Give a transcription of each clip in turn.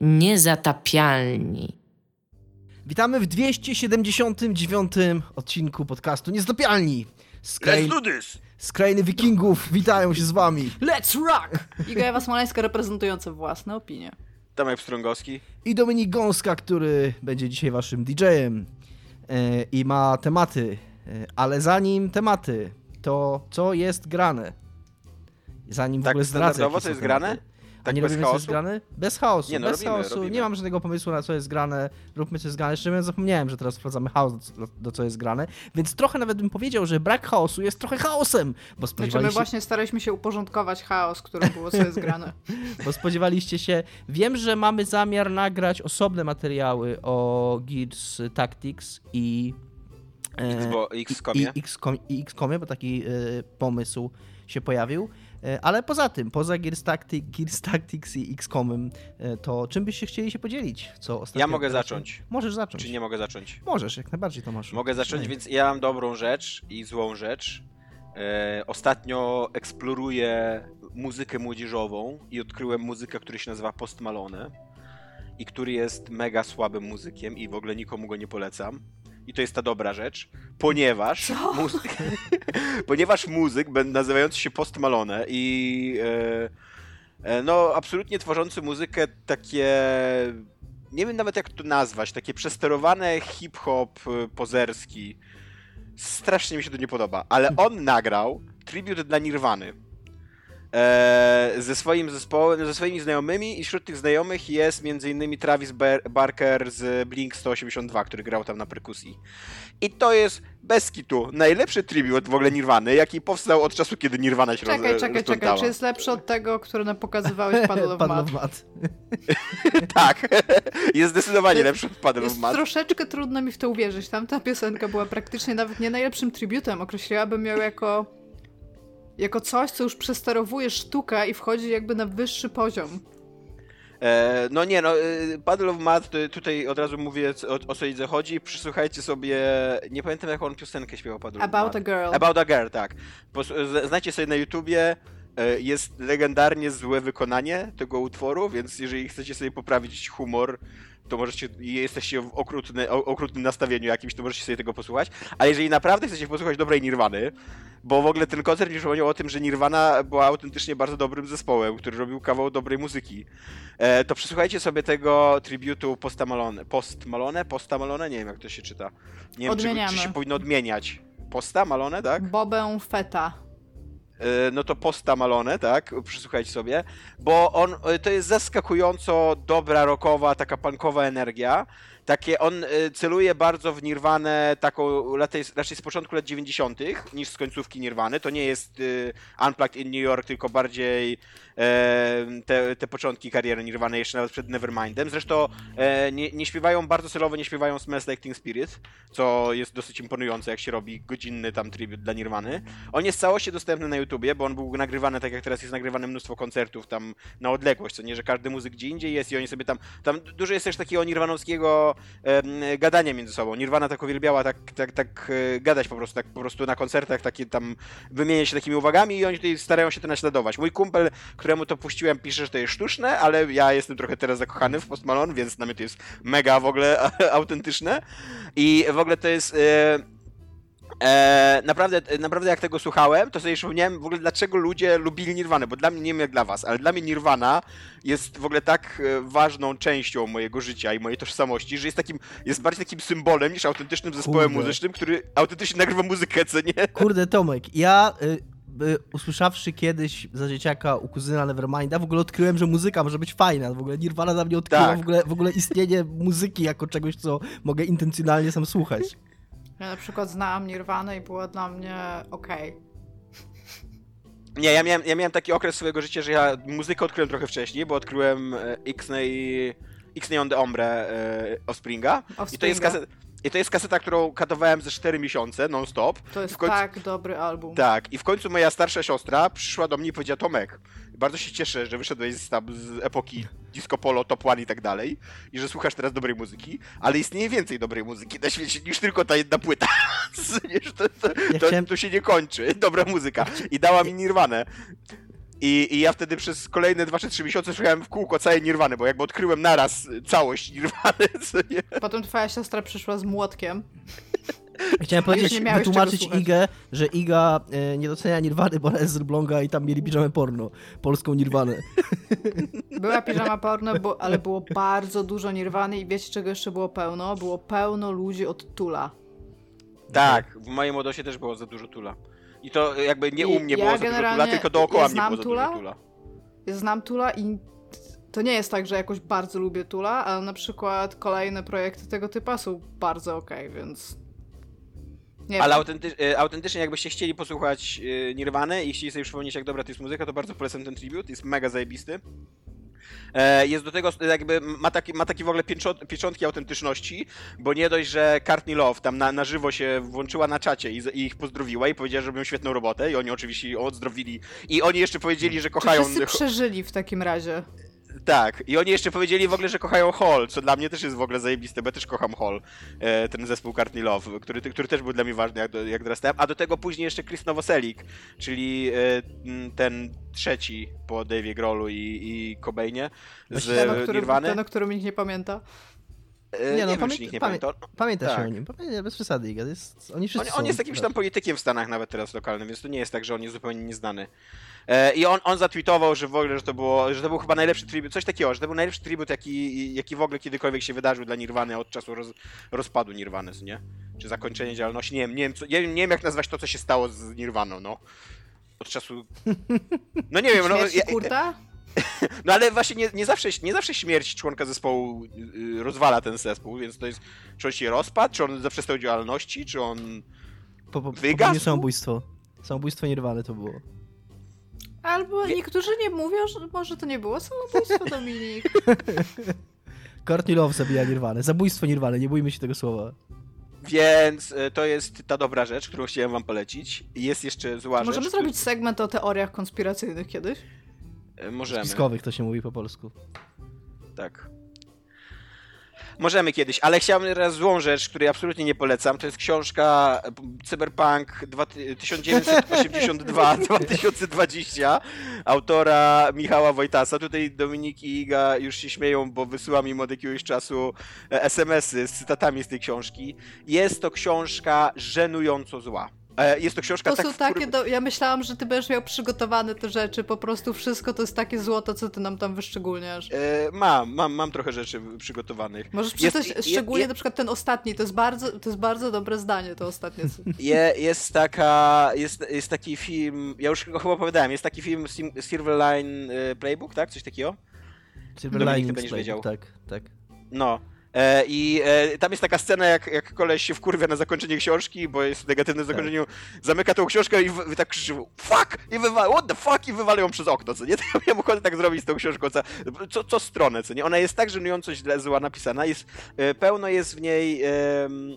Niezatapialni. Witamy w 279 odcinku podcastu Niezatapialni. This! z krainy wikingów witają się z wami. Let's rock! Iga Ewa Smoleńska reprezentująca własne opinie. Tomek Pstrągowski. I Dominik Gąska, który będzie dzisiaj waszym DJ-em e, i ma tematy. E, ale zanim tematy, to co jest grane? Zanim w Tak ogóle zdradzę, co jest tematy. grane? A Tak nie bez robimy co jest chaosu? grane? Bez chaosu, Nie, no, bez robimy, chaosu. robimy. Nie mam żadnego pomysłu na co jest grane. Róbmy co jest grane. Szczerze mówiąc zapomniałem, że teraz wprowadzamy chaos do, do co jest grane. Więc trochę nawet bym powiedział, że brak chaosu jest trochę chaosem. Bo Znaczy my właśnie staraliśmy się uporządkować chaos, który było co jest grane. bo spodziewaliście się... Wiem, że mamy zamiar nagrać osobne materiały o Gears Tactics i... e, i, XCOMie. i, XCOM, i XCOMie, bo taki e, pomysł się pojawił. E, ale poza tym, poza Gears, Tactic, Gears Tactics i XCOMem, e, to czym byście chcieli się podzielić? Co ostatnio Ja mogę zacząć. Możesz zacząć. Czy nie mogę zacząć? Możesz, jak najbardziej Tomaszu. Mogę zacząć, więc ja mam dobrą rzecz i złą rzecz. E, ostatnio eksploruję muzykę młodzieżową i odkryłem muzykę, który się nazywa Post Malone i który jest mega słabym muzykiem i w ogóle nikomu go nie polecam. I to jest ta dobra rzecz, ponieważ muzyk, ponieważ muzyk nazywający się Post Malone i e, e, no absolutnie tworzący muzykę takie nie wiem nawet jak to nazwać, takie przesterowane hip-hop e, pozerski. Strasznie mi się to nie podoba, ale on nagrał tribute dla Nirwany. E, ze swoim zespołem, ze swoimi znajomymi i wśród tych znajomych jest m.in. Travis Bar- Barker z Blink 182, który grał tam na perkusji. I to jest bez kitu najlepszy tribute w ogóle Nirwany, jaki powstał od czasu, kiedy Nirwana się Czekaj, roz, czekaj, czekaj, czy jest lepszy od tego, który nam pokazywałeś Paddle of Mud? mat. Tak, jest zdecydowanie lepszy od Paddle of Jest Mud. troszeczkę trudno mi w to uwierzyć. Tamta piosenka była praktycznie nawet nie najlepszym tributem. Określiłabym ją jako jako coś, co już przesterowuje sztukę i wchodzi jakby na wyższy poziom. E, no nie, no, e, Paddle of Mud, to tutaj od razu mówię o, o co idzie chodzi. Przysłuchajcie sobie, nie pamiętam jaką on piosenkę śpiewał Paddle About of a. Girl. About a Girl, tak. Pos- z- Znajdźcie sobie na YouTubie, e, jest legendarnie złe wykonanie tego utworu, więc jeżeli chcecie sobie poprawić humor, to możecie, jesteście w okrutny, o- okrutnym nastawieniu jakimś, to możecie sobie tego posłuchać. Ale jeżeli naprawdę chcecie posłuchać dobrej Nirwany, bo w ogóle ten koncert mi przypomniał o tym, że Nirvana była autentycznie bardzo dobrym zespołem, który robił kawał dobrej muzyki. E, to przysłuchajcie sobie tego tributu Posta Malone. Post Malone? Posta Malone? Nie wiem jak to się czyta. Nie wiem, czy, czy się powinno odmieniać. Posta Malone, tak? Bobę Feta. E, no to Posta Malone, tak? Przysłuchajcie sobie. Bo on, e, to jest zaskakująco dobra, rockowa, taka punkowa energia. Takie, on e, celuje bardzo w Nirwanę taką raczej, z początku lat 90. niż z końcówki Nirwany. To nie jest e, Unplugged in New York, tylko bardziej e, te, te początki kariery Nirwany, jeszcze nawet przed Nevermindem. Zresztą e, nie, nie śpiewają bardzo celowo, nie śpiewają Smells Like Teen Spirit, co jest dosyć imponujące, jak się robi godzinny tam tribut dla Nirwany. On jest całości dostępny na YouTubie, bo on był nagrywany tak jak teraz jest nagrywane mnóstwo koncertów tam na odległość, co nie, że każdy muzyk gdzie indziej jest i oni sobie tam, tam dużo jest też takiego nirwanowskiego em, gadania między sobą. Nirwana tak uwielbiała tak, tak, tak e, gadać po prostu, tak po prostu na koncertach, takie tam wymieniać się takimi uwagami i oni starają się to naśladować. Mój kumpel, któremu to puściłem, pisze, że to jest sztuczne, ale ja jestem trochę teraz zakochany w Post Malone, więc dla mnie to jest mega w ogóle autentyczne i w ogóle to jest... E, naprawdę, naprawdę jak tego słuchałem, to sobie przypomniałem w ogóle dlaczego ludzie lubili Nirwanę, bo dla mnie, nie wiem jak dla was, ale dla mnie Nirwana jest w ogóle tak e, ważną częścią mojego życia i mojej tożsamości, że jest takim, jest bardziej takim symbolem niż autentycznym zespołem Kurde. muzycznym, który autentycznie nagrywa muzykę, co nie? Kurde, Tomek, ja y, usłyszawszy kiedyś za dzieciaka u kuzyna Neverminda, w ogóle odkryłem, że muzyka może być fajna. W ogóle Nirvana dla mnie odkryła Tak. w, ogóle, w ogóle istnienie muzyki jako czegoś, co mogę intencjonalnie sam słuchać. Ja na przykład znałam Nirwanę i było dla mnie okej. Nie, ja miałem, ja miałem taki okres swojego życia, że ja muzykę odkryłem trochę wcześniej, bo odkryłem e, X-Nay, X-Nay on the Ombre e, Offspringa. I to, jest Offspringa. kaseta, I to jest kaseta, którą katowałem ze 4 miesiące, non-stop. To jest końcu- tak dobry album. Tak, i w końcu moja starsza siostra przyszła do mnie i powiedziała, Tomek, bardzo się cieszę, że wyszedłeś z, tam, z epoki disco polo, top one i tak dalej i że słuchasz teraz dobrej muzyki, ale istnieje więcej dobrej muzyki na świecie niż tylko ta jedna płyta. To, to, Ja to, chciałem- to się nie kończy, dobra muzyka. I dała mi Nirwanę. I, I ja wtedy przez kolejne 2 czy 3 miesiące słuchałem w kółko całej Nirwany, bo jakby odkryłem naraz całość Nirwany, co nie? Potem twoja siostra przyszła z młotkiem. Chciałem powiedzieć, wytłumaczyć. Igę, że Iga e, nie docenia Nirwany, bo ona jest z Elbląga i tam mieli piżamę porno. Polską Nirwanę. Była piżama porno, bo, ale było bardzo dużo nirwany i wiecie czego jeszcze było pełno? Było pełno ludzi od Tula. Tak, w mojej młodości też było za dużo Tula. I to jakby nie I u mnie ja było za dużo tylko dookoła ja mnie było za Tula. dużo Tula. Ja znam Tula i to nie jest tak, że jakoś bardzo lubię Tula, ale na przykład kolejne projekty tego typu są bardzo okej, więc... Nie Ale autenty- e, autentycznie jakbyście chcieli posłuchać e, Nirwany i chcieli sobie przypomnieć jak dobra to jest muzyka, to bardzo polecam ten tribut, jest mega zajebisty. E, Jest do tego jakby, ma taki, ma taki w ogóle pieczą- pieczątki autentyczności, bo nie dość, że Courtney Love tam na, na żywo się włączyła na czacie i, i ich pozdrowiła i powiedziała, że robią świetną robotę i oni oczywiście odzdrowili i oni jeszcze powiedzieli, że Czy kochają... wszyscy przeżyli w takim razie? Tak, i oni jeszcze powiedzieli w ogóle, że kochają Hall, co dla mnie też jest w ogóle zajebiste, bo ja też kocham Hall, e, ten zespół Courtney Love, który, który też był dla mnie ważny, jak, do, jak dorastałem. A do tego później jeszcze Chris Nowoselik, czyli e, ten trzeci po Dave'ie Grollu i, i Cobainie z Ten, o którym, Nirwany. ten, o którym nikt nie pamięta. Nie, Nie, no, wiem, pamię- czy nikt nie pamię- pamięta. Pamiętasz Tak. o nim. Pamię- Bez przesady, Jest, oni wszyscy On, on jest jakimś tam politykiem w Stanach nawet teraz lokalnym, więc to nie jest tak, że on jest zupełnie nieznany. E, I on, on zatweetował, że w ogóle, że to było, że to był chyba najlepszy tribut, coś takiego, że to był najlepszy tribut, jaki, jaki w ogóle kiedykolwiek się wydarzył dla Nirwany od czasu roz, rozpadu Nirwany, nie? Czy zakończenia działalności, nie wiem, nie wiem, co, nie, wiem- nie wiem jak nazwać to, co się stało z Nirwaną, no. Od czasu... No nie wiem, no, ja, Kurta? no ale właśnie nie, nie, zawsze, nie zawsze śmierć członka zespołu y, rozwala ten zespół, więc to jest, czy on się rozpadł, czy on zaprzestał działalności, czy on... Po, po, Wygasł? samobójstwo. Samobójstwo Nirwany to było. Albo niektórzy nie mówią, że może to nie było samobójstwo, Dominik. Courtney Love zabija Nirwanę. Zabójstwo Nirwany, nie bójmy się tego słowa. Więc y, to jest ta dobra rzecz, którą chciałem wam polecić. I Jest jeszcze zła Możemy rzecz. zrobić segment o teoriach konspiracyjnych kiedyś? który- y, Możemy, Spiskowych to się mówi po polsku. tak. Możemy kiedyś, ale chciałbym teraz złą rzecz, której absolutnie nie polecam. To jest książka y, Cyberpunk dwa- 1982-2020 autora Michała Wojtasa. Tutaj Dominik i Iga już się śmieją, bo wysyłam im od jakiegoś czasu e, SMS-y z cytatami z tej książki. Jest to książka żenująco zła. E, Jest to książka To tak są takie, do... ja myślałam, że ty będziesz miał przygotowane te rzeczy, po prostu wszystko to jest takie złoto, co ty nam tam wyszczególniasz. E, Mam, mam, mam trochę rzeczy przygotowanych. Możesz Jest- przeczytać je- szczególnie je- na przykład ten ostatni, to jest bardzo, to jest bardzo dobre zdanie, to ostatnie. Je, jest taka, jest, jest taki film, ja już go chyba opowiadałem, jest taki film Sim- Silver Line e, Playbook, tak? Coś takiego? Silver Dominik, ty Linings będziesz Playbook, wiedział. Tak, tak. No. E, I e, tam jest taka scena, jak, jak koleś się wkurwia na zakończenie książki, bo jest negatywne zakończeniu, zamyka tą książkę i, w, i tak krzyczy fuck! I wywala, what the fuck? I wywala ją przez okno, co nie? To ja ochotę tak zrobić z tą książką, co, co, co stronę, co nie? Ona jest tak żenująco źle zła napisana, jest, e, pełno jest w niej em,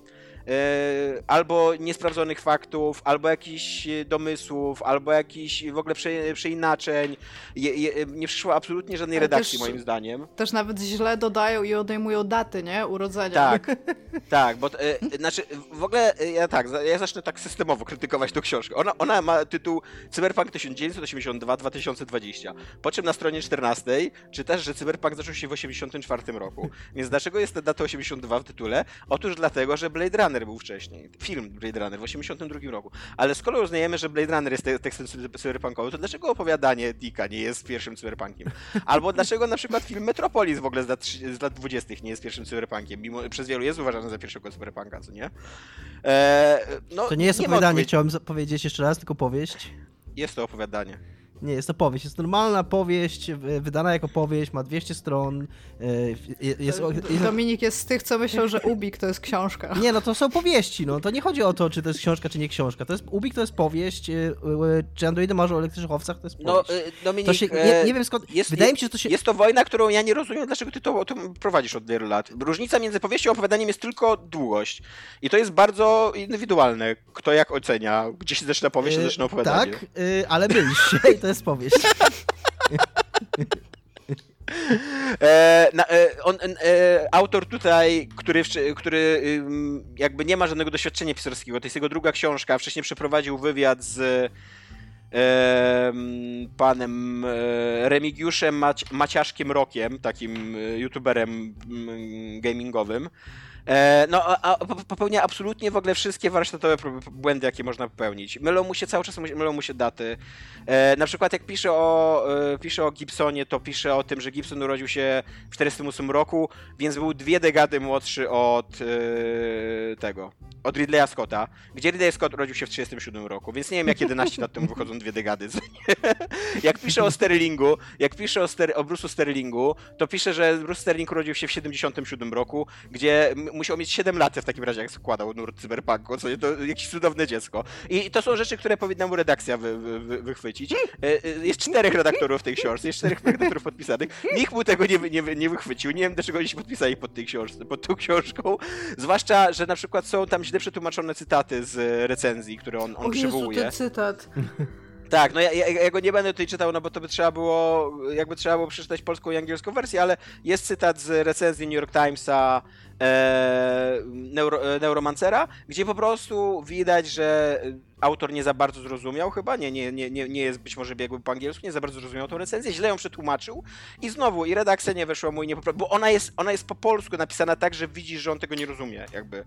albo niesprawdzonych faktów, albo jakichś e, domysłów, albo jakichś w ogóle prze, przeinaczeń. Je, je, nie przyszło absolutnie żadnej Ale redakcji, też- moim zdaniem. Też nawet źle dodają i odejmują daty, nie? Urodzenia. Tak, tak, bo e, e, znaczy w ogóle e, ja tak, ja zacznę tak systemowo krytykować tą książkę. Ona, ona ma tytuł Cyberpunk 1982-2020. Po czym na stronie 14 czytasz, że Cyberpunk zaczął się w 84 roku. Więc dlaczego jest ta data 82 w tytule? Otóż dlatego, że Blade Runner był wcześniej. Film Blade Runner w 82 roku. Ale skoro uznajemy, że Blade Runner jest te- tekstem cy- cyberpunkowym, to dlaczego opowiadanie Dicka nie jest pierwszym cyberpunkiem? Albo dlaczego na przykład film Metropolis w ogóle z lat, z lat 20. nie jest pierwszym cyberpunkiem, mimo przez wielu jest uważany za pierwszego cyberpunka, co nie? Eee, no, To nie jest ma opowiadanie, odpowiedzi. chciałem powiedzieć jeszcze raz, tylko powieść. Jest to opowiadanie. Nie, jest to powieść. Jest normalna powieść, wydana jako powieść, ma 200 stron. e, je- Jest, jest, Dominik jest z tych, co myślą, że Ubik to jest książka. nie, no to są powieści, no to nie chodzi o to, czy to jest książka, czy nie książka. To jest, Ubik to jest powieść, e, e, czy Androidy marzą o elektrycznych owcach, to jest No, powieść. e, Dominik, to się, nie, nie wiem skąd, jest- wydaje jest- mi się, że to się... Jest to wojna, którą ja nie rozumiem, dlaczego ty to, to prowadzisz od wielu lat. Różnica między powieścią a opowiadaniem jest tylko długość. I to jest bardzo indywidualne, kto jak ocenia, gdzie się zaczyna powieść, a zaczyna opowiadanie. Tak, ale się i to jest powieść. E, na, e, on, e, autor tutaj, który, który jakby nie ma żadnego doświadczenia pisarskiego, to jest jego druga książka, wcześniej przeprowadził wywiad z em, panem e, Remigiuszem Maci Maciaszkiem Rokiem, takim e, youtuberem mm, gamingowym. E, no, a, a po- popełnia absolutnie w ogóle wszystkie warsztatowe błędy, jakie można popełnić. Mylą mu się cały czas, mylą mu się daty. E, na przykład jak pisze o, e, pisze o Gibsonie, to pisze o tym, że Gibson urodził się w 1948 roku, więc był dwie dekady młodszy od tego, od Ridleya Scotta, gdzie Ridley Scott urodził się w 1937 roku, więc nie wiem jak 11 lat temu wychodzą dwie dekady. jak pisze o Sterlingu, jak pisze o, Ster o Bruce'u Sterlingu, to pisze, że Bruce Sterling urodził się w 77 roku, gdzie musiał mieć 7 lat w takim razie, jak składał nurt cyberpunku, co nie, to jakieś cudowne dziecko. I to są rzeczy, które powinna mu redakcja wy, wy, wy, wychwycić. E, e, Jest czterech redaktorów tej książce, jest czterech redaktorów podpisanych. Nikt mu tego nie, nie, nie wychwycił. Nie wiem, dlaczego oni się podpisali pod, tej książce, pod tą książką. Zwłaszcza, że na przykład są tam źle przetłumaczone cytaty z recenzji, które on, on O Jezu, przywołuje. ten cytat. Tak, no ja, ja, ja go nie będę tutaj czytał, no bo to by trzeba było, jakby trzeba było przeczytać polską i angielską wersję, ale jest cytat z recenzji New York Timesa e, Neuro, e, Neuromancera, gdzie po prostu widać, że autor nie za bardzo zrozumiał chyba, nie, nie, nie, nie jest być może biegły po angielsku, nie za bardzo zrozumiał tą recenzję, źle ją przetłumaczył i znowu, i redakcja nie weszła mu i nie popra- bo ona jest, ona jest po polsku napisana tak, że widzisz, że on tego nie rozumie, jakby.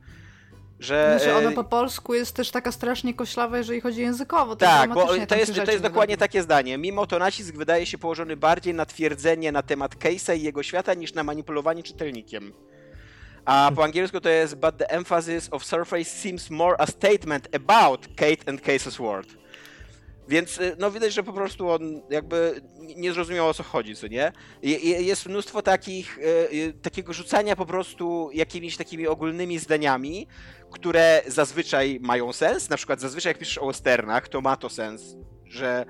Że, Znaczy ona e, po polsku jest też taka strasznie koślawa, jeżeli chodzi językowo. tak, bo to jest, to jest dokładnie takie zdanie. Mimo to nacisk wydaje się położony bardziej na twierdzenie na temat Case'a i jego świata niż na manipulowanie czytelnikiem. A po angielsku to jest But the emphasis of Surface seems more a statement about Kate and Case's world. Więc y, no widać, że po prostu on jakby nie zrozumiał o co chodzi, co nie? Jest mnóstwo takich, y, y, takiego rzucania po prostu jakimiś takimi ogólnymi zdaniami, które zazwyczaj mają sens. Na przykład zazwyczaj jak piszesz o westernach, to ma to sens, że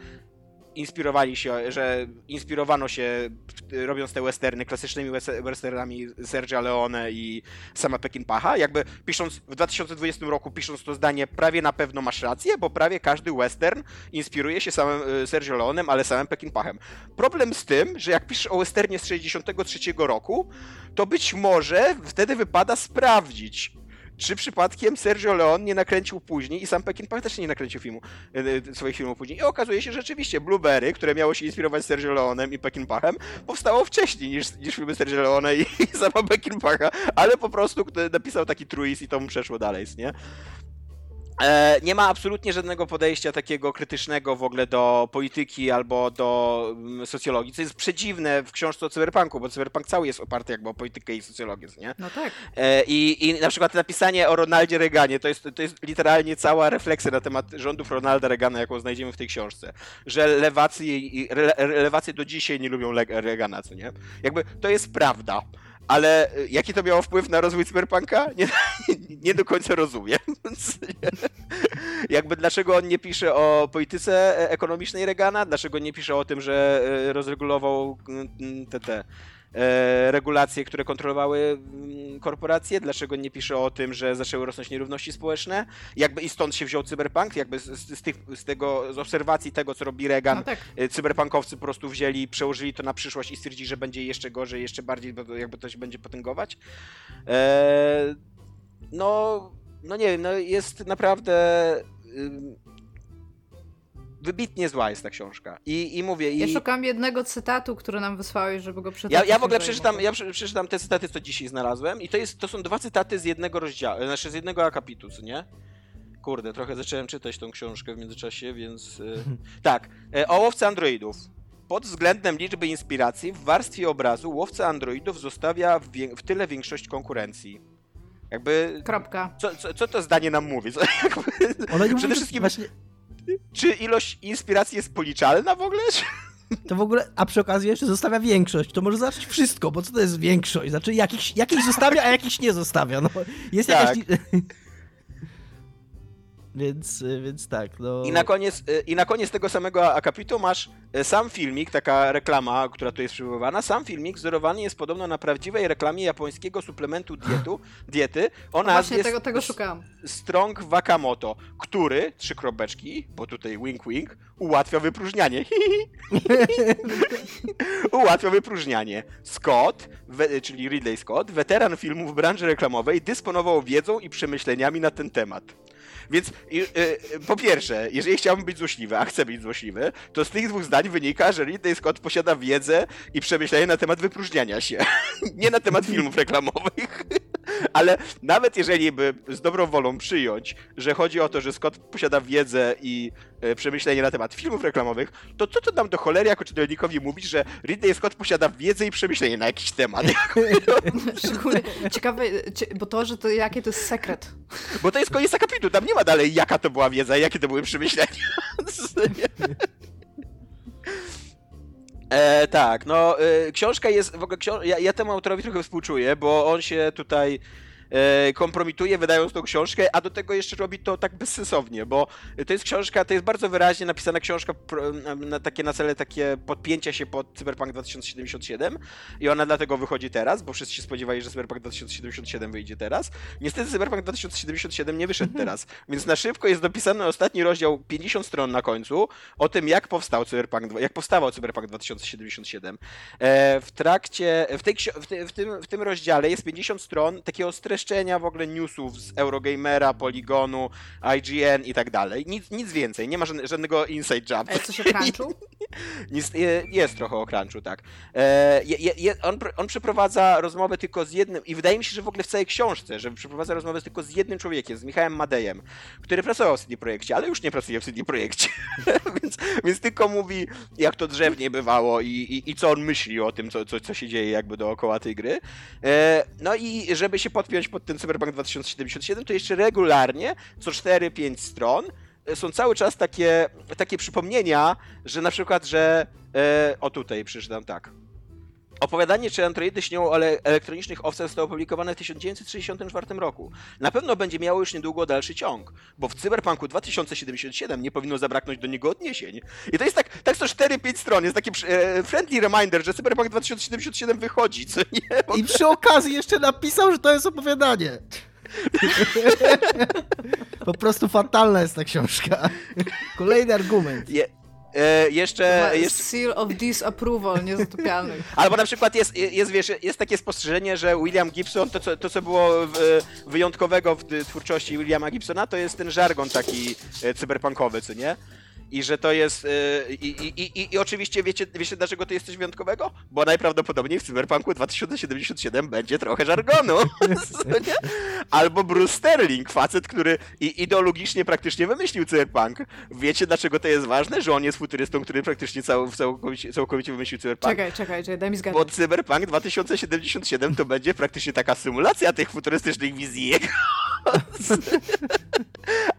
inspirowali się, że inspirowano się robiąc te westerny klasycznymi wes- westernami Sergio Leone i sama Peckinpaha. Jakby pisząc w 2020 roku, pisząc to zdanie, prawie na pewno masz rację, bo prawie każdy western inspiruje się samym y, Sergio Leonem, ale samym Peckinpahem. Problem z tym, że jak piszesz o westernie z 63 roku, to być może wtedy wypada sprawdzić, czy przypadkiem Sergio Leone nie nakręcił później i sam Peckinpah też nie nakręcił filmu, e, swoich filmów później. I okazuje się, że rzeczywiście Blueberry, które miało się inspirować Sergio Leonem i Peckinpahem, powstało wcześniej niż, niż filmy Sergio Leone i, i sama Peckinpaha, ale po prostu napisał taki truizm i to mu przeszło dalej, nie? E, nie ma absolutnie żadnego podejścia takiego krytycznego w ogóle do polityki albo do mm, socjologii, co jest przedziwne w książce o cyberpunku, bo cyberpunk cały jest oparty jakby o politykę i socjologię, nie? No tak. E, I, I na przykład napisanie o Ronaldzie Reaganie to jest, to jest literalnie cała refleksja na temat rządów Ronalda Reagana, jaką znajdziemy w tej książce. Że lewacy, lewacy do dzisiaj nie lubią Reagana, co nie? Jakby to jest prawda. Ale e, jaki to miało wpływ na rozwój cyberpunka? Nie, nie do końca rozumiem. Jakby dlaczego on nie pisze o polityce e, ekonomicznej Reagana? Dlaczego nie pisze o tym, że e, rozregulował mm, te, te e, regulacje, które kontrolowały mm, korporacje? Dlaczego nie pisze o tym, że zaczęły rosnąć nierówności społeczne? Jakby i stąd się wziął cyberpunk? Jakby z, z, tych, z tego, z obserwacji tego, co robi Reagan, No tak. e, cyberpunkowcy po prostu wzięli, przełożyli to na przyszłość i stwierdzili, że będzie jeszcze gorzej, jeszcze bardziej, bo jakby to się będzie potęgować. E, no, no nie wiem, no jest naprawdę wybitnie zła jest ta książka. I, i mówię, i Ja szukam jednego cytatu, który nam wysłałeś, żeby go ja, przeczytać. ja w ogóle przeczytam, ja prze- przeczytam te cytaty, co dzisiaj znalazłem i to, jest, to są dwa cytaty z jednego rozdziału, znaczy z jednego akapitu, co nie? Kurde, trochę zacząłem czytać tą książkę w międzyczasie, więc... y, tak, e, o łowcy androidów. Pod względem liczby inspiracji w warstwie obrazu łowca androidów zostawia w, w tyle większość konkurencji. Jakby... Kropka. Co, co, co to zdanie nam mówi? Co, jakby, Przede wszystkim- właśnie, czy ilość inspiracji jest policzalna w ogóle? To w ogóle, a przy okazji jeszcze zostawia większość, to może znaczyć wszystko, bo co to jest większość? Znaczy jakiś, jakiś zostawia, a jakiś nie zostawia, no. Jest Tak. jakaś... więc, y, więc tak, no... I na, koniec, y, I na koniec tego samego akapitu masz y, sam filmik, taka reklama, która tu jest przywoływana. Sam filmik wzorowany jest podobno na prawdziwej reklamie japońskiego suplementu dietu, diety o No właśnie nazwie tego, tego szukałam. Strong Wakamoto, który, trzy kropeczki, bo tutaj wink wink, ułatwia wypróżnianie. ułatwia wypróżnianie. Scott, we, czyli Ridley Scott, weteran filmów branży reklamowej, dysponował wiedzą i przemyśleniami na ten temat. Więc y, y, po pierwsze, jeżeli chciałbym być złośliwy, a chcę być złośliwy, to z tych dwóch zdań wynika, że Ridley Scott posiada wiedzę i przemyślenie na temat wypróżniania się. Nie na temat filmów reklamowych. Ale nawet jeżeli by z dobrą wolą przyjąć, że chodzi o to, że Scott posiada wiedzę i e, przemyślenie na temat filmów reklamowych, to co to nam do cholery jako czytelnikowi mówić, że Ridley Scott posiada wiedzę i przemyślenie na jakiś temat? Szczególnie ciekawe, cie- bo to, że to jakie to jest sekret. Bo to jest koniec akapitu, tam nie ma dalej jaka to była wiedza, jakie to były przemyślenia. E, tak, no e, książka jest, w ogóle książ- ja, ja temu autorowi trochę współczuję, bo on się tutaj kompromituje wydając tą książkę, a do tego jeszcze robi to tak bezsensownie, bo to jest książka, to jest bardzo wyraźnie napisana książka na, takie na cele takie podpięcia się pod Cyberpunk 2077 i ona dlatego wychodzi teraz, bo wszyscy się spodziewali, że Cyberpunk 2077 wyjdzie teraz. Niestety Cyberpunk 2077 nie wyszedł teraz, więc na szybko jest dopisany ostatni rozdział 50 stron na końcu o tym, jak powstał Cyberpunk, jak powstawał Cyberpunk 2077. E, w trakcie, w, tej, w, tym, w tym rozdziale jest 50 stron takiego streszczenia w ogóle newsów z Eurogamera, Polygonu, IGN i tak dalej. Nic, nic więcej, nie ma żadne- żadnego inside jump. A coś o crunchu? Nic, jest trochę o crunchu, tak. E, je, je, on, on przeprowadza rozmowę tylko z jednym, i wydaje mi się, że w ogóle w całej książce, że przeprowadza rozmowę tylko z jednym człowiekiem, z Michałem Madejem, który pracował w CD Projekcie, ale już nie pracuje w CD Projekcie. więc, więc tylko mówi, jak to drzewnie bywało i, i, i co on myśli o tym, co, co, co się dzieje jakby dookoła tej gry. E, no i żeby się podpiąć pod ten Cyberpunk 2077, to jeszcze regularnie, co 4-5 stron, e, są cały czas takie, takie przypomnienia, że na przykład, że. E, o tutaj przeczytam tak. Opowiadanie, czy androidy śnią o ele- elektronicznych owcach zostało opublikowane w 1964 roku. Na pewno będzie miało już niedługo dalszy ciąg, bo w Cyberpunku 2077 nie powinno zabraknąć do niego odniesień. I to jest tak, tak co 4-5 stron, jest taki e, friendly reminder, że Cyberpunk 2077 wychodzi, co nie? Bo I przy okazji jeszcze napisał, że to jest opowiadanie. po prostu fatalna jest ta książka. Kolejny argument. Je, e, jeszcze, jeszcze Seal of disapproval, niezatopialny. Albo na przykład jest, jest, wiesz, jest takie spostrzeżenie, że William Gibson, to co, to, co było wyjątkowego w y, twórczości Williama Gibsona, to jest ten żargon taki e, cyberpunkowy, co nie? I że to jest. e, I, i, i, I oczywiście wiecie, wiecie, dlaczego to jest coś wyjątkowego? Bo najprawdopodobniej w Cyberpunku 2077 będzie trochę żargonu. Albo Bruce Sterling, facet, który ideologicznie praktycznie wymyślił Cyberpunk. Wiecie, dlaczego to jest ważne? Że on jest futurystą, który praktycznie cał, całkowicie, całkowicie wymyślił Cyberpunk. Czekaj, czekaj, czekaj, daj mi Bo zgadnąć. Cyberpunk 2077 to będzie praktycznie taka symulacja tych futurystycznych wizji jego.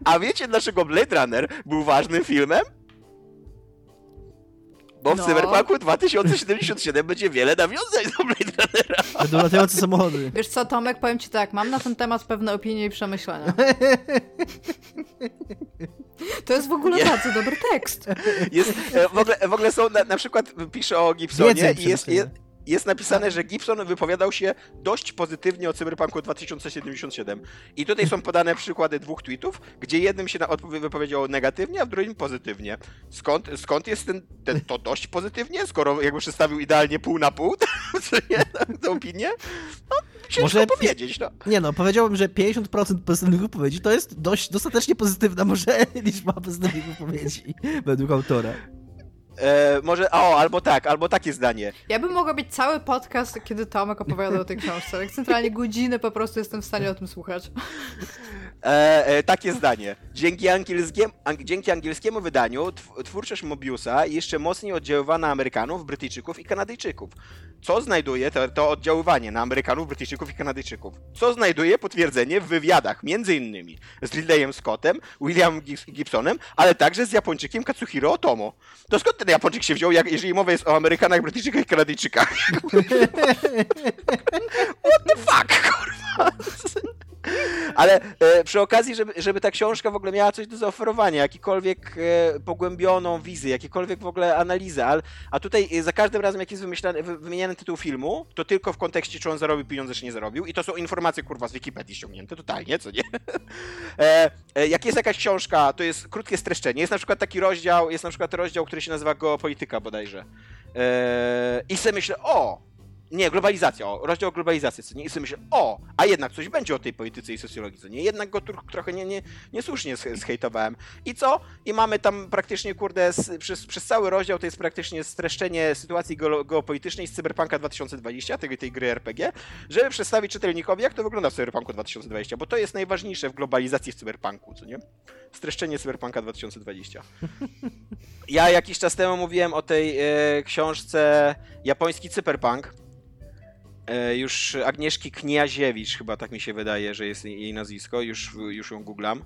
A wiecie dlaczego Blade Runner był ważnym filmem? Bo w No. Cyberpunku 2077 będzie wiele nawiązań do Blade Runnera. Będą latające samochody. Wiesz co, Tomek, powiem ci tak, mam na ten temat pewne opinie i przemyślenia. To jest w ogóle Nie. bardzo dobry tekst. Jest, e, w, ogóle, w ogóle są, na, na przykład pisze o Gibsonie Więcej i jest, jest, jest napisane, że Gibson wypowiadał się dość pozytywnie o Cyberpunku 2077. I tutaj są podane przykłady dwóch tweetów, gdzie jednym się na wypowiedział negatywnie, a w drugim pozytywnie. Skąd, skąd jest ten, ten, to dość pozytywnie, skoro jakby przedstawił idealnie pół na pół, co nie, tę opinię? No, ciężko Może powiedzieć, no. Nie no, powiedziałbym, że 50% pozytywnych wypowiedzi to jest dość dostatecznie pozytywna może liczba pozytywnych wypowiedzi według autora. E, może, o, albo tak, albo takie zdanie. Ja bym mogła mieć cały podcast, kiedy Tomek opowiada o tej książce. Jak centralnie godzinę po prostu jestem w stanie o tym słuchać. E, e, takie zdanie. Dzięki, angielskiem, ang, dzięki angielskiemu wydaniu tw- twórczość Mobiusa jeszcze mocniej oddziaływała na Amerykanów, Brytyjczyków i Kanadyjczyków. Co znajduje to, to oddziaływanie na Amerykanów, Brytyjczyków i Kanadyjczyków? Co znajduje potwierdzenie w wywiadach, między innymi z Ridleyem Scottem, Williamem Gib- Gibsonem, ale także z Japończykiem Katsuhiro Otomo. To skąd ten Japończyk się wziął, jak, jeżeli mowa jest o Amerykanach, Brytyjczykach i Kanadyjczykach? What the fuck, kurwa? Ale e, przy okazji, żeby, żeby ta książka w ogóle miała coś do zaoferowania, jakikolwiek e, pogłębioną wizję, jakiekolwiek w ogóle analizę, a, a tutaj e, za każdym razem, jak jest wymyślany, wy, wymieniany tytuł filmu, to tylko w kontekście, czy on zarobił pieniądze, czy nie zarobił. I to są informacje, kurwa, z Wikipedii ściągnięte, totalnie, co nie? Jak jest jakaś książka, to jest krótkie streszczenie. Jest na przykład taki rozdział, jest na przykład rozdział, który się nazywa Geopolityka bodajże. I sobie myślę, o, Nie, globalizacja, o, rozdział globalizacji, co nie? I sobie myślę, o, a jednak coś będzie o tej polityce i socjologii, co nie? Jednak go tro- trochę nie, nie, niesłusznie zhejtowałem. I co? I mamy tam praktycznie, kurde, s- przez, przez cały rozdział to jest praktycznie streszczenie sytuacji geo- geopolitycznej z Cyberpunka 2020, tej, tej gry RPG, żeby przedstawić czytelnikowi, jak to wygląda w Cyberpunku 2020, bo to jest najważniejsze w globalizacji w Cyberpunku, co nie? Streszczenie Cyberpunka 2020. Ja jakiś czas temu mówiłem o tej e, książce Japoński Cyberpunk. E, już Agnieszki Kniaziewicz, chyba tak mi się wydaje, że jest jej nazwisko, już, już ją googlam.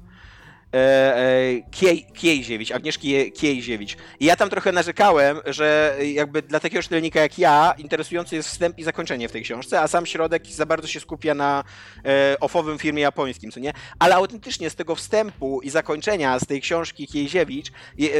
E, e, Kiej, Kiejziewicz, Agnieszki Kiejziewicz. I ja tam trochę narzekałem, że jakby dla takiego czytelnika jak ja interesujący jest wstęp i zakończenie w tej książce, a sam środek za bardzo się skupia na e, ofowym firmie japońskim, co nie? Ale autentycznie z tego wstępu i zakończenia z tej książki Kiejziewicz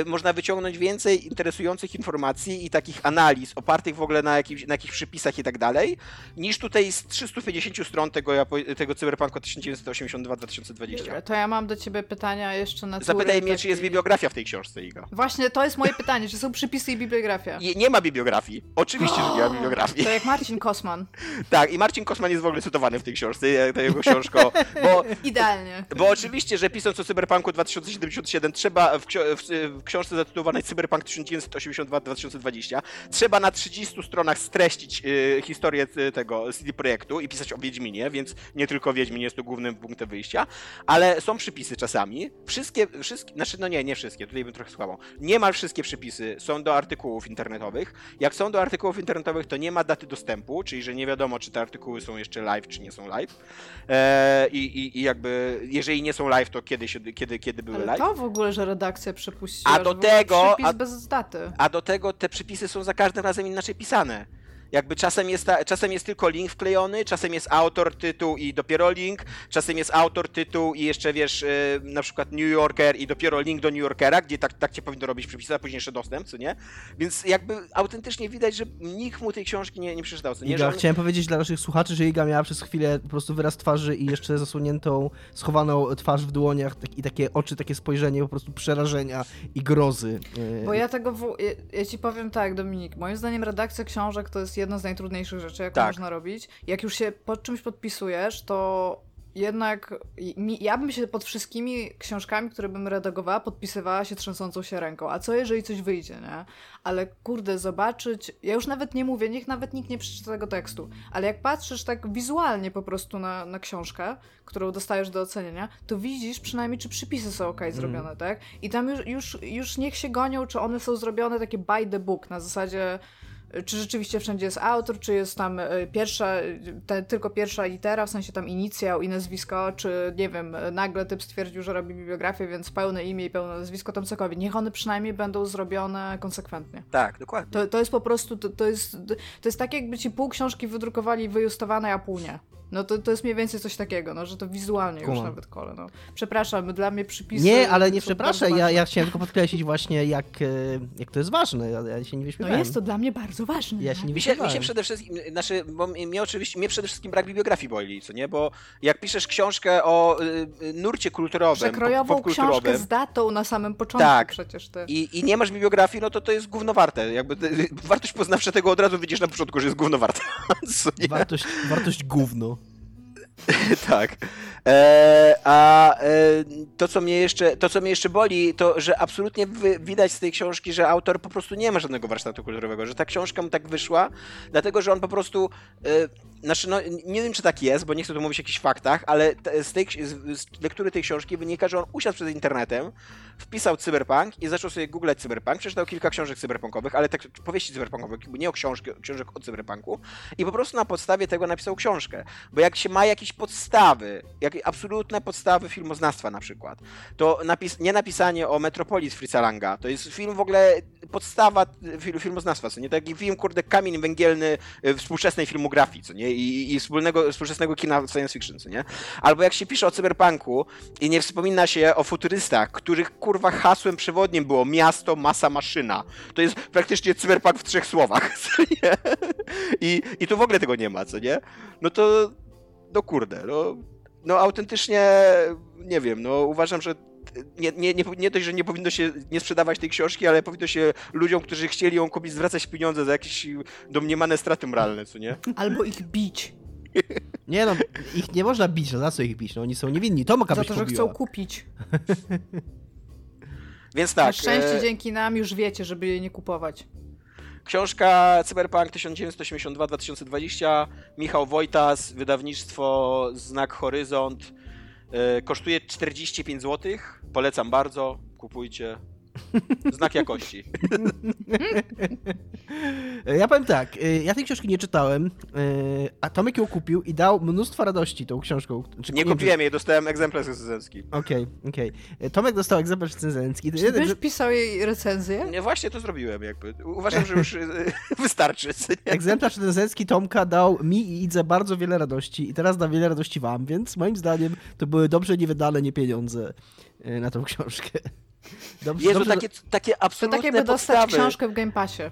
można wyciągnąć więcej interesujących informacji i takich analiz opartych w ogóle na, na jakichś przypisach i tak dalej, niż tutaj z 350 stron tego, tego Cyberpunka 1982-2020. To ja mam do ciebie jeszcze na Zapytaj mnie, czy jest bibliografia w tej książce, Iga. Właśnie, to jest moje pytanie, czy są przypisy i bibliografia? Je, nie ma bibliografii. Oczywiście, że nie ma bibliografii. To jak Marcin Kosman. Tak, i Marcin Kosman jest w ogóle cytowany w tej książce, ta jego książka, bo Idealnie. Bo oczywiście, że pisząc o Cyberpunku 2077 trzeba w, w książce zatytułowanej Cyberpunk 1982-2020 trzeba na 30 stronach streścić y, historię y, tego CD Projektu i pisać o Wiedźminie, więc nie tylko Wiedźmin jest tu głównym punktem wyjścia, ale są przypisy czasami. Wszystkie, wszystkie, znaczy no nie, nie wszystkie, tutaj bym trochę słabo. Niemal wszystkie przypisy są do artykułów internetowych. Jak są do artykułów internetowych, to nie ma daty dostępu, czyli że nie wiadomo, czy te artykuły są jeszcze live, czy nie są live. E, i, i, I jakby, jeżeli nie są live, to kiedy, się, kiedy, kiedy były Ale live. to w ogóle, że redakcja przepuściła. A do tego- Przypis a- bez daty. A do tego te przypisy są za każdym razem inaczej pisane. Jakby czasem jest, ta, czasem jest tylko link wklejony, czasem jest autor, tytuł i dopiero link, czasem jest autor, tytuł i jeszcze wiesz, y, na przykład New Yorker i dopiero link do New Yorkera, gdzie tak, tak cię powinno robić przypisy, a później jeszcze dostęp, co nie? Więc jakby autentycznie widać, że nikt mu tej książki nie, nie przeczytał, co nie? Że Iga, on... chciałem powiedzieć dla naszych słuchaczy, że Iga miała przez chwilę po prostu wyraz twarzy i jeszcze zasłoniętą, schowaną twarz w dłoniach tak, i takie oczy, takie spojrzenie po prostu przerażenia i grozy. E, Bo ja tego, w... ja, ja ci powiem tak, Dominik, moim zdaniem redakcja książek to jest jedna z najtrudniejszych rzeczy, jaką Tak. można robić. Jak już się pod czymś podpisujesz, to jednak ja bym się pod wszystkimi książkami, które bym redagowała, podpisywała się trzęsącą się ręką. A co jeżeli coś wyjdzie, nie? Ale kurde, zobaczyć, ja już nawet nie mówię, niech nawet nikt nie przeczyta tego tekstu, ale jak patrzysz tak wizualnie po prostu na, na książkę, którą dostajesz do ocenienia, to widzisz przynajmniej, czy przypisy są ok zrobione, tak? I tam już, już, już niech się gonią, czy one są zrobione takie by the book, na zasadzie czy rzeczywiście wszędzie jest autor, czy jest tam y, pierwsza, te, tylko pierwsza litera, w sensie tam inicjał i nazwisko, czy nie wiem, nagle typ stwierdził, że robi bibliografię, więc pełne imię i pełne nazwisko tam cokolwiek. Niech one przynajmniej będą zrobione konsekwentnie. Tak, dokładnie. To, to jest po prostu, to, to, jest, to jest tak jakby ci pół książki wydrukowali wyjustowane, a pół nie. No to, to jest mniej więcej coś takiego, no, że to wizualnie już Kumam. nawet kole, no. Przepraszam, dla mnie przypisy... Nie, ale nie przepraszam, ja, ja chciałem tylko podkreślić właśnie, jak, e, jak to jest ważne. Ja, ja się nie No wyśmiewałem. jest to dla mnie bardzo ważne. Ja się nie Mi się, mi się przede wszystkim, znaczy, bo mnie oczywiście, mnie przede wszystkim brak bibliografii boli, co nie? Bo jak piszesz książkę o y, y, nurcie kulturowym, pop- Przekrojową książkę z datą na samym początku Tak. przecież ty. i, i nie masz bibliografii, no to to jest gówno warte. Jakby wartość poznawcza tego od razu widzisz na początku, że jest gówno warte. Wartość, wartość gówno. tak. E, a e, to, co mnie jeszcze, to, co mnie jeszcze boli, to, że absolutnie widać z tej książki, że autor po prostu nie ma żadnego warsztatu kulturowego, że ta książka mu tak wyszła, dlatego, że on po prostu, e, znaczy, no, nie wiem, czy tak jest, bo nie chcę tu mówić o jakichś faktach, ale z, tej, z, lektury tej książki wynika, że on usiadł przed internetem, wpisał cyberpunk i zaczął sobie googlać cyberpunk, przeczytał kilka książek cyberpunkowych, ale tak powieści cyberpunkowych, nie o książki, książek o cyberpunku i po prostu na podstawie tego napisał książkę. Bo jak się ma jakieś podstawy, jak absolutne podstawy filmoznawstwa na przykład, to napis, nie napisanie o Metropolis Fritza Langa, to jest film w ogóle podstawa fil, filmoznawstwa, co nie? Taki film, kurde, kamień węgielny y, współczesnej filmografii, co nie? I, i wspólnego, współczesnego kina science fiction, co nie? Albo jak się pisze o cyberpunku i nie wspomina się o futurystach, których kurwa hasłem przewodnim było miasto, masa, maszyna. To jest praktycznie cyberpunk w trzech słowach, nie? I, I tu w ogóle tego nie ma, co nie? No to, no kurde, no, no autentycznie, nie wiem, no uważam, że nie, nie, nie, nie dość, że nie powinno się nie sprzedawać tej książki, ale powinno się ludziom, którzy chcieli ją kupić, zwracać pieniądze za jakieś domniemane straty moralne, co nie? Albo ich bić. Nie no, ich nie można bić, no za co ich bić? No oni są niewinni, Tomka Za byś to, że chcą kupić. Więc Na tak, szczęście e, dzięki nam już wiecie, żeby jej nie kupować. książka Cyberpunk 1982-2020, Michał Wojtas, wydawnictwo Znak Horyzont, kosztuje 45 zł, polecam bardzo, kupujcie. Znak jakości. E, Ja powiem tak, e, ja tej książki nie czytałem, e, a Tomek ją kupił i dał mnóstwo radości tą książką. Czy- Nie kupiłem jej, dostałem egzemplarz recenzencki. Okej, okej. E, Tomek dostał egzemplarz recenzencki. Czy ty już pisał jej recenzję? Nie, właśnie to zrobiłem jakby. Uważam, że już wystarczy. nie? Egzemplarz recenzencki Tomka dał mi i Idze bardzo wiele radości i teraz da wiele radości wam, więc moim zdaniem to były dobrze niewydane nie pieniądze na tą książkę. Dobrze, Jezu, dobrze, takie, takie To tak absolutne jakby dostać podstawy. książkę w Game Passie.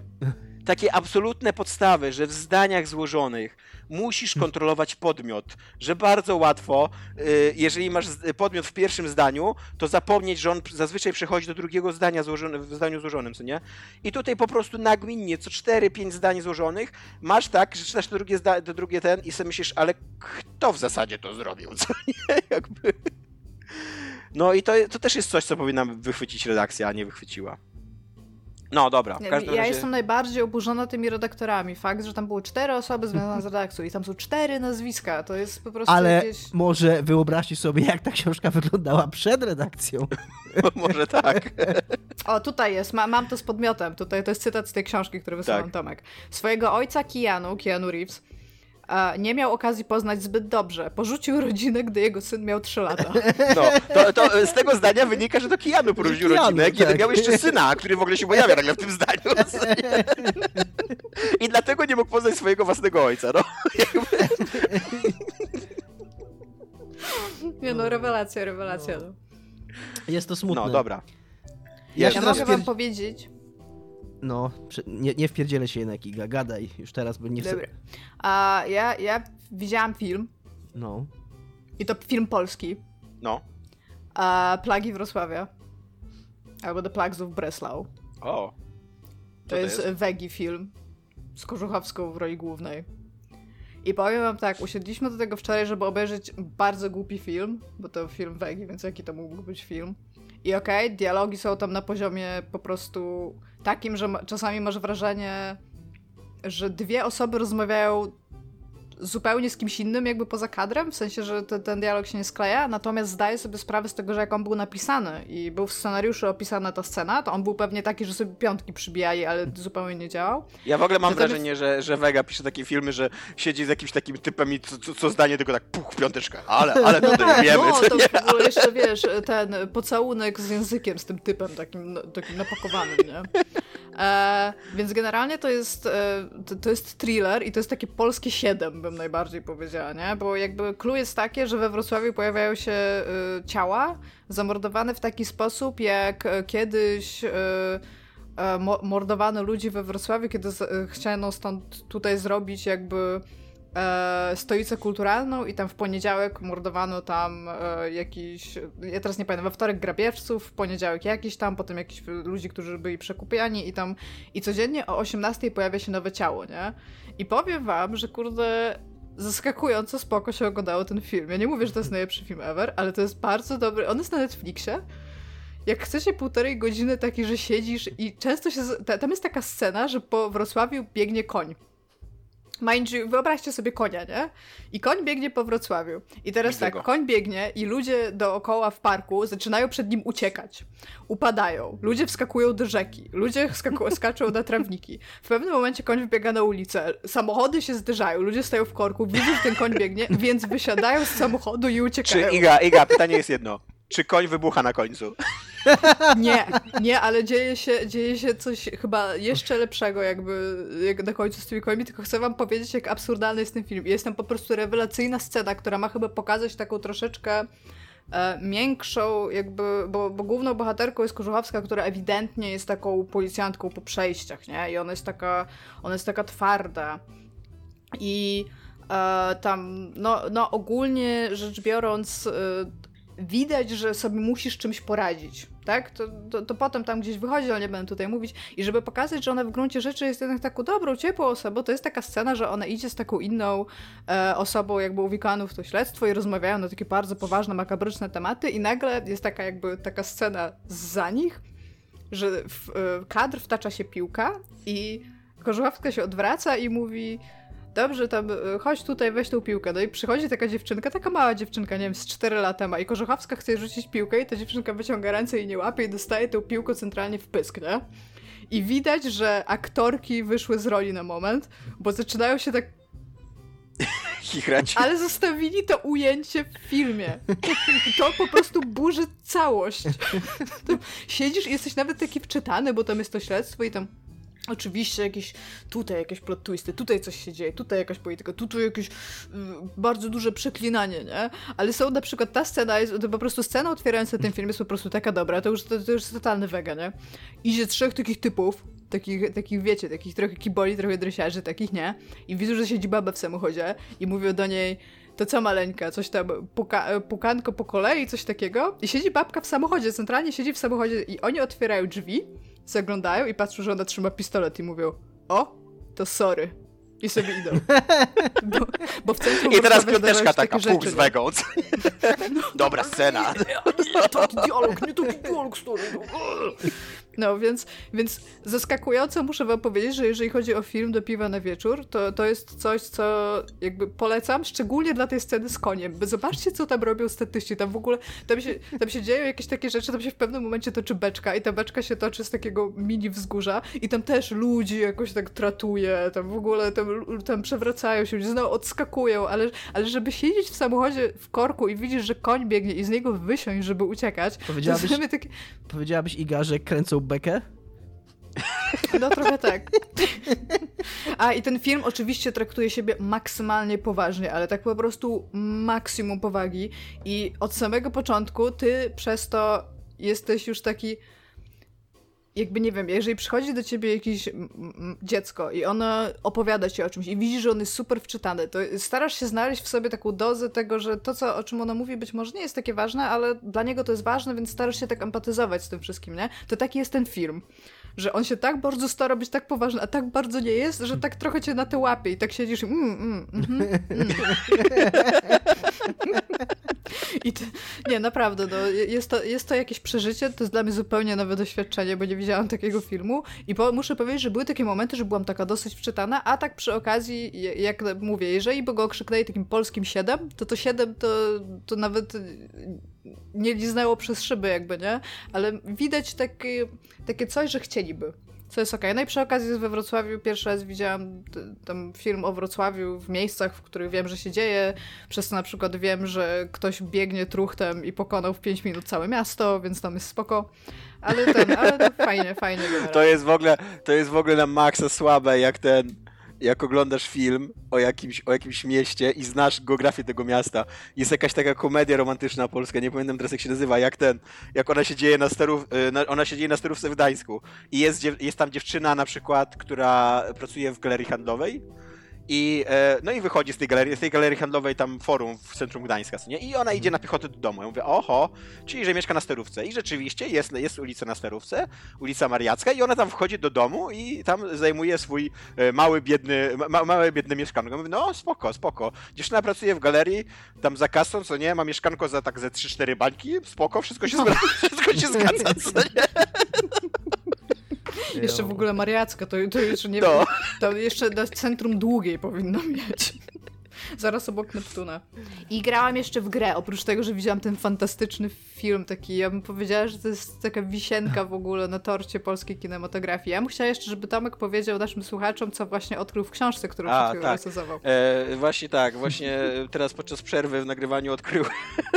takie absolutne podstawy, że w zdaniach złożonych musisz kontrolować podmiot, że bardzo łatwo, y, jeżeli masz podmiot w pierwszym zdaniu, to zapomnieć, że on zazwyczaj przechodzi do drugiego zdania złożone, w zdaniu złożonym, co nie? I tutaj po prostu nagminnie, co 4-5 zdań złożonych, masz tak, że czytasz to drugie, zda- to drugie ten i sobie myślisz, ale kto w zasadzie to zrobił, co nie? Jakby... No i to, to też jest coś, co powinna wychwycić redakcja, a nie wychwyciła. No dobra, ja razie... jestem najbardziej oburzona tymi redaktorami. Fakt, że tam były cztery osoby związane z redakcją i tam są cztery nazwiska, to jest po prostu Ale jakieś... może wyobraźcie sobie, jak ta książka wyglądała przed redakcją. Może tak. O, tutaj jest, ma, mam to z podmiotem. Tutaj to jest cytat z tej książki, który wysłał Tak. Tomek. Swojego ojca Keanu, Keanu Reeves, nie miał okazji poznać zbyt dobrze. Porzucił rodzinę, gdy jego syn miał 3 lata. No, to, to z tego zdania wynika, że to Kijanu Keanu, rodzinę, kiedy tak. miał jeszcze syna, który w ogóle się pojawia nagle w tym zdaniu. I dlatego nie mógł poznać swojego własnego ojca, no. Nie no, rewelacja, rewelacja. No. Jest to smutne. No, dobra. Ja Ja mogę wam powiedzieć... No, nie, nie wpierdzielę się jednak, Iga, gadaj już teraz, bo nie chcę... Dobra. A ja, ja widziałam film, No. i to film polski, No. a Plagi Wrocławia. Albo The Plagues of Breslau. O. To, jest, Wegi film z Korzuchowską w roli głównej. I powiem wam tak, usiedliśmy do tego wczoraj, żeby obejrzeć bardzo głupi film, bo to film Wegi, więc jaki to mógł być film. I okej, dialogi są tam na poziomie po prostu takim, że czasami masz wrażenie, że dwie osoby rozmawiają zupełnie z kimś innym, jakby poza kadrem, w sensie, że te, ten dialog się nie skleja, natomiast zdaję sobie sprawę z tego, że jak on był napisany i był w scenariuszu opisana ta scena, to on był pewnie taki, że sobie piątki przybijali, ale zupełnie nie działał. Ja w ogóle mam Natomiast- wrażenie, że, że Vega pisze takie filmy, że siedzi z jakimś takim typem i co, co, co zdanie tylko tak puch, piąteczka. Ale, ale to wiemy, no, to nie? ogóle jeszcze, wiesz, ten pocałunek z językiem, z tym typem takim, no, takim napakowanym, nie? E, więc generalnie to jest, e, to, jest thriller i to jest takie polskie 7, bym najbardziej powiedziała, nie? Bo jakby clue jest takie, że we Wrocławiu pojawiają się e, ciała zamordowane w taki sposób, jak e, kiedyś... E, e, mo- mordowano ludzi we Wrocławiu, kiedy z, chciano stąd tutaj zrobić jakby e, stolicę kulturalną i tam w poniedziałek mordowano tam e, jakiś, ja teraz nie pamiętam, we wtorek grabieżców, w poniedziałek jakiś tam, potem jakiś ludzi, którzy byli przekupiani i tam i codziennie o 18 pojawia się nowe ciało, nie? I powiem wam, że kurde zaskakująco spoko się oglądało ten film. Ja nie mówię, że to jest najlepszy film ever, ale to jest bardzo dobry. On jest na Netflixie. Jak chcecie półtorej godziny taki, że siedzisz i często się... Tam jest taka scena, że po Wrocławiu biegnie koń. Mind you, wyobraźcie sobie konia, nie? I koń biegnie po Wrocławiu. I teraz Widzę tak, go. koń biegnie i ludzie dookoła w parku zaczynają przed nim uciekać. Upadają. Ludzie wskakują do rzeki. Ludzie skaczą na trawniki. W pewnym momencie koń wybiega na ulicę. Samochody się zderzają. Ludzie stoją w korku. Widzą, że ten koń biegnie, więc wysiadają z samochodu i Czy uciekają. Iga, Iga, pytanie jest jedno. Czy koń wybucha na końcu? Nie, nie, ale dzieje się, dzieje się coś chyba jeszcze lepszego jakby jak na końcu z tymi końmi, tylko chcę wam powiedzieć, jak absurdalny jest ten film. Jest tam po prostu rewelacyjna scena, która ma chyba pokazać taką troszeczkę e, miększą jakby, bo, bo główną bohaterką jest Korzuchowska, która ewidentnie jest taką policjantką po przejściach, nie? I ona jest taka, ona jest taka twarda. I e, tam, no, no ogólnie rzecz biorąc, e, widać, że sobie musisz czymś poradzić, tak? To, to, to, potem tam gdzieś wychodzi, ale nie będę tutaj mówić. I żeby pokazać, że ona w gruncie rzeczy jest jednak taką dobrą, ciepłą osobą, to jest taka scena, że ona idzie z taką inną e, osobą, jakby uwikaną w to śledztwo i rozmawiają na takie bardzo poważne, makabryczne tematy i nagle jest taka jakby taka scena za nich, że w e, kadr wtacza się piłka i Korzechowska się odwraca i mówi dobrze, tam e, chodź tutaj, weź tą piłkę. No i przychodzi taka dziewczynka, taka mała dziewczynka, nie wiem, z 4 lata ma i Korzechowska chce rzucić piłkę i ta dziewczynka wyciąga ręce i nie łapie i dostaje tę piłkę centralnie w pysk, nie? I widać, że aktorki wyszły z roli na moment, bo zaczynają się tak Chichrać. Ale zostawili to ujęcie w filmie. To po prostu burzy całość. Siedzisz i jesteś nawet taki wczytany, bo tam jest to śledztwo i tam Oczywiście jakieś tutaj jakieś plot twisty, tutaj coś się dzieje, tutaj jakaś polityka, tutaj jakieś y, bardzo duże przeklinanie, nie? Ale są na przykład ta scena, jest to po prostu scena otwierająca ten film jest po prostu taka dobra, to już, to, to już jest totalny wega, nie? Idzie trzech takich typów, takich, takich wiecie, takich trochę kiboli, trochę dresiarzy, takich nie? I widzą, że siedzi baba w samochodzie i mówią do niej to co maleńka, coś tam, puka, pukanko po kolei, coś takiego. I siedzi babka w samochodzie, centralnie siedzi w samochodzie i oni otwierają drzwi zaglądają i patrzą, że ona trzyma pistolet i mówią o, to sorry. I sobie idą. Bo, bo w centrum I teraz piąteczka taka, puk z wegą. No, Dobra scena. Nie, nie, taki dialog, nie taki dialog, story. No. Więc, więc zaskakująco muszę wam powiedzieć, że jeżeli chodzi o film do piwa na wieczór, to, to jest coś, co jakby polecam, szczególnie dla tej sceny z koniem. Zobaczcie, co tam robią statyści. Tam w ogóle, tam się, tam się dzieją jakieś takie rzeczy, tam się w pewnym momencie toczy beczka i ta beczka się toczy z takiego mini wzgórza i tam też ludzi jakoś tak tratuje, tam w ogóle tam, tam przewracają się, ludzie znowu odskakują, ale, ale żeby siedzieć w samochodzie w korku i widzisz, że koń biegnie i z niego wysiąść, żeby uciekać, powiedziałabyś, to takie... powiedziałabyś Iga, że kręcą bekę? No trochę tak. A i ten film oczywiście traktuje siebie maksymalnie poważnie, ale tak po prostu maksimum powagi i od samego początku ty przez to jesteś już taki jakby nie wiem, jeżeli przychodzi do ciebie jakieś dziecko i ono opowiada ci o czymś i widzisz, że on jest super wczytany, to starasz się znaleźć w sobie taką dozę tego, że to, co, o czym ono mówi, być może nie jest takie ważne, ale dla niego to jest ważne, więc starasz się tak empatyzować z tym wszystkim, nie? To taki jest ten film że on się tak bardzo stara być tak poważny, a tak bardzo nie jest, że tak trochę cię na te łapie i tak siedzisz i mm, mm, mm, mm. I ty, nie, naprawdę, no, jest, to, jest to jakieś przeżycie, to jest dla mnie zupełnie nowe doświadczenie, bo nie widziałam takiego filmu i po, muszę powiedzieć, że były takie momenty, że byłam taka dosyć wczytana, a tak przy okazji, jak mówię, jeżeli by go okrzyknęli takim polskim 7, to to 7 to, to nawet nie liznęło przez szyby jakby, nie? Ale widać takie, takie coś, że chcieliby. Co jest okej. Okay. No i przy okazji we Wrocławiu pierwszy raz widziałam tam film o Wrocławiu w miejscach, w których wiem, że się dzieje. Przez to na przykład wiem, że ktoś biegnie truchtem i pokonał w 5 minut całe miasto, więc tam jest spoko. Ale ten, ale to fajnie, fajnie. To jest w ogóle, to jest w ogóle na maksa słabe, jak ten jak oglądasz film o jakimś, o jakimś mieście i znasz geografię tego miasta, jest jakaś taka komedia romantyczna polska, nie pamiętam teraz jak się nazywa, jak ten, jak ona się dzieje na sterów, y, ona się dzieje na sterówce w Gdańsku. I jest, jest tam dziewczyna na przykład, która pracuje w galerii handlowej i, e, no i wychodzi z tej galerii, z tej galerii handlowej tam forum w centrum Gdańska, nie? I ona idzie na piechotę do domu. Ja mówię, oho, czyli że mieszka na Sterówce. I rzeczywiście jest, jest ulica na Sterówce, ulica Mariacka i ona tam wchodzi do domu i tam zajmuje swój e, mały, biedny, ma, małe, biedne mieszkanko. Ja mówię, no spoko, spoko. Dziewczyna pracuje w galerii, tam za kasą, co nie, ma mieszkanko za tak ze 3-4 bańki, spoko, wszystko się, zgadza, wszystko się zgadza, co nie? Jeszcze w ogóle Mariacka, to, to jeszcze nie no. to jeszcze do centrum długiej powinno mieć. Zaraz obok Neptuna. I grałam jeszcze w grę, oprócz tego, że widziałam ten fantastyczny film taki, ja bym powiedziała, że to jest taka wisienka w ogóle na torcie polskiej kinematografii. Ja bym chciała jeszcze, żeby Tomek powiedział naszym słuchaczom, co właśnie odkrył w książce, którą A, przed tak. recenzował. E, właśnie tak, właśnie teraz podczas przerwy w nagrywaniu odkryłem,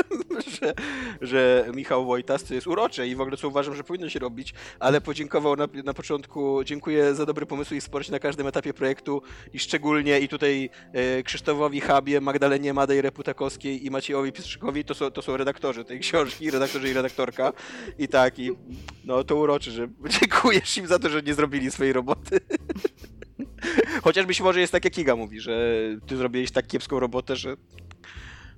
że, że Michał Wojtas to jest urocze i w ogóle co uważam, że powinno się robić, ale podziękował na, na początku, dziękuję za dobre pomysły i wsparcie na każdym etapie projektu i szczególnie i tutaj e, Krzysztofowi Habie, Magdalenie Madej Reputakowskiej i Maciejowi Piestrzykowi to są, to są redaktorzy tej książki, redaktorzy i redaktorka. I tak, i no to uroczy, że dziękujesz im za to, że nie zrobili swojej roboty. Chociaż być może jest tak, jak Iga mówi, że ty zrobiłeś tak kiepską robotę, że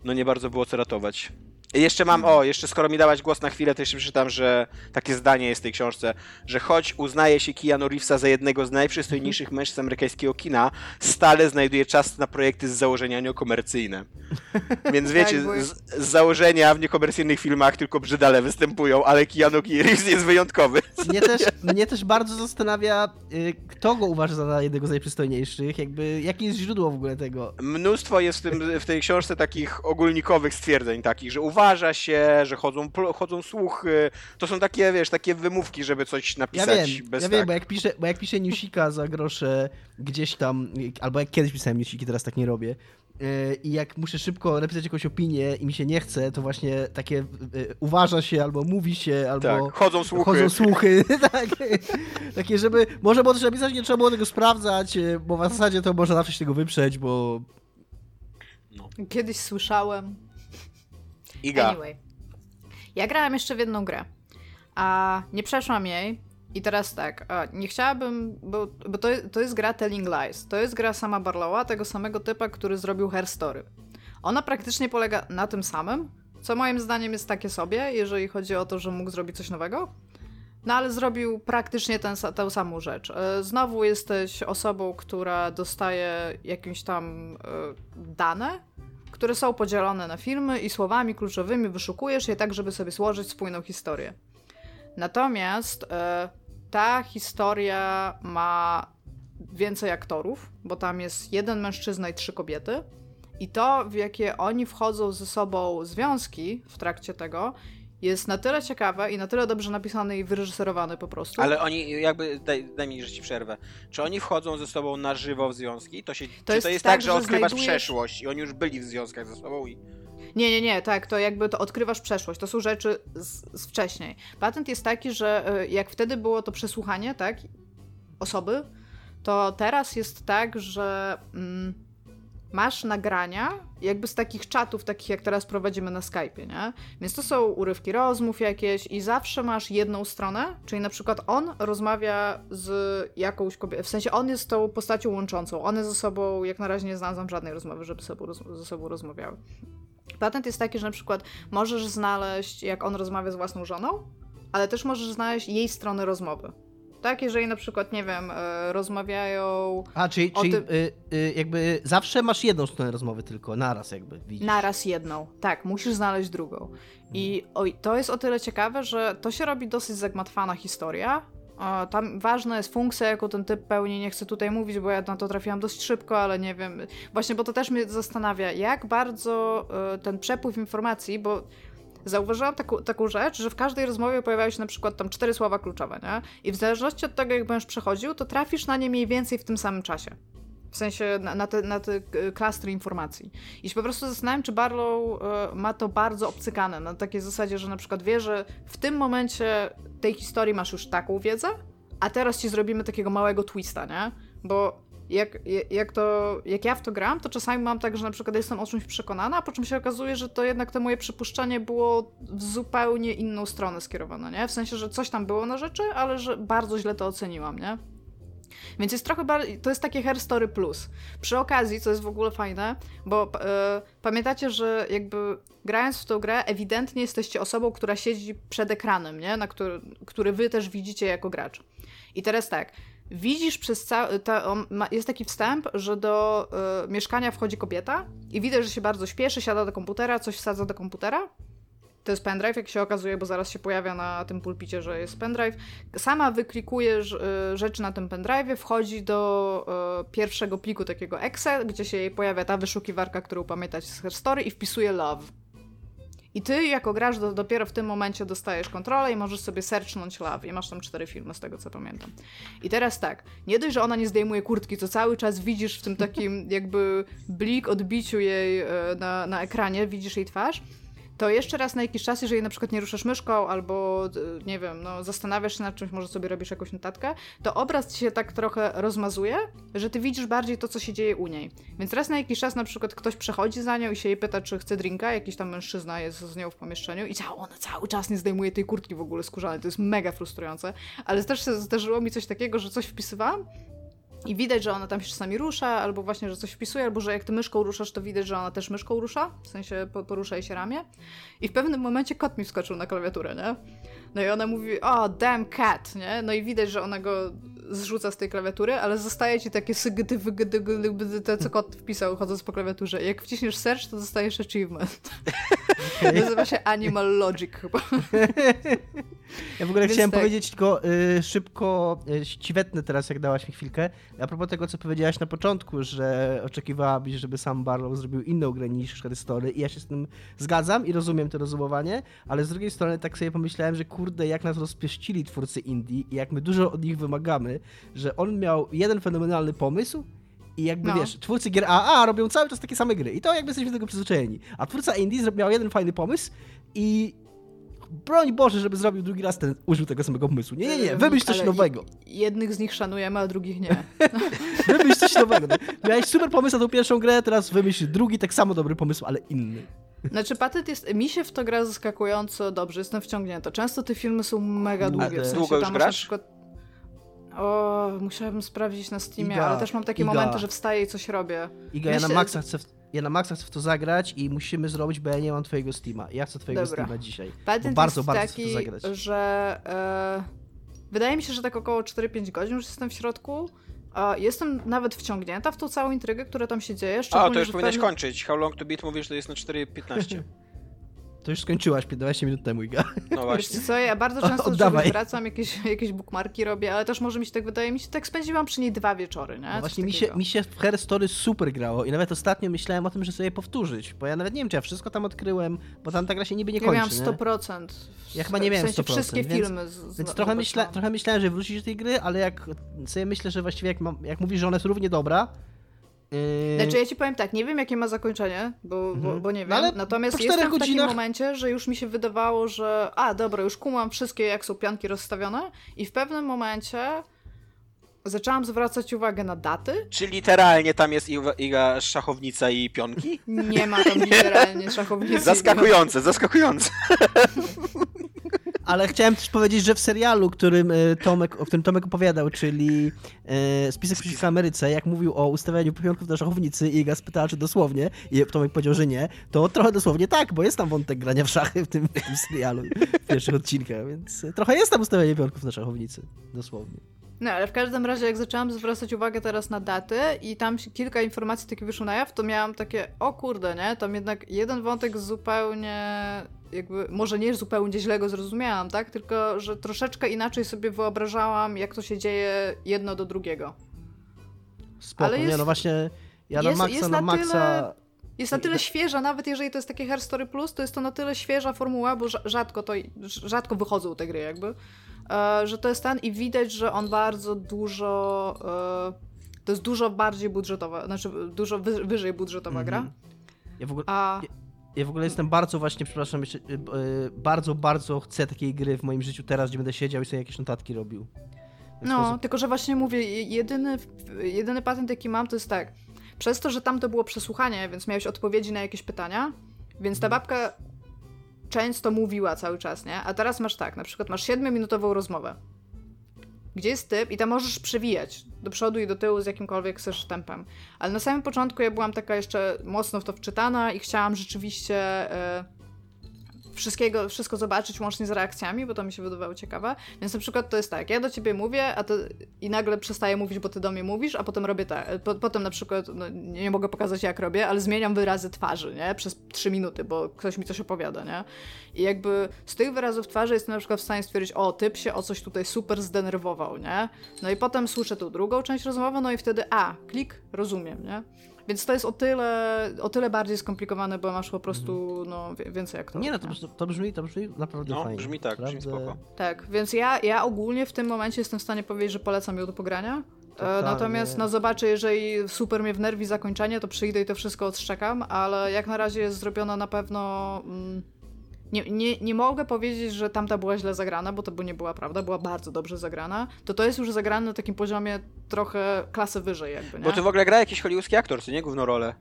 no nie bardzo było co ratować. Jeszcze mam, o, jeszcze skoro mi dałaś głos na chwilę, to jeszcze przeczytam, że takie zdanie jest w tej książce, że choć uznaje się Keanu Reevesa za jednego z najprzystojniejszych mężczyzn amerykańskiego kina, stale znajduje czas na projekty z założenia niekomercyjne. Więc wiecie, Tak, z, z założenia w niekomercyjnych filmach tylko brzydale występują, ale Keanu Reeves jest wyjątkowy. Mnie też, mnie też bardzo zastanawia, y, kto go uważa za jednego z najprzystojniejszych, jakby, jakie jest źródło w ogóle tego. Mnóstwo jest w, tym, w tej książce takich ogólnikowych stwierdzeń takich, że uważa się, że chodzą, chodzą słuchy. To są takie, wiesz, takie wymówki, żeby coś Ja napisać wiem, bez ja tak. wiem, bo jak piszę, bo jak piszę newsika za grosze gdzieś tam, albo jak kiedyś pisałem newsiki, teraz tak nie robię, y, i jak muszę szybko napisać jakąś opinię i mi się nie chce, to właśnie takie y, uważa się, albo mówi się, albo... Tak, chodzą słuchy. Chodzą słuchy, tak. Takie, żeby można było coś napisać, nie trzeba było tego sprawdzać, y, bo w zasadzie to można zawsze się tego wyprzeć, bo Kiedyś słyszałem. Iga. Anyway. Ja grałam jeszcze w jedną grę, a nie przeszłam jej. I teraz tak, nie chciałabym, bo, bo to, to jest gra Telling Lies. To jest gra sama Barlowa, tego samego typa, który zrobił Her Story. Ona praktycznie polega na tym samym, co moim zdaniem jest takie sobie, jeżeli chodzi o to, że mógł zrobić coś nowego. No ale zrobił praktycznie ten, tę samą rzecz. E, Znowu jesteś osobą, która dostaje jakieś tam e, dane, które są podzielone na filmy i słowami kluczowymi wyszukujesz je tak, żeby sobie złożyć spójną historię. Natomiast e, ta historia ma więcej aktorów, bo tam jest jeden mężczyzna i trzy kobiety. I to, w jakie oni wchodzą ze sobą związki w trakcie tego, jest na tyle ciekawe i na tyle dobrze napisane i wyreżyserowane po prostu. Ale oni jakby, daj, daj mi, że ci przerwę. Czy oni wchodzą ze sobą na żywo w związki? To, się, czy jest to jest tak, tak, że że odkrywasz znajdujesz- przeszłość i oni już byli w związkach ze sobą i... Nie, nie, nie, tak, to jakby to odkrywasz przeszłość, to są rzeczy z, z wcześniej. Patent jest taki, że y, jak wtedy było to przesłuchanie, tak, osoby, to teraz jest tak, że mm, masz nagrania jakby z takich czatów, takich jak teraz prowadzimy na Skype'ie, nie? Więc to są urywki rozmów jakieś i zawsze masz jedną stronę, czyli na przykład on rozmawia z jakąś kobietą, w sensie on jest tą postacią łączącą, one ze sobą, jak na razie nie znalazłam żadnej rozmowy, żeby sobą ze sobą rozmawiały. Patent jest taki, że na przykład możesz znaleźć, jak on rozmawia z własną żoną, ale też możesz znaleźć jej stronę rozmowy. Tak, jeżeli na przykład, nie wiem, e, rozmawiają A, czyli, czyli tym- y, y, jakby zawsze masz jedną stronę rozmowy tylko, naraz jakby, widzisz. naraz jedną. Tak, musisz znaleźć drugą. I oj, to jest o tyle ciekawe, że to się robi dosyć zagmatwana historia. E, Tam ważna jest funkcja, jaką ten typ pełni. Nie chcę tutaj mówić, bo ja na to trafiłam dość szybko, ale nie wiem. Właśnie, bo to też mnie zastanawia, jak bardzo e, ten przepływ informacji, bo zauważyłam taką, taką rzecz, że w każdej rozmowie pojawiają się na przykład tam cztery słowa kluczowe, nie? I w zależności od tego, jak będziesz przechodził, to trafisz na nie mniej więcej w tym samym czasie. W sensie na, na, te, na te e, klastry informacji. I się po prostu zastanawiam, czy Barlow e, ma to bardzo obcykane, na takiej zasadzie, że na przykład wie, że w tym momencie tej historii masz już taką wiedzę, a teraz ci zrobimy takiego małego twista, nie? Bo jak, jak, to, jak ja w to gram, to czasami mam tak, że na przykład jestem o czymś przekonana, po czym się okazuje, że to jednak to moje przypuszczenie było w zupełnie inną stronę skierowane, nie? W sensie, że coś tam było na rzeczy, ale że bardzo źle to oceniłam, nie? Więc jest trochę bardziej, to jest takie Hair Story Plus. Przy okazji, co jest w ogóle fajne, bo e, pamiętacie, że jakby grając w tą grę, ewidentnie jesteście osobą, która siedzi przed ekranem, nie? Na który, który wy też widzicie jako gracz. I teraz tak, widzisz przez cały, jest taki wstęp, że do e, mieszkania wchodzi kobieta i widać, że się bardzo śpieszy, siada do komputera, coś wsadza do komputera. To jest pendrive, jak się okazuje, bo zaraz się pojawia na tym pulpicie, że jest pendrive. Sama wyklikuje y, rzeczy na tym pendrive, wchodzi do y, pierwszego pliku takiego exe, gdzie się jej pojawia ta wyszukiwarka, którą pamiętacie z Herstory i wpisuje love. I ty jako gracz do, dopiero w tym momencie dostajesz kontrolę i możesz sobie searchnąć love. I masz tam cztery filmy, z tego co pamiętam. I teraz tak, nie dość, że ona nie zdejmuje kurtki, to cały czas widzisz w tym takim jakby blik odbiciu jej e, na, na ekranie, widzisz jej twarz, to jeszcze raz na jakiś czas, jeżeli na przykład nie ruszasz myszką albo, nie wiem, no, zastanawiasz się nad czymś, może sobie robisz jakąś notatkę, to obraz ci się tak trochę rozmazuje, że ty widzisz bardziej to, co się dzieje u niej. Więc raz na jakiś czas na przykład ktoś przechodzi za nią i się jej pyta, czy chce drinka, jakiś tam mężczyzna jest z nią w pomieszczeniu i cała, ona cały czas nie zdejmuje tej kurtki w ogóle skórzanej, to jest mega frustrujące, ale też się zdarzyło mi coś takiego, że coś wpisywałam I widać, że ona tam się czasami rusza, albo właśnie, że coś wpisuje, albo że jak ty myszką ruszasz, to widać, że ona też myszką rusza, w sensie porusza jej się ramię. I w pewnym momencie kot mi wskoczył na klawiaturę, nie? No i ona mówi, o, damn cat, nie? No i widać, że ona go zrzuca z tej klawiatury, ale zostaje ci takie sygdy, wygdy, te co kot wpisał chodząc po klawiaturze. Jak wciśniesz search, to dostajesz achievement. Okay. Nazywa się Animal Logic chyba. Ja w ogóle Więc chciałem tak. powiedzieć tylko y, szybko, y, teraz, jak dałaś mi chwilkę, a propos tego, co powiedziałaś na początku, że oczekiwałabyś, żeby sam Barlow zrobił inną grę niż Story i ja się z tym zgadzam i rozumiem to rozumowanie, ale z drugiej strony tak sobie pomyślałem, że kurde, jak nas rozpieścili twórcy indie i jak my dużo od nich wymagamy, że on miał jeden fenomenalny pomysł i jakby no. wiesz, twórcy gier AA robią cały czas takie same gry i to jakby jesteśmy do tego przyzwyczajeni. A twórca indie miał jeden fajny pomysł i broń Boże, żeby zrobił drugi raz ten, użył tego samego pomysłu. Nie, nie, nie, wymyśl coś Ale nowego. Jednych z nich szanujemy, a drugich nie. wymyśl coś nowego. No. Miałeś super pomysł na tą pierwszą grę, teraz wymyśl drugi, tak samo dobry pomysł, ale inny. Znaczy, patent jest. Mi się w to gra zaskakująco dobrze, jestem wciągnięta. Często te filmy są mega długie. W sensie, Długo już grasz? Przykład... O, musiałabym sprawdzić na Steamie, Iga, ale też mam takie Iga. momenty, że wstaję i coś robię. Iga, Myślę... ja na maksa chcę ja na maksa chcę w to zagrać i musimy zrobić, bo ja nie mam twojego Steama. Ja chcę twojego Dobra. Steama dzisiaj. Patent bardzo, jest bardzo taki, chcę w to zagrać. że e, wydaje mi się, że tak około 4-5 godzin już jestem w środku. E, jestem nawet wciągnięta w tą całą intrygę, która tam się dzieje. A, to już powinnaś pewnym... kończyć. How long to beat mówisz, że jest na 4.15. To już skończyłaś 15 minut temu, Iga. No właśnie. Wiesz co, ja bardzo często do czegoś wracam, jakieś, jakieś bookmarki robię, ale też może mi się tak wydaje, mi się tak spędziłam przy niej dwa wieczory, nie? No właśnie mi się, mi się w Her Story super grało i nawet ostatnio myślałem o tym, że sobie powtórzyć, bo ja nawet nie wiem, czy ja wszystko tam odkryłem, bo tam ta gra się niby nie kończy, Ja miałam 100%. Nie? Ja chyba nie miałem w sensie 100%. wszystkie więc, filmy. Z, więc trochę, myśla, trochę myślałem, że wrócić do tej gry, ale jak sobie myślę, że właściwie jak, mam, jak mówisz, że ona jest równie dobra, Yy... Znaczy ja ci powiem tak, nie wiem jakie ma zakończenie, bo, mhm. bo, bo, nie wiem, no, natomiast jestem w takim momencie, że już mi się wydawało, że a dobra, już kumam wszystkie jak są pianki rozstawione i w pewnym momencie zaczęłam zwracać uwagę na daty. Czy literalnie tam jest iga szachownica i pionki? Nie ma tam literalnie szachownicy. Zaskakujące, zaskakujące. Ale chciałem też powiedzieć, że w serialu, którym e, Tomek, o którym Tomek opowiadał, czyli e, Spisek przeciwko Ameryce, jak mówił o ustawianiu pionków na szachownicy i Iga spytała, czy dosłownie, i Tomek powiedział, że nie, to trochę dosłownie tak, bo jest tam wątek grania w szachy w tym, w tym serialu, w pierwszych odcinkach, więc trochę jest tam ustawianie pionków na szachownicy, dosłownie. No, ale w każdym razie, jak zaczęłam zwracać uwagę teraz na daty i tam kilka informacji takie wyszło na jaw, to miałam takie, o kurde, nie? Tam jednak jeden wątek zupełnie, jakby, może nie zupełnie źle go zrozumiałam, tak? Tylko, że troszeczkę inaczej sobie wyobrażałam, jak to się dzieje jedno do drugiego. Spoko, ale jest, nie, no właśnie, ja na jest, maksa, jest na, na maksa... Tyle, jest na tyle świeża, nawet jeżeli to jest takie Hair Story Plus, to jest to na tyle świeża formuła, bo rzadko to, rzadko wychodzą te gry jakby, że to jest ten i widać, że on bardzo dużo. E, to jest dużo bardziej budżetowa, znaczy dużo wyżej budżetowa -hmm. gra. Mhm. Ja w ogóle. A... Ja, ja w ogóle jestem bardzo właśnie, przepraszam, jeszcze, e, bardzo, bardzo chcę takiej gry w moim życiu teraz, gdzie będę siedział i sobie jakieś notatki robił. No, sposób... tylko że właśnie mówię, jedyny, jedyny patent, jaki mam, to jest tak. Przez to, że tam to było przesłuchanie, więc miałeś odpowiedzi na jakieś pytania, więc ta mhm. babka często mówiła cały czas, nie? A teraz masz tak, na przykład masz 7-minutową rozmowę, gdzie jest typ i tam możesz przewijać do przodu i do tyłu z jakimkolwiek chcesz tempem. Ale na samym początku ja byłam taka jeszcze mocno w to wczytana i chciałam rzeczywiście... Yy, wszystkiego, wszystko zobaczyć łącznie z reakcjami, bo to mi się wydawało ciekawe. Więc na przykład to jest tak, ja do ciebie mówię, a ty, i nagle przestaję mówić, bo ty do mnie mówisz, a potem robię tak. Po, potem na przykład, no, nie mogę pokazać jak robię, ale zmieniam wyrazy twarzy, nie? Przez trzy minuty, bo ktoś mi coś opowiada, nie? I jakby z tych wyrazów twarzy jestem na przykład w stanie stwierdzić, o, typ się o coś tutaj super zdenerwował, nie? No i potem słyszę tą drugą część rozmowy, no i wtedy, a, klik, rozumiem, nie? Więc to jest o tyle, o tyle bardziej skomplikowane, bo masz po prostu mhm. no, więcej aktorów. Nie no, to, to, brzmi, to brzmi naprawdę no, fajnie. brzmi tak, brzmi spoko. Tak, więc ja, ja ogólnie w tym momencie jestem w stanie powiedzieć, że polecam ją do pogrania. E, natomiast no zobaczę, jeżeli super mnie wnerwi zakończenie, to przyjdę i to wszystko odszczekam, ale jak na razie jest zrobiona na pewno... Mm, nie, nie, nie mogę powiedzieć, że tamta była źle zagrana, bo to by nie była prawda, była bardzo dobrze zagrana. To to jest już zagrane na takim poziomie trochę klasy wyżej jakby, nie? Bo ty w ogóle gra jakiś hollywoodzki aktor, czy nie? Główną rolę.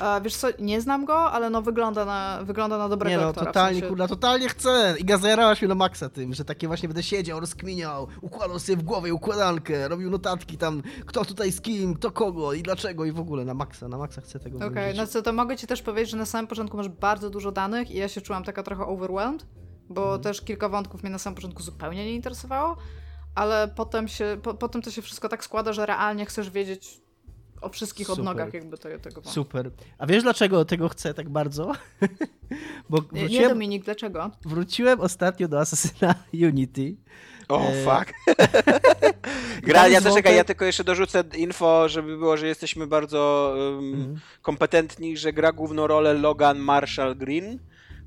A, wiesz co, nie znam go, ale no wygląda na, wygląda na dobrego Nie no, aktora. totalnie, w sensie... totalnie chcę! I gazerałaś mnie na maksa tym, że takie właśnie będę siedział, rozkminiał, układał sobie w głowie układankę, robił notatki tam, kto tutaj z kim, kto kogo i dlaczego i w ogóle, na maksa, na maksa chcę tego Okej, okay, no co, to mogę ci też powiedzieć, że na samym początku masz bardzo dużo danych i ja się czułam taka trochę overwhelmed, bo Mhm. też kilka wątków mnie na samym początku zupełnie nie interesowało, ale potem się, po, potem to się wszystko tak składa, że realnie chcesz wiedzieć o wszystkich Super. odnogach jakby tego, tego wątku. Super. A wiesz dlaczego tego chcę tak bardzo? Bo Nie, nie wróciłem, Dominik, dlaczego? wróciłem ostatnio do Assassina Unity. O, E, fuck. Gra, ja to czekaj, ja tylko jeszcze dorzucę info, żeby było, że jesteśmy bardzo um, Mhm. kompetentni, że gra główną rolę Logan Marshall Green,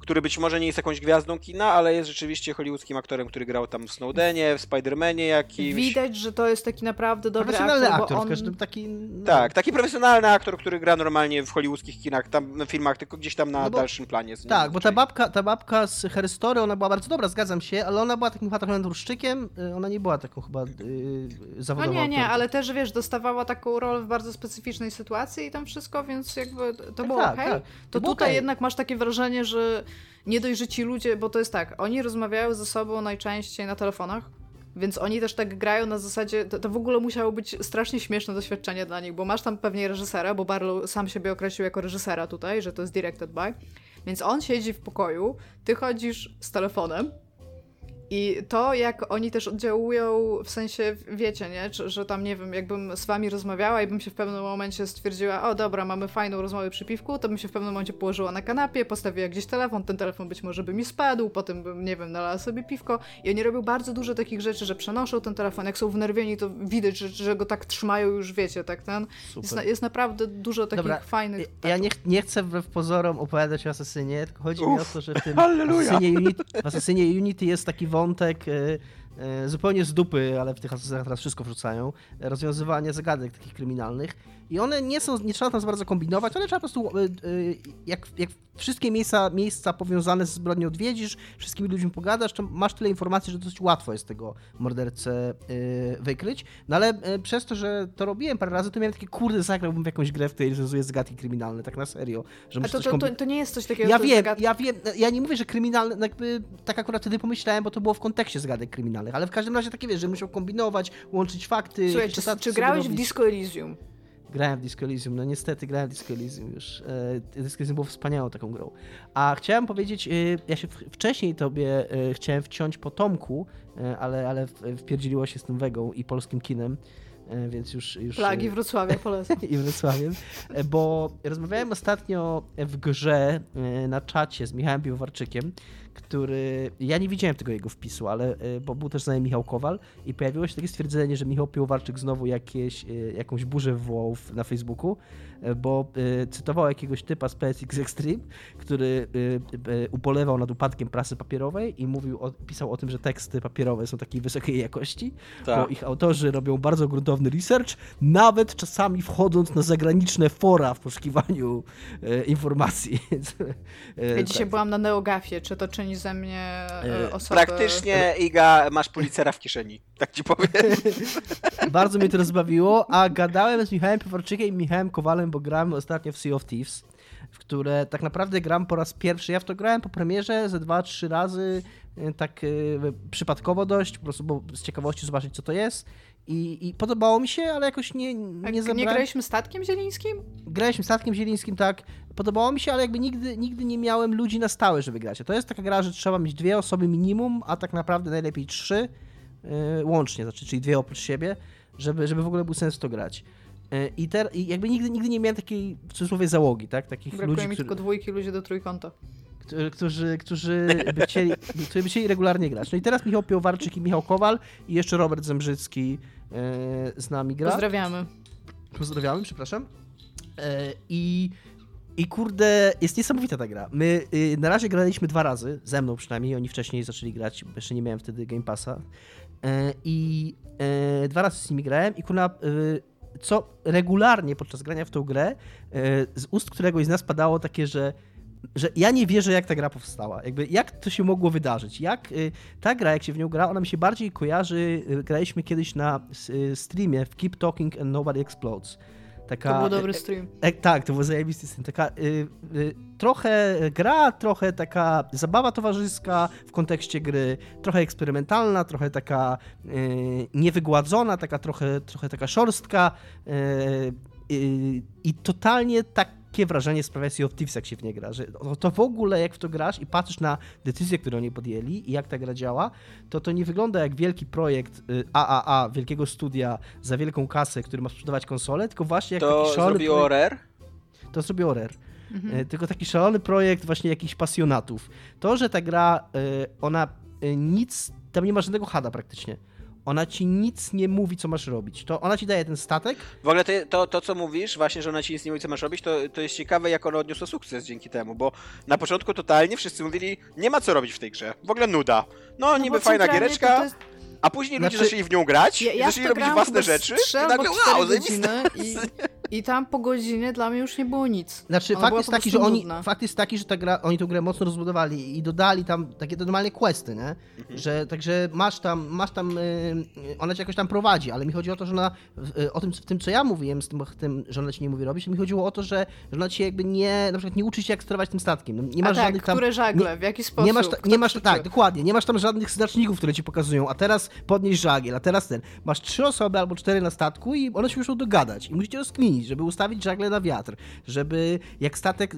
który być może nie jest jakąś gwiazdą kina, ale jest rzeczywiście hollywoodzkim aktorem, który grał tam w Snowdenie, w Spider-Manie jakimś. Widać, że to jest taki naprawdę dobry Profesjonalny aktor, aktor, bo w on... każdym taki... No, Tak, taki profesjonalny aktor, który gra normalnie w hollywoodzkich kinach, tam, filmach, tylko gdzieś tam na No bo- dalszym planie. Tak, bo ta babka, ta babka z Her Story, ona była bardzo dobra, zgadzam się, ale ona była takim chyba trochę truszczykiem, y, ona nie była taką chyba yy, No zawodową nie, nie, aktorką. ale też, wiesz, dostawała taką rolę w bardzo specyficznej sytuacji i tam wszystko, więc jakby to było tak, okej. tak. To było tutaj okej. jednak masz takie wrażenie, że nie dość, że ci ludzie, bo to jest tak, oni rozmawiają ze sobą najczęściej na telefonach, więc oni też tak grają na zasadzie, to, to w ogóle musiało być strasznie śmieszne doświadczenie dla nich, bo masz tam pewnie reżysera, bo Barlow sam siebie określił jako reżysera tutaj, że to jest directed by, więc on siedzi w pokoju, ty chodzisz z telefonem i to, jak oni też oddziałują, w sensie, wiecie, nie? Że, że tam, nie wiem, jakbym z wami rozmawiała i bym się w pewnym momencie stwierdziła, o dobra, mamy fajną rozmowę przy piwku, to bym się w pewnym momencie położyła na kanapie, postawiła gdzieś telefon, ten telefon być może by mi spadł, potem bym, nie wiem, nalała sobie piwko i oni robią bardzo dużo takich rzeczy, że przenoszą ten telefon, jak są wnerwieni, to widać, że, że go tak trzymają już, wiecie, tak ten. Jest, na, jest naprawdę dużo takich Dobra, fajnych... Ja- Ja nie, ch- nie chcę wbrew pozorom opowiadać o Asasynie, tylko chodzi mi o to, że w tym. Asasynie Unity, w Asasynie Unity jest taki wątek e, e, zupełnie z dupy, ale w tych Asasynach teraz wszystko wrzucają, rozwiązywanie zagadek takich kryminalnych i one nie są, nie trzeba tam za bardzo kombinować, one trzeba po prostu, e, e, jak, jak wszystkie miejsca, miejsca powiązane z zbrodnią odwiedzisz, wszystkimi ludźmi pogadasz, to masz tyle informacji, że dosyć łatwo jest tego mordercę e, wykryć, no ale przez to, że to robiłem parę razy, to miałem takie, kurde, zagrałbym w jakąś grę, w której rozwiązuję zagadki kryminalne, tak na serio, że A to, to, to, to nie jest coś takiego, ja wiem, zagadka. ja wiem, ja nie mówię, że kryminalne, no jakby tak akurat wtedy pomyślałem, bo to było w kontekście zagadek kryminalnych, ale w każdym razie takie wiesz, że musiał kombinować, łączyć fakty. Słuchaj, czy, czy grałeś w. Disco Elysium? Grałem w Disco Elysium, no niestety grałem w Disco Elysium już. E, Disco Elysium było wspaniałą taką grą. A chciałem powiedzieć, e, ja się wcześniej tobie e, chciałem wciąć po Tomku, ale, ale wpierdzieliło się z tym Wegą i polskim kinem, więc już... już Plagi Wrocławia, polecam. i Wrocławiem, bo rozmawiałem ostatnio w grze na czacie z Michałem Piwowarczykiem, który, ja nie widziałem tego jego wpisu, ale, e, bo był też z nami Michał Kowal i pojawiło się takie stwierdzenie, że Michał Piwowarczyk znowu jakieś, e, jakąś burzę wywołał w- na Facebooku, e, bo cytował jakiegoś typa z PSX Extreme, który ubolewał nad upadkiem prasy papierowej i mówił, pisał o tym, że teksty papierowe są takiej wysokiej jakości, Tak. bo ich autorzy robią bardzo gruntowny research, nawet czasami wchodząc na zagraniczne fora w poszukiwaniu informacji. Ja dzisiaj tak. byłam na Neogafie, czy to czyni ze mnie e, E, osobę... Praktycznie, Iga, masz policera w kieszeni, tak ci powiem. Bardzo mnie to rozbawiło, a gadałem z Michałem Piwarczykiem i Michałem Kowalem, bo gramy ostatnio w Sea of Thieves, w które tak naprawdę gram po raz pierwszy. Ja w to grałem po premierze ze dwa, trzy razy, e, tak e, przypadkowo dość, po prostu bo z ciekawości zobaczyć co to jest. I, I podobało mi się, ale jakoś nie, A nie nie zabrałem. graliśmy statkiem zielińskim? graliśmy statkiem zielińskim, tak, podobało mi się, ale jakby nigdy, nigdy nie miałem ludzi na stałe, żeby grać. To jest taka gra, że trzeba mieć dwie osoby minimum, a tak naprawdę najlepiej trzy yy, łącznie, znaczy, czyli dwie oprócz siebie, żeby, żeby w ogóle był sens to grać. Yy, I, ter, I jakby nigdy, nigdy nie miałem takiej, w cudzysłowie, załogi, tak, takich Brakuje ludzi, mi którzy, tylko dwójki ludzi do trójkąta. Którzy, którzy, by chcieli, którzy by chcieli regularnie grać. No i teraz Michał Piowarczyk i Michał Kowal i jeszcze Robert Zembrzycki yy, z nami gra. Pozdrawiamy. Pozdrawiamy, przepraszam. E, I, I kurde, jest niesamowita ta gra. My y, na razie graliśmy dwa razy, ze mną przynajmniej, oni wcześniej zaczęli grać, bo jeszcze nie miałem wtedy Game Passa. E, I e, dwa razy z nimi grałem i kurna, y, co regularnie podczas grania w tą grę, e, z ust któregoś z nas padało takie, że że ja nie wierzę, jak ta gra powstała. Jakby, jak to się mogło wydarzyć? Jak y, ta gra, jak się w nią gra, ona mi się bardziej kojarzy. Y, graliśmy kiedyś na y, streamie w Keep Talking and Nobody Explodes. Taka, To był dobry stream. E, tak, to był zajebisty stream. Taka y, y, trochę gra, trochę taka zabawa towarzyska w kontekście gry, trochę eksperymentalna, trochę taka y, niewygładzona, taka trochę, trochę taka szorstka i totalnie takie wrażenie sprawia Sea of Thieves, jak się w nie gra, że to, to w ogóle jak w to grasz i patrzysz na decyzje, które oni podjęli i jak ta gra działa, to to nie wygląda jak wielki projekt y, AAA, wielkiego studia za wielką kasę, który ma sprzedawać konsolę, tylko właśnie jak To taki szalony zrobiło projekt- Rare? to zrobił Rare. Mhm. E, Tylko taki szalony projekt właśnie jakichś pasjonatów. To, że ta gra, e, ona nic, tam nie ma żadnego hada praktycznie. Ona ci nic nie mówi, co masz robić. To ona ci daje ten statek, W ogóle to, to, to, co mówisz, właśnie, że ona ci nic nie mówi, co masz robić, to, to jest ciekawe, jak ona odniosła sukces dzięki temu, bo na początku totalnie wszyscy mówili, nie ma co robić w tej grze, w ogóle nuda. No, No niby fajna giereczka, to- to jest- a później ludzie Znaczy- zaczęli w nią grać, Ja, ja zaczęli robić własne rzeczy i nagle, wow, zajebiste. i, i tam po godzinie dla mnie już nie było nic. Znaczy, Ona fakt jest taki, że oni, nudna. fakt jest taki, że ta gra, oni tę grę mocno rozbudowali i dodali tam takie normalne questy, nie? Że, także masz tam, masz tam, y, y, ona cię jakoś tam prowadzi, ale mi chodzi o to, że ona, y, o tym, w tym, co ja mówiłem, z tym, tym, że ona ci nie mówi robić, to mi chodziło o to, że, że ona ci jakby nie, na przykład nie uczy się, jak sterować tym statkiem. No, Nie A masz tak, żadnych tam... które żagle, w jaki sposób? Nie masz, ta, nie masz tak, dokładnie, nie masz tam żadnych znaczników, które ci pokazują, a teraz podnieś żagiel, a teraz ten. Masz trzy osoby albo cztery na statku i one się muszą dogadać i musicie rozkminić, żeby ustawić żagle na wiatr, żeby jak statek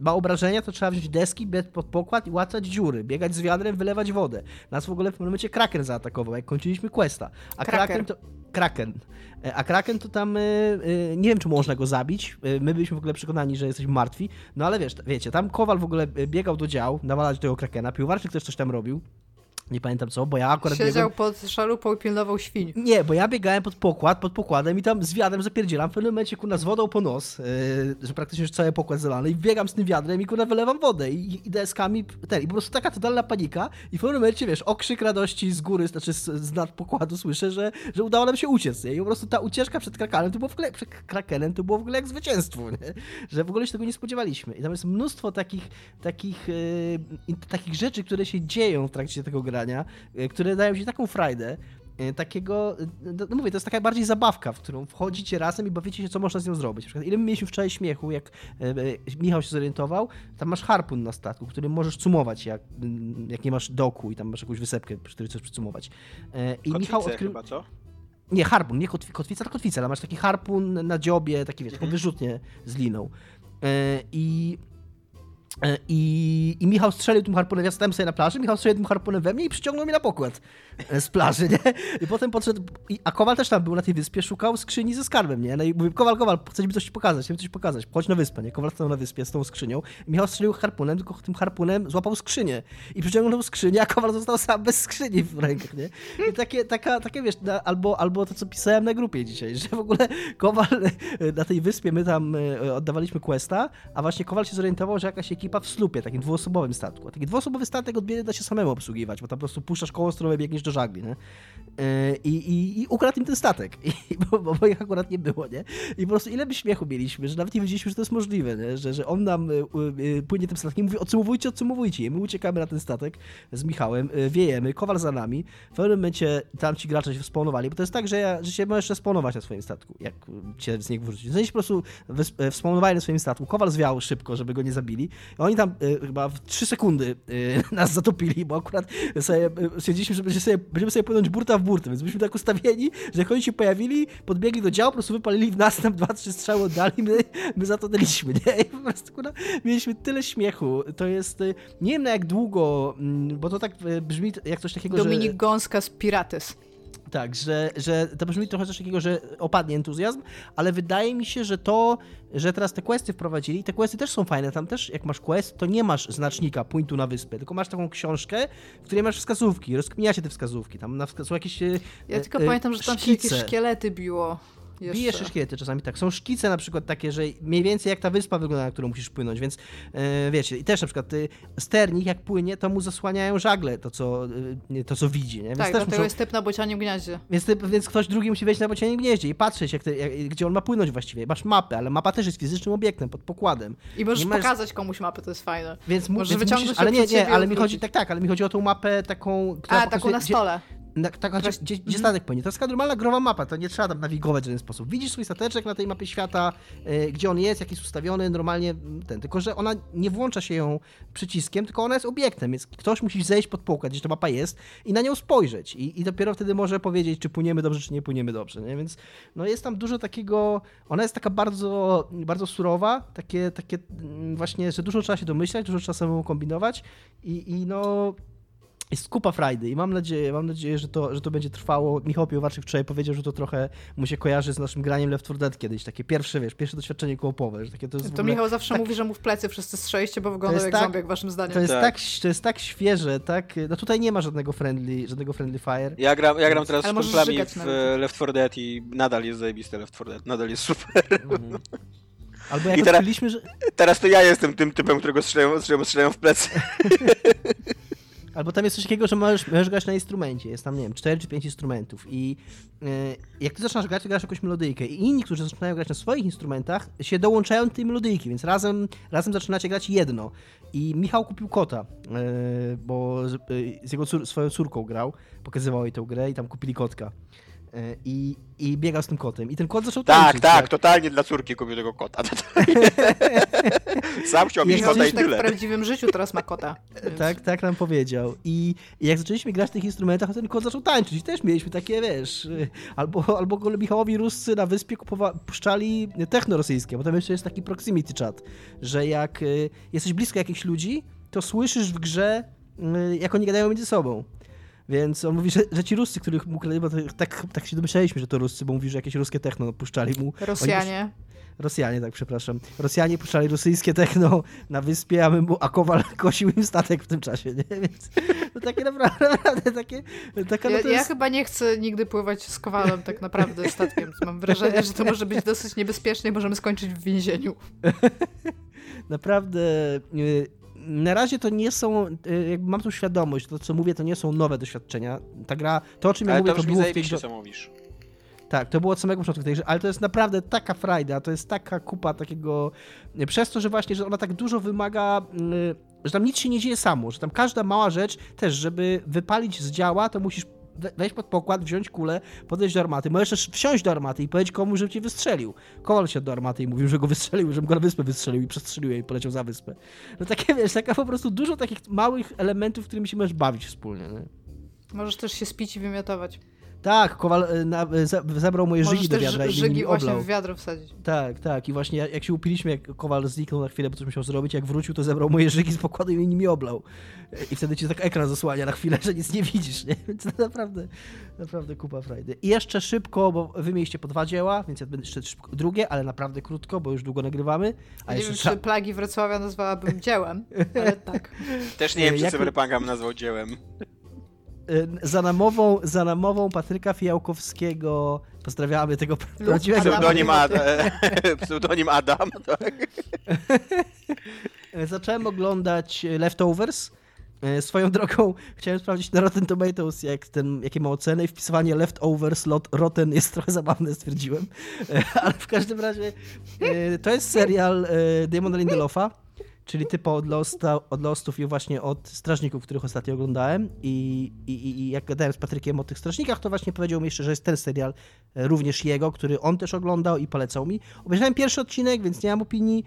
ma obrażenia, to trzeba wziąć deski, biec pod pokład i łatać dziury, biegać z wiadrem, wylewać wodę. Nas w ogóle w pewnym momencie Kraken zaatakował, jak kończyliśmy questa. A. Kraken to... Kraken. E, A Kraken to tam, y, y, nie wiem czy można go zabić, my byliśmy w ogóle przekonani, że jesteśmy martwi, no ale wiesz, wiecie, tam Kowal w ogóle biegał do dział, nawalać tego Krakena, Piłwarczyk też coś tam robił, nie pamiętam co, bo ja akurat Siedział biegłem... pod szalupą i pilnował świń. Nie, bo ja biegałem pod pokład, pod pokładem i tam z wiadrem zapierdzielam, w pewnym momencie kurna z wodą po nos, yy, że praktycznie już cały pokład zalany i biegam z tym wiadrem i kurna wylewam wodę i, i deskami, ten, i po prostu taka totalna panika i w pewnym momencie, wiesz, okrzyk radości z góry, znaczy z, z nad pokładu słyszę, że, że udało nam się uciec, nie? I po prostu ta ucieczka przed Krakenem to było w ogóle, przed Krakenem to było w ogóle jak zwycięstwo, nie? Że w ogóle się tego nie spodziewaliśmy i tam jest mnóstwo takich, takich, yy, takich rzeczy, które się dzieją w trakcie tego grania, yy, które dają ci taką frajdę, e, takiego, no no mówię, to jest taka bardziej zabawka, w którą wchodzicie razem i bawicie się, co można z nią zrobić. Na przykład, ile my mieliśmy wczoraj śmiechu, jak e, e, Michał się zorientował, tam masz harpun na statku, który możesz cumować, jak, mm, jak nie masz doku i tam masz jakąś wysepkę, przy której chcesz przycumować. E, I Kotwicę Michał odkrył... chyba, co? Nie, harpun, nie kotwi, kotwica, to kotwica, ale masz taki harpun na dziobie, taki wiesz, taką Mhm. wyrzutnię z liną. E, I E, I, I Michał strzelił tym harpunem, ja stałem sobie na plaży, Michał strzelił tym harpunem we mnie i przyciągnął mnie na pokład e, z plaży, nie? I potem podszedł, i, a Kowal też tam był na tej wyspie, szukał skrzyni ze skarbem, nie? No i mówię, Kowal, Kowal, chcę mi coś pokazać, chcę coś pokazać, chodź na wyspę, nie? Kowal stanął na wyspie z tą skrzynią Michał strzelił harpunem, tylko tym harpunem złapał skrzynię i przyciągnął skrzynię, a Kowal został sam bez skrzyni w rękach, nie? I takie, taka, takie wiesz, na, albo, albo to, co pisałem na grupie dzisiaj, że w ogóle Kowal e, na tej wyspie, my tam e, oddawaliśmy questa, a właśnie Kowal się zorientował, że jakaś ekipa w slupie, takim dwuosobowym statku. A taki dwuosobowy statek od biedy da się samemu obsługiwać, bo tam po prostu puszczasz koło stromowe, biegniesz do żagli, nie? E, I, i, I ukradł im ten statek, I, bo, bo, bo ich akurat nie było, nie? I po prostu ile by śmiechu mieliśmy, że nawet nie wiedzieliśmy, że to jest możliwe, nie? Że, że on nam e, e, płynie tym statkiem i mówi, odsumowujcie, odsumowujcie. I my uciekamy na ten statek z Michałem, wiejemy, Kowal za nami. W pewnym momencie tam ci gracze się wspawnowali, bo to jest tak, że, ja, że się możesz respawnować na swoim statku, jak cię z niego wyrzucić. Się po prostu e, wspawnowali na swoim statku, Kowal zwiał szybko, żeby go nie zabili. Oni tam e, chyba w 3 sekundy e, nas zatopili, bo akurat sobie e, stwierdziliśmy, że będziemy sobie, będziemy sobie płynąć burta w burtę, więc byliśmy tak ustawieni, że jak oni się pojawili, podbiegli do działu, po prostu wypalili w nas, tam dwa, trzy strzały oddali, my, my zatonęliśmy, nie? I po prostu kurwa, mieliśmy tyle śmiechu. To jest, nie wiem na jak długo, mm, bo to tak brzmi jak coś takiego, Dominik że... Gąska z Pirates. Tak, że, że to brzmi trochę coś takiego, że opadnie entuzjazm, ale wydaje mi się, że to, że teraz te questy wprowadzili, te questy też są fajne, tam też jak masz quest, to nie masz znacznika pointu na wyspę, tylko masz taką książkę, w której masz wskazówki, rozkminiacie te wskazówki, tam na wska- są jakieś e, Ja tylko e, pamiętam, że tam się jakieś szkice. szkielety biło. Jeszcze. Bijesz szkielety czasami, tak. Są szkice na przykład takie, że mniej więcej jak ta wyspa wygląda, na którą musisz płynąć, więc e, wiecie, i też na przykład y, sternik jak płynie, to mu zasłaniają żagle, to co, y, to, co widzi, nie? Więc Tak, dlatego muszą- jest typ na bocianim gniaździe. więc, ty, więc ktoś drugi musi wejść na bocianim gnieździe i patrzeć, jak te, jak, gdzie on ma płynąć właściwie. Masz mapę, ale mapa też jest fizycznym obiektem, pod pokładem. I możesz masz- pokazać komuś mapę, to jest fajne. Więc, mu, Możesz więc wyciągnąć musisz, ale nie, nie, ale mi chodzi, tak, tak, ale mi chodzi o tą mapę taką, która A, taką na gdzie- stole. Na, tak, znaczy, Właśnie- gdzie, gdzie mhm. statek płynie. To jest taka normalna growa mapa, to nie trzeba tam nawigować w żaden sposób. Widzisz swój stateczek na tej mapie świata, e, gdzie on jest, jak jest ustawiony, normalnie ten. Tylko, że ona nie włącza się ją przyciskiem, tylko ona jest obiektem, więc ktoś musi zejść pod pokład, gdzie ta mapa jest i na nią spojrzeć. I, I dopiero wtedy może powiedzieć, czy płyniemy dobrze, czy nie płyniemy dobrze. Nie? Więc no jest tam dużo takiego. Ona jest taka bardzo, bardzo surowa, takie, takie mm, właśnie, że dużo trzeba się domyślać, dużo trzeba samemu kombinować i, i no jest kupa frajdy i mam nadzieję, mam nadzieję, że to, że to będzie trwało. Michał Piewarczyk wczoraj powiedział, że to trochę mu się kojarzy z naszym graniem Left 4 Dead kiedyś, takie pierwsze, wiesz, pierwsze doświadczenie koopowe, że takie to To ogóle, Michał zawsze mówi, że mu w plecy wszyscy strzeliście, bo wyglądał jak tak- zombie, jak waszym zdaniem. to jest Tak. tak. to jest tak świeże, tak, no tutaj nie ma żadnego friendly, żadnego friendly fire. Ja gram, ja gram teraz Ale z kumplami w nawet. e, Left 4 Dead i nadal jest zajebiste Left 4 Dead, nadal jest super. Mhm. Albo jak I teraz- że, Teraz to ja jestem tym typem, którego strzelają, strzelają, strzelają w plecy. Albo tam jest coś takiego, że możesz, możesz grać na instrumencie. Jest tam, nie wiem, 4 czy 5 instrumentów. I e, jak ty zaczynasz grać, to grasz jakąś melodyjkę. I inni, którzy zaczynają grać na swoich instrumentach, się dołączają do tej melodyjki, więc razem, razem zaczynacie grać jedno. I Michał kupił kota, e, bo z, e, z jego cór, swoją córką grał, pokazywał jej tę grę i tam kupili kotka. E, I, I biegał z tym kotem. I ten kot zaczął Tak, tańczyć. tak, totalnie dla córki kupił tego kota. Sam chciał mieć kota i tak w tyle. prawdziwym życiu teraz ma kota. więc- Tak, tak nam powiedział. I, I jak zaczęliśmy grać w tych instrumentach, to ten kot zaczął tańczyć. I też mieliśmy takie, wiesz, albo, albo Michałowi Ruscy na wyspie kupowa- puszczali techno rosyjskie, bo tam jeszcze jest taki proximity chat, że jak y, jesteś blisko jakichś ludzi, to słyszysz w grze, y, jak oni gadają między sobą. Więc on mówi, że, że ci Ruscy, których mu bo tak, tak się domyślaliśmy, że to Ruscy, bo mówi, że jakieś ruskie techno puszczali mu. Rosjanie. Rosjanie, tak, przepraszam. Rosjanie puszczali rosyjskie techno na wyspie, a, my, mu- a Kowal kosił im statek w tym czasie, nie? Więc to takie naprawdę, naprawdę takie... Taka, no Ja, ja jest, chyba nie chcę nigdy pływać z kowalem tak naprawdę statkiem. Mam wrażenie, że to może być dosyć niebezpieczne i możemy skończyć w więzieniu. Naprawdę... y, Na razie to nie są, y, jakby mam tu świadomość, to co mówię, to nie są nowe doświadczenia. Ta gra, to o czym ja Ale mówię, to to było w tej grze... co mówisz. Tak, to było od samego początku tej grze, ale to jest naprawdę taka frajda, to jest taka kupa takiego, przez to, że właśnie, że ona tak dużo wymaga, y, że tam nic się nie dzieje samo, że tam każda mała rzecz też, żeby wypalić z działa, to musisz wejść pod pokład, wziąć kulę, podejść do armaty, możesz też wsiąść do armaty i powiedzieć komuś, żeby cię wystrzelił. Kowal się do armaty i mówił, że go wystrzelił, żebym go na wyspę wystrzelił i przestrzelił i poleciał za wyspę. No takie, wiesz, taka po prostu dużo takich małych elementów, którymi się możesz bawić wspólnie, nie? Możesz też się spić i wymiotować. Tak, Kowal y, na, zabrał moje Możesz żygi do wiadra i żygi właśnie oblał. w wiadro wsadzić. Tak, tak. I właśnie jak się upiliśmy, jak Kowal zniknął na chwilę, bo coś musiał zrobić, jak wrócił, to zebrał moje żygi z pokładu i nimi oblał. I wtedy ci tak ekran zasłania na chwilę, że nic nie widzisz, nie? Więc to naprawdę, naprawdę kupa frajdy. I jeszcze szybko, bo wy mieliście po dwa dzieła, więc ja będę jeszcze szybko, drugie, ale naprawdę krótko, bo już długo nagrywamy. A nie wiem, czy plagi Wrocławia nazwałabym dziełem, ale tak. Też nie wiem, czy Jak- Cyberpunka nazwał dziełem. Y, za namową, za namową Patryka Fijałkowskiego pozdrawiamy tego prawdziwego. Pseudonim, Ad, pseudonim Adam, tak? Zacząłem oglądać Leftovers. E, Swoją drogą chciałem sprawdzić na Rotten Tomatoes, jak ten, jakie ma oceny i wpisywanie Leftovers lot, Rotten jest trochę zabawne, stwierdziłem. Ale w każdym razie e, to jest serial Damona Lindelofa, czyli typo od, Losta, od Lostów i właśnie od Strażników, których ostatnio oglądałem. I, i, i jak gadałem z Patrykiem o tych Strażnikach, to właśnie powiedział mi jeszcze, że jest ten serial e, również jego, który on też oglądał i polecał mi. Obejrzałem pierwszy odcinek, więc nie mam opinii.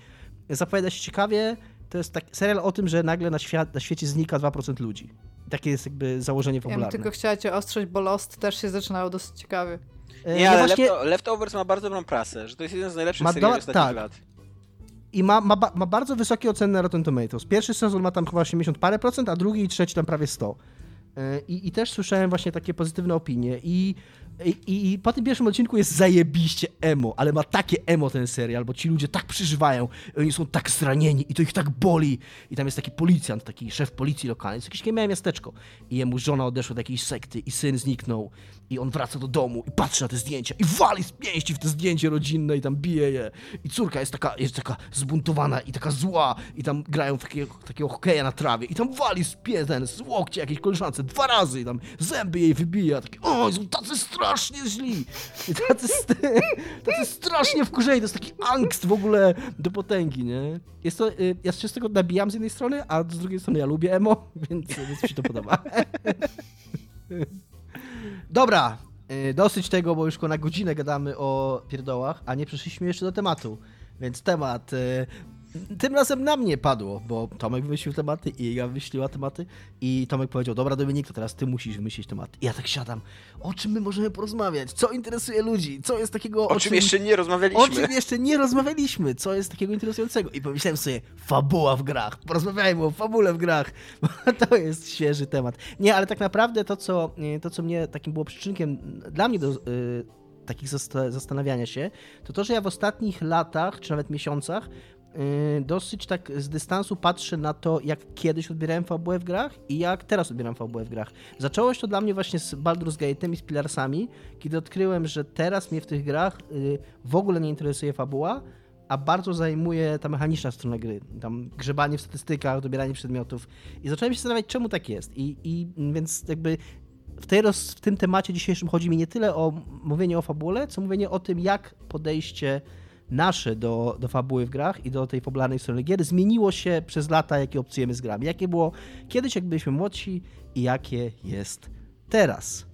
Zapowiada się ciekawie. To jest taki serial o tym, że nagle na, świat, na świecie znika 2% ludzi. Takie jest jakby założenie Ja bym fabularne. tylko chciała cię ostrzeć, bo Lost też się zaczynało dosyć ciekawie. E, Nie, ale właśnie, Lefto- Leftovers ma bardzo dobrą prasę, że to jest jeden z najlepszych Ma seriali ostatnich tak. lat. I ma, ma, ma bardzo wysokie oceny na Rotten Tomatoes. Pierwszy sezon ma tam chyba 80 parę procent, a drugi i trzeci tam prawie 100. E, I, I też słyszałem właśnie takie pozytywne opinie. I, i, I po tym pierwszym odcinku jest zajebiście emo, ale ma takie emo ten serial, bo ci ludzie tak przeżywają, oni są tak zranieni i to ich tak boli. I tam jest taki policjant, taki szef policji lokalnej, jest jakieś małe miasteczko. I jemu żona odeszła do jakiejś sekty i syn zniknął. I on wraca do domu i patrzy na te zdjęcia i wali z pięści w te zdjęcie rodzinne i tam bije je. I córka jest taka, jest taka zbuntowana i taka zła i tam grają w takiego, takiego hokeja na trawie i tam wali z pie, ten, z łokcie jakiejś koleżance dwa razy i tam zęby jej wybija. Takie, o, są tacy strasznie źli. I tacy, tacy strasznie wkurzeni. To jest taki angst w ogóle do potęgi, nie? Jest to, y, ja się z tego nabijam z jednej strony, a z drugiej strony ja lubię emo, więc, więc mi się to podoba. Dobra, y, dosyć tego, bo już na godzinę gadamy o pierdołach, a nie przeszliśmy jeszcze do tematu. Więc temat y, tym razem na mnie padło, bo Tomek wymyślił tematy i ja wymyśliła tematy i Tomek powiedział, dobra Dominik, to teraz ty musisz wymyślić temat. I ja tak siadam, o czym my możemy porozmawiać? Co interesuje ludzi? Co jest takiego... O, o czym jeszcze nie rozmawialiśmy? O czym jeszcze nie rozmawialiśmy? Co jest takiego interesującego? I pomyślałem sobie, fabuła w grach. Porozmawiajmy o fabule w grach, bo to jest świeży temat. Nie, ale tak naprawdę to, co, to, co mnie takim było przyczynkiem dla mnie do... Yy, takich zastanawiania się, to to, że ja w ostatnich latach, czy nawet miesiącach dosyć tak z dystansu patrzę na to, jak kiedyś odbierałem fabułę w grach i jak teraz odbieram fabułę w grach. Zaczęło się to dla mnie właśnie z Baldur's Gate'em i z Pilarsami, kiedy odkryłem, że teraz mnie w tych grach y, w ogóle nie interesuje fabuła, a bardzo zajmuje ta mechaniczna strona gry. Tam grzebanie w statystykach, dobieranie przedmiotów. I zacząłem się zastanawiać, czemu tak jest. I, i więc jakby w, tej roz, w tym temacie dzisiejszym chodzi mi nie tyle o mówienie o fabule, co mówienie o tym, jak podejście nasze do, do fabuły w grach i do tej popularnej strony gier zmieniło się przez lata, jakie obcujemy z grami. Jakie było kiedyś, jak byliśmy młodsi i jakie jest teraz.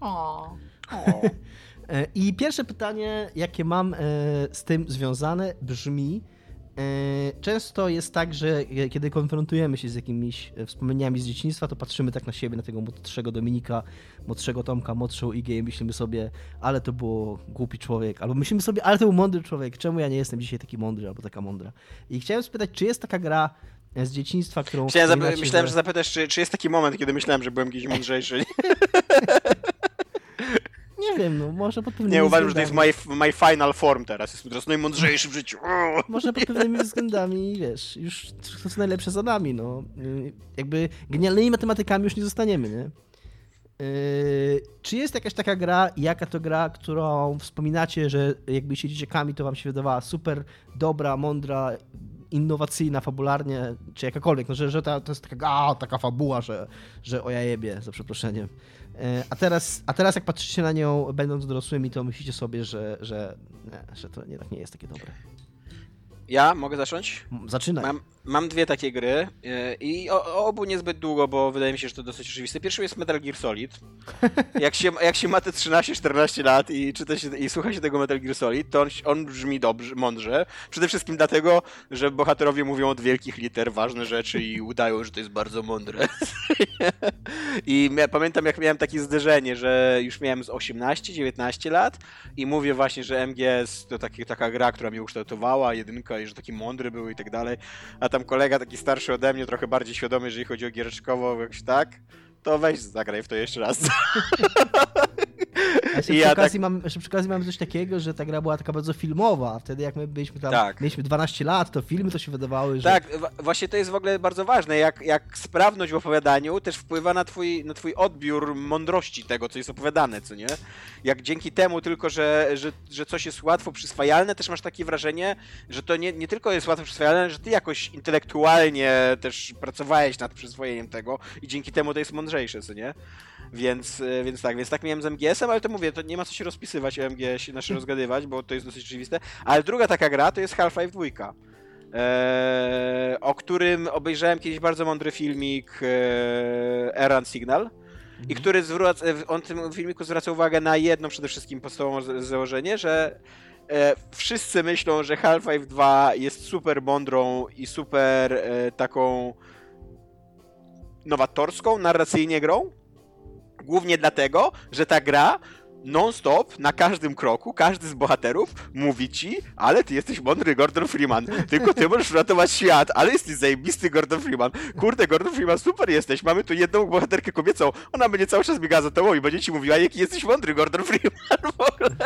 O. I pierwsze pytanie, jakie mam e, z tym związane, brzmi: E, często jest tak, że kiedy konfrontujemy się z jakimiś e, wspomnieniami z dzieciństwa, to patrzymy tak na siebie, na tego młodszego Dominika, młodszego Tomka, młodszą Igę i myślimy sobie, ale to było głupi człowiek, albo myślimy sobie, ale to był mądry człowiek, czemu ja nie jestem dzisiaj taki mądry albo taka mądra. I chciałem spytać, czy jest taka gra z dzieciństwa, którą Chciałem Myślałem, że... że zapytasz, czy, czy jest taki moment, kiedy myślałem, że byłem kiedyś mądrzejszy. Nie wiem, no może pod pewnymi Nie, uważam, że to jest my, my final form teraz. Jestem teraz najmądrzejszy w życiu. Może pod pewnymi względami, wiesz, już to co najlepsze za nami, no. Y, jakby genialnymi matematykami już nie zostaniemy, nie? Yy, czy jest jakaś taka gra, jaka to gra, którą wspominacie, że jakby się dzieciakami, to wam się wydawała super dobra, mądra, innowacyjna fabularnie, czy jakakolwiek, no, że, że ta, to jest taka, a, taka fabuła, że, że o ja jebie, za przeproszeniem. E, a teraz, a teraz jak patrzycie na nią, będąc dorosłymi, to myślicie sobie, że, że, nie, że to jednak nie jest takie dobre. Ja mogę zacząć? Zaczynaj. Mam, mam dwie takie gry e, i o, o, obu niezbyt długo, bo wydaje mi się, że to dosyć oczywiste. Pierwszy jest Metal Gear Solid. Jak się, jak się ma te 13-14 lat i czyta się, i słucha się tego Metal Gear Solid, to on, on brzmi dobrze, mądrze. Przede wszystkim dlatego, że bohaterowie mówią od wielkich liter ważne rzeczy i udają, że to jest bardzo mądre. I pamiętam, jak miałem takie zderzenie, że już miałem z 18-19 lat i mówię właśnie, że MGS to taki, taka gra, która mnie ukształtowała, jedynka i że taki mądry był i tak dalej. A tam kolega taki starszy ode mnie, trochę bardziej świadomy, jeżeli chodzi o giereczkowo, jakoś tak, to weź zagraj w to jeszcze raz. Ja przy, ja okazji tak... mam, przy okazji mam coś takiego, że ta gra była taka bardzo filmowa. Wtedy jak my byliśmy tam, tak. mieliśmy 12 lat, to filmy to się wydawały, że... Tak, właśnie to jest w ogóle bardzo ważne, jak, jak sprawność w opowiadaniu też wpływa na twój, na twój odbiór mądrości tego, co jest opowiadane, co nie? Jak dzięki temu tylko, że, że, że coś jest łatwo przyswajalne, też masz takie wrażenie, że to nie, nie tylko jest łatwo przyswajalne, że ty jakoś intelektualnie też pracowałeś nad przyswojeniem tego i dzięki temu to jest mądrzejsze, co nie? Więc, e, więc tak, więc tak miałem z MGS-em, ale to mówię, to nie ma co się rozpisywać o MGS-ie, znaczy rozgadywać, bo to jest dosyć oczywiste. Ale druga taka gra to jest Half-Life 2. Eee, o którym obejrzałem kiedyś bardzo mądry filmik e, Errand Signal i mhm. który zwraca, on w tym filmiku zwraca uwagę na jedno przede wszystkim podstawowe założenie, że e, wszyscy myślą, że Half-Life 2 jest super mądrą i super e, taką nowatorską narracyjnie grą, Głównie dlatego, że ta gra non-stop, na każdym kroku, każdy z bohaterów mówi ci, ale ty jesteś mądry Gordon Freeman, tylko ty możesz ratować świat, ale jesteś zajebisty Gordon Freeman. Kurde, Gordon Freeman, super jesteś, mamy tu jedną bohaterkę kobiecą, ona będzie cały czas biegała za tobą i będzie ci mówiła, jaki jesteś mądry Gordon Freeman w ogóle.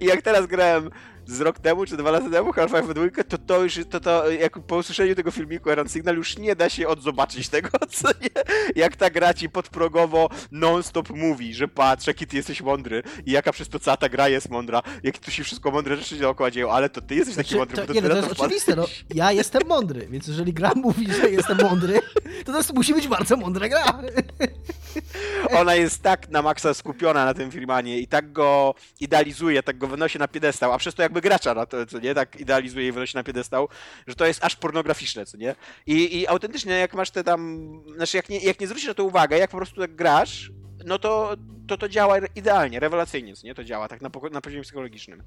I jak teraz grałem z rok temu, czy dwa lata temu, Half-Life 2, to to już, to, to jak po usłyszeniu tego filmiku Errand Signal już nie da się odzobaczyć tego, co nie? Jak ta gra ci podprogowo non-stop mówi, że patrz, jaki ty jesteś mądry i jaka przez to cała ta gra jest mądra, jak tu się wszystko mądre rzeczy dookoła dzieją, ale to ty jesteś taki znaczy, mądry. To, nie, no, to jest oczywiste, no, ja jestem mądry, więc jeżeli gra mówi, że jestem mądry, to to musi być bardzo mądra gra. Ona jest tak na maksa skupiona na tym Freemanie i tak go idealizuje, tak go wynosi na piedestał, a przez to jakby gracza na to, co nie, tak idealizuje i wynosi na piedestał, że to jest aż pornograficzne, co nie? I, i autentycznie jak masz te tam, znaczy jak nie, jak nie zwrócisz na to uwagę, jak po prostu tak grasz, no to, to to działa idealnie, rewelacyjnie, nie? To działa tak na, na poziomie psychologicznym.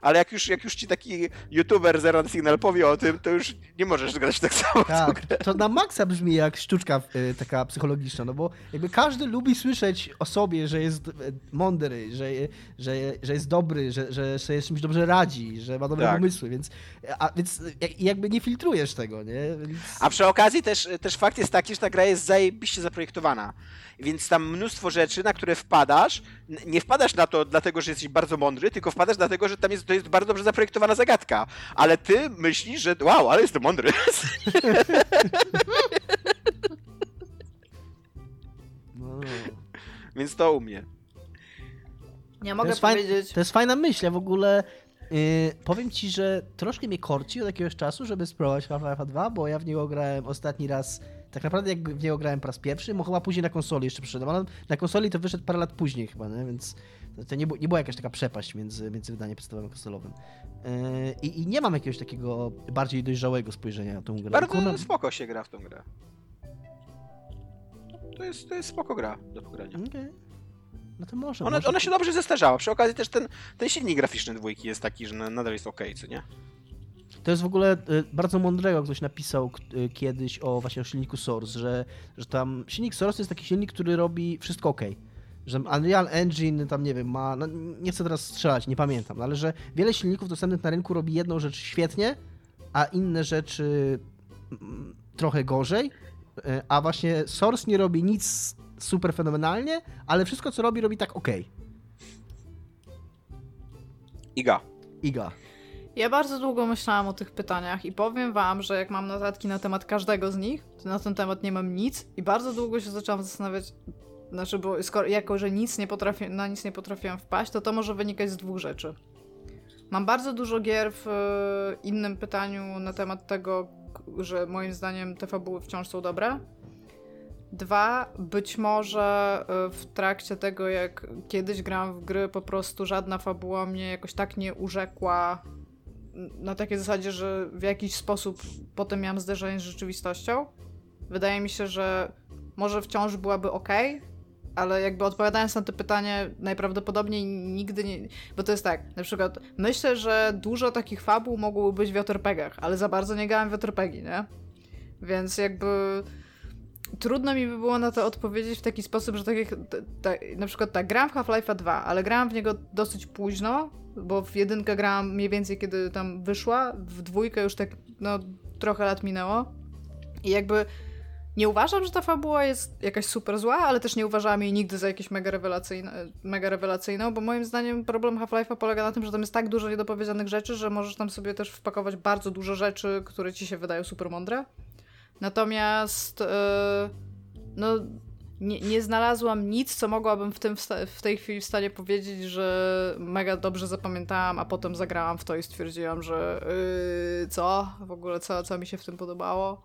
Ale jak już, jak już ci taki youtuber Zero Signal powie o tym, to już nie możesz grać tak samo. Tak, to na maksa brzmi jak sztuczka y, taka psychologiczna, no bo jakby każdy lubi słyszeć o sobie, że jest y, mądry, że, że, że jest dobry, że, że sobie z czymś dobrze radzi, że ma dobre tak. pomysły, więc, a, więc jakby nie filtrujesz tego, nie? Więc... A przy okazji też, też fakt jest taki, że ta gra jest zajebiście zaprojektowana. Więc tam mnóstwo rzeczy, na które wpadasz, nie wpadasz na to dlatego, że jesteś bardzo mądry, tylko wpadasz dlatego, że tam jest, to jest bardzo dobrze zaprojektowana zagadka. Ale ty myślisz, że wow, ale jestem mądry. No. Więc to u mnie. Nie mogę to powiedzieć. to jest fajna myśl, ja w ogóle yy, powiem ci, że troszkę mnie korci od jakiegoś czasu, żeby spróbować Half-Life 2, bo ja w niego grałem ostatni raz tak naprawdę jak w niego grałem po raz pierwszy, bo chyba później na konsoli jeszcze przyszedłem, ale na konsoli to wyszedł parę lat później chyba, nie? więc to nie, nie była jakaś taka przepaść między, między wydaniem podstawowym a konsolowym. Yy, i, nie mam jakiegoś takiego bardziej dojrzałego spojrzenia na tą grę. Bardzo Kuna... spoko się gra w tą grę. To jest, to jest spoko gra do pogrania. Okay. No to może. Ona, może... ona się dobrze zestarzała. Przy okazji też ten, ten silnik graficzny dwójki jest taki, że nadal jest ok, co nie? To jest w ogóle y, bardzo mądrego, ktoś napisał y, kiedyś o właśnie o silniku Source, że, że tam silnik Source to jest taki silnik, który robi wszystko ok. Że Unreal Engine tam nie wiem, ma. No, nie chcę teraz strzelać, nie pamiętam, ale że wiele silników dostępnych na rynku robi jedną rzecz świetnie, a inne rzeczy mm, trochę gorzej. Y, a właśnie Source nie robi nic super fenomenalnie, ale wszystko co robi, robi tak ok. Iga. Iga. Ja bardzo długo myślałam o tych pytaniach i powiem wam, że jak mam notatki na temat każdego z nich, to na ten temat nie mam nic i bardzo długo się zaczęłam zastanawiać, znaczy, bo skoro, jako, że nic nie potrafię, na nic nie potrafiłam wpaść, to to może wynikać z dwóch rzeczy. Mam bardzo dużo gier w e, innym pytaniu na temat tego, że moim zdaniem te fabuły wciąż są dobre. Dwa, być może e, w trakcie tego, jak kiedyś gram w gry, po prostu żadna fabuła mnie jakoś tak nie urzekła, na takiej zasadzie, że w jakiś sposób potem miałam zderzenie z rzeczywistością. Wydaje mi się, że może wciąż byłaby ok, ale jakby odpowiadając na to pytanie, najprawdopodobniej nigdy nie. Bo to jest tak, na przykład myślę, że dużo takich fabuł mogłoby być w JRPG-ach, ale za bardzo nie grałem w nie? Więc jakby trudno mi by było na to odpowiedzieć w taki sposób, że tak jak na przykład tak, gram w Half-Life 2, ale grałam w niego dosyć późno, bo w jedynkę grałam mniej więcej kiedy tam wyszła, w dwójkę już tak no trochę lat minęło i jakby nie uważam, że ta fabuła jest jakaś super zła, ale też nie uważałam jej nigdy za jakieś mega, rewelacyjne, mega rewelacyjną, bo moim zdaniem problem Half-Life'a polega na tym, że tam jest tak dużo niedopowiedzianych rzeczy, że możesz tam sobie też wpakować bardzo dużo rzeczy, które ci się wydają super mądre. Natomiast yy, no nie, nie, znalazłam nic, co mogłabym w, tym w tej chwili w stanie powiedzieć, że mega dobrze zapamiętałam, a potem zagrałam w to i stwierdziłam, że yy, co? W ogóle co, co mi się w tym podobało?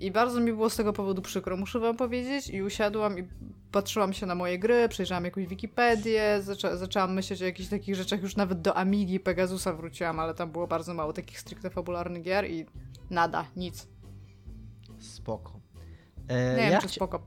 I bardzo mi było z tego powodu przykro, muszę wam powiedzieć. I usiadłam i patrzyłam się na moje gry, przejrzałam jakąś Wikipedię, zaczę zaczęłam myśleć o jakichś takich rzeczach, już nawet do Amigi Pegasusa wróciłam, ale tam było bardzo mało takich stricte fabularnych gier i nada, nic. Spoko. E, nie wiem, ja czy spoko.